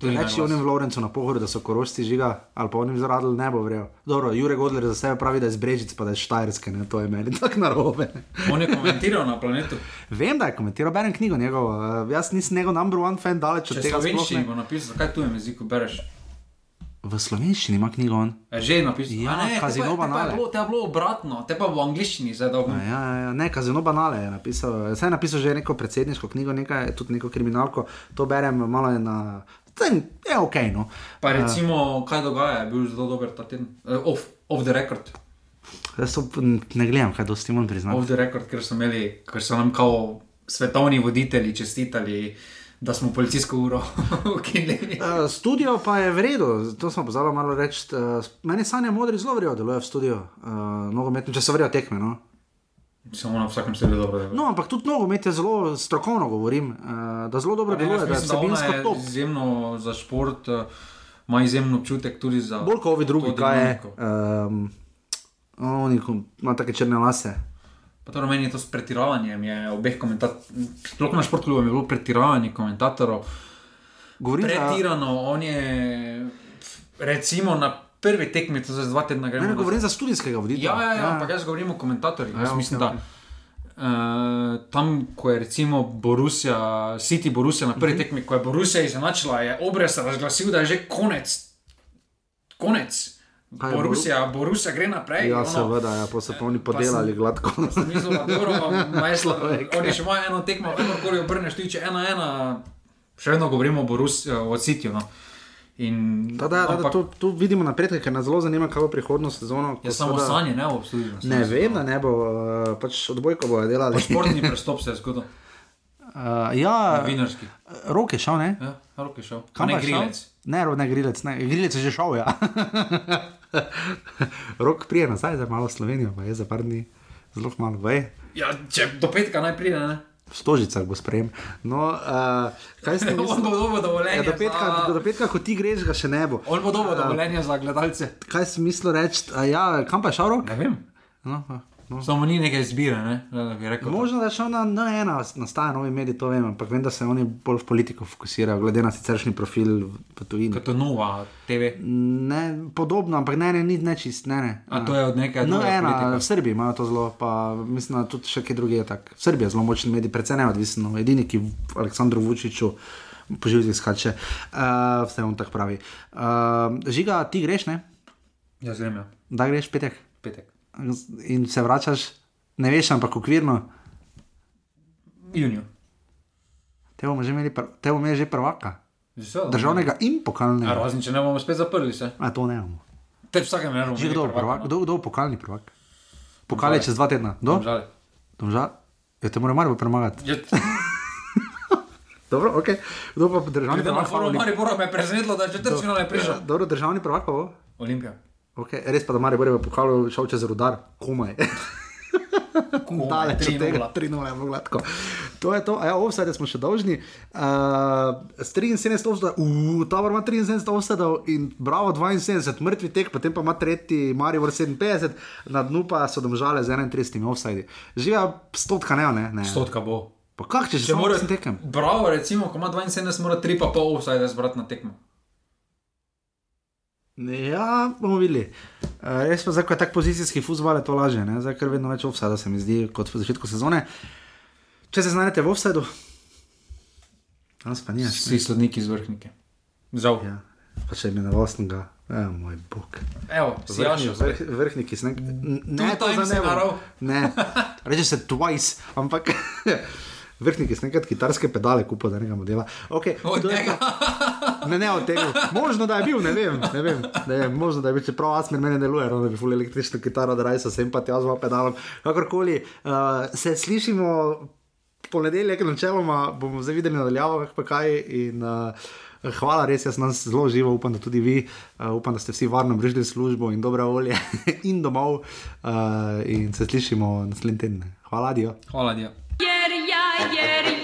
[SPEAKER 1] Reči
[SPEAKER 2] najbolj.
[SPEAKER 1] onim v Lovrencu na pohodu, da so korošci žiga, ali pa onim zaradili ne bo vrel. Dobro, Jurek Godler za sebe pravi, da je z Brežic, pa da je štajerske, ne, to je meni tako narobe.
[SPEAKER 2] On je komentiral na planetu.
[SPEAKER 1] Vem, da je komentiral, berem knjigo njegovo, uh, jaz nisem njegov number one fan, daleč od
[SPEAKER 2] Če
[SPEAKER 1] tega.
[SPEAKER 2] slovenščini
[SPEAKER 1] ne.
[SPEAKER 2] bo napisal, zakaj tu je jeziku bereš?
[SPEAKER 1] V slovenščini ima knjigo on.
[SPEAKER 2] Je že napisal.
[SPEAKER 1] Ja,
[SPEAKER 2] A ne, te pa, te
[SPEAKER 1] Banale.
[SPEAKER 2] je bilo, te pa bilo obratno, te pa v angliščini zdaj dobro.
[SPEAKER 1] Ja, ja, ja, ne, kazino banale je napisal. Saj je napisal že neko predsedniško knjigo, nekaj, tudi neko kriminalko, to berem, malo je na. Ten, je ok, no.
[SPEAKER 2] Pa recimo, kaj dogaja, je bil zelo dober ta teden. Uh, off, off the record.
[SPEAKER 1] Jaz to ne gledam, kaj dosti moram priznati.
[SPEAKER 2] Off the record, ker so imeli, ker so nam kao svetovni voditelji čestitali, da smo policijsko uro ukinili.
[SPEAKER 1] Uh, studio pa je v redu, to smo pozabili malo reči. Uh, meni sanja modri zelo vrijo, deluje v studiu, uh, nogometno, če se vrijo tekme. No?
[SPEAKER 2] Samo na vsakem sebi dobro deluje.
[SPEAKER 1] no, ampak tudi nogomet je zelo strokovno, govorim, uh, da zelo dobro
[SPEAKER 2] ne,
[SPEAKER 1] deluje, da je vsebinsko top.
[SPEAKER 2] Izjemno za šport, eh, ima izjemno občutek tudi za.
[SPEAKER 1] Bolj kot ovi drugi, kaj je. Um, oni ko- ima take črne lase.
[SPEAKER 2] To meni je to s pretiravanjem, je obeh komentatorjev, sploh na športklubih je bilo pretiravanje komentatorjev.
[SPEAKER 1] Govorim za-
[SPEAKER 2] Pretirano, on je recimo na prvi tekmi, to za dva tedna gremo.
[SPEAKER 1] Ne, ne govorim za študijskega voditelja.
[SPEAKER 2] Ja, ja, ja, ampak jaz govorim o komentatorjih.
[SPEAKER 1] Ja,
[SPEAKER 2] Jaz mislim,
[SPEAKER 1] okej.
[SPEAKER 2] da uh, tam, ko je recimo Borussia, City Borussia na prvi
[SPEAKER 1] Mhm.
[SPEAKER 2] tekmi, ko je Borussia izenačila, je Obres razglasil, da je že konec. Konec.
[SPEAKER 1] Kaj je
[SPEAKER 2] Borussia, Borussia gre naprej.
[SPEAKER 1] Ja,
[SPEAKER 2] ono.
[SPEAKER 1] seveda, ja, pa so pa oni
[SPEAKER 2] Pa
[SPEAKER 1] podelali
[SPEAKER 2] sem-
[SPEAKER 1] gladko.
[SPEAKER 2] Mislim, da dobro, majslo, oni še imajo eno tekmo, kakorkoli obrneš, ti če ena ena, še vedno govorimo o Cityju. No. In,
[SPEAKER 1] Da, da, da, da, tu, tu vidimo napredek, ker nas zelo zanima, kako bo prihodnost sezono. ko
[SPEAKER 2] je samo
[SPEAKER 1] seveda-
[SPEAKER 2] sanje, ne v studiu.
[SPEAKER 1] Ne vem, da ne bo, uh, pač odbojko bojo delali.
[SPEAKER 2] Športni prestop se je zgodil.
[SPEAKER 1] Uh, ja,
[SPEAKER 2] Novinarski.
[SPEAKER 1] rok je šel, ne?
[SPEAKER 2] Ja, rok je šel.
[SPEAKER 1] Kam
[SPEAKER 2] ne
[SPEAKER 1] pa je
[SPEAKER 2] grilec.
[SPEAKER 1] Ne, ro- ne grilec, ne, grilec je že šel, ja. rok prije nazaj, za malo Slovenijo, pa je za par dni zelo malo, vej.
[SPEAKER 2] Ja, če do petka naj pride, ne?
[SPEAKER 1] V Stožicah bo sprejem. No, uh, kaj ste
[SPEAKER 2] On
[SPEAKER 1] mislili?
[SPEAKER 2] bo dobil dovoljenje.
[SPEAKER 1] Ja, do, petka,
[SPEAKER 2] za...
[SPEAKER 1] do petka, ko ti greš, ga še ne bo.
[SPEAKER 2] On bo dobil
[SPEAKER 1] Ja.
[SPEAKER 2] dovoljenje za gledalce.
[SPEAKER 1] Kaj si mislil reči? a Ja, kam pa je šel rok?
[SPEAKER 2] Ne vem.
[SPEAKER 1] No, no.
[SPEAKER 2] Samo ni neke izbire, ne? Da rekel.
[SPEAKER 1] Možno, da je šel na N1, nastaja novi medij, to vem, ampak vem, da se oni bolj v politiko fokusirajo, glede na siceršnji profil v, tujini.
[SPEAKER 2] Kot nova TV.
[SPEAKER 1] Ne, podobno, ampak ne, ne, ni ne čist, ne. ne.
[SPEAKER 2] A to je od neke
[SPEAKER 1] No,
[SPEAKER 2] druge
[SPEAKER 1] ena,
[SPEAKER 2] politike?
[SPEAKER 1] v Srbiji imajo to zelo, pa mislim, da tudi še kje druge je tako. V Srbiji je zelo močen medij, predvsem neodvisen, no, edini, ki v Aleksandru Vučiću poživlja skače, uh, vse on tako pravi. Uh, žiga, ti greš, ne?
[SPEAKER 2] Jaz grem, ja.
[SPEAKER 1] Da greš petek
[SPEAKER 2] Petek.
[SPEAKER 1] In se vračaš, ne veš, ampak okvirno.
[SPEAKER 2] Juniju.
[SPEAKER 1] Te bomo že imeli, te bomo imeli že prvaka.
[SPEAKER 2] Že
[SPEAKER 1] Državnega in
[SPEAKER 2] Ja,
[SPEAKER 1] pokalnega.
[SPEAKER 2] razen če ne bomo spet zaprli se.
[SPEAKER 1] A to ne bomo.
[SPEAKER 2] Te v vsakem primeru.
[SPEAKER 1] Že kdo bo prvak? Kdo, kdo bo pokalni prvak? Pokal je čez dva tedna. Kdo?
[SPEAKER 2] Domžale.
[SPEAKER 1] Domžal. Ja, te mora Maribor premagati.
[SPEAKER 2] Je...
[SPEAKER 1] Dobro, ok. Kdo pa državni prvak?
[SPEAKER 2] Maribora me je presenetilo, da je četrtfinale ne prišel.
[SPEAKER 1] Dobro, državni prvak pa bo?
[SPEAKER 2] Olimpija.
[SPEAKER 1] Okay. Res pa, da Maribor je v pokalu šel čez rudar, komaj. Daleč od tega, 3-0 je bilo gladko. To je to, a ja, offside smo še dolžni. Uh, s 73 offside, uh, Tabor ima 73 offside in bravo 72, mrtvi tek, potem pa ima tretji Maribor 57, na dnu pa so domžale z 31 offside. Živa stotka ne, ne? ne.
[SPEAKER 2] Stotka bo.
[SPEAKER 1] Pa kak, če že
[SPEAKER 2] mora-
[SPEAKER 1] tekem?
[SPEAKER 2] Bravo, recimo, ko ima 72, mora 3,5 offside zbrati na tekmo.
[SPEAKER 1] Ja, bomo videli. Uh, res pa zdaj, ko je tak pozicijski futbol, je to lažje, ne? zdaj ker vedno več offside se mi zdi kot v začetku sezone. Če se znajdete v offsideu, danes pa nimaš.
[SPEAKER 2] Vsi sodniki z vrhnike. Žal.
[SPEAKER 1] Ja, pa še imenovostnega. Ja, moj bog.
[SPEAKER 2] Evo, si jašel.
[SPEAKER 1] vrh, vrhniki, ne, ne,
[SPEAKER 2] je naral.
[SPEAKER 1] ne. Reče se twice, ampak vrhniki, nekaj kitarske pedale kupo za enega modela. Okay,
[SPEAKER 2] Od njega.
[SPEAKER 1] Ne, ne od tega. Možno, da je bil, ne vem. Ne vem, ne vem. Možno, da je bil, čeprav Asmer meni deluje, no, da bi ful električno kitaro, da rajsa sem pa tja z pedalom. Kakorkoli, uh, se slišimo ponedeljek, načeloma bomo zdaj videli nadaljavo, pa kaj. In, uh, Hvala, res jaz nas zelo živo, upam, da tudi vi, uh, upam, da ste vsi varno brižili službo in dobro volje in domov. Uh, in se slišimo naslednji teden. Hvala, Dio.
[SPEAKER 2] Hvala, Dio.
[SPEAKER 13] ayer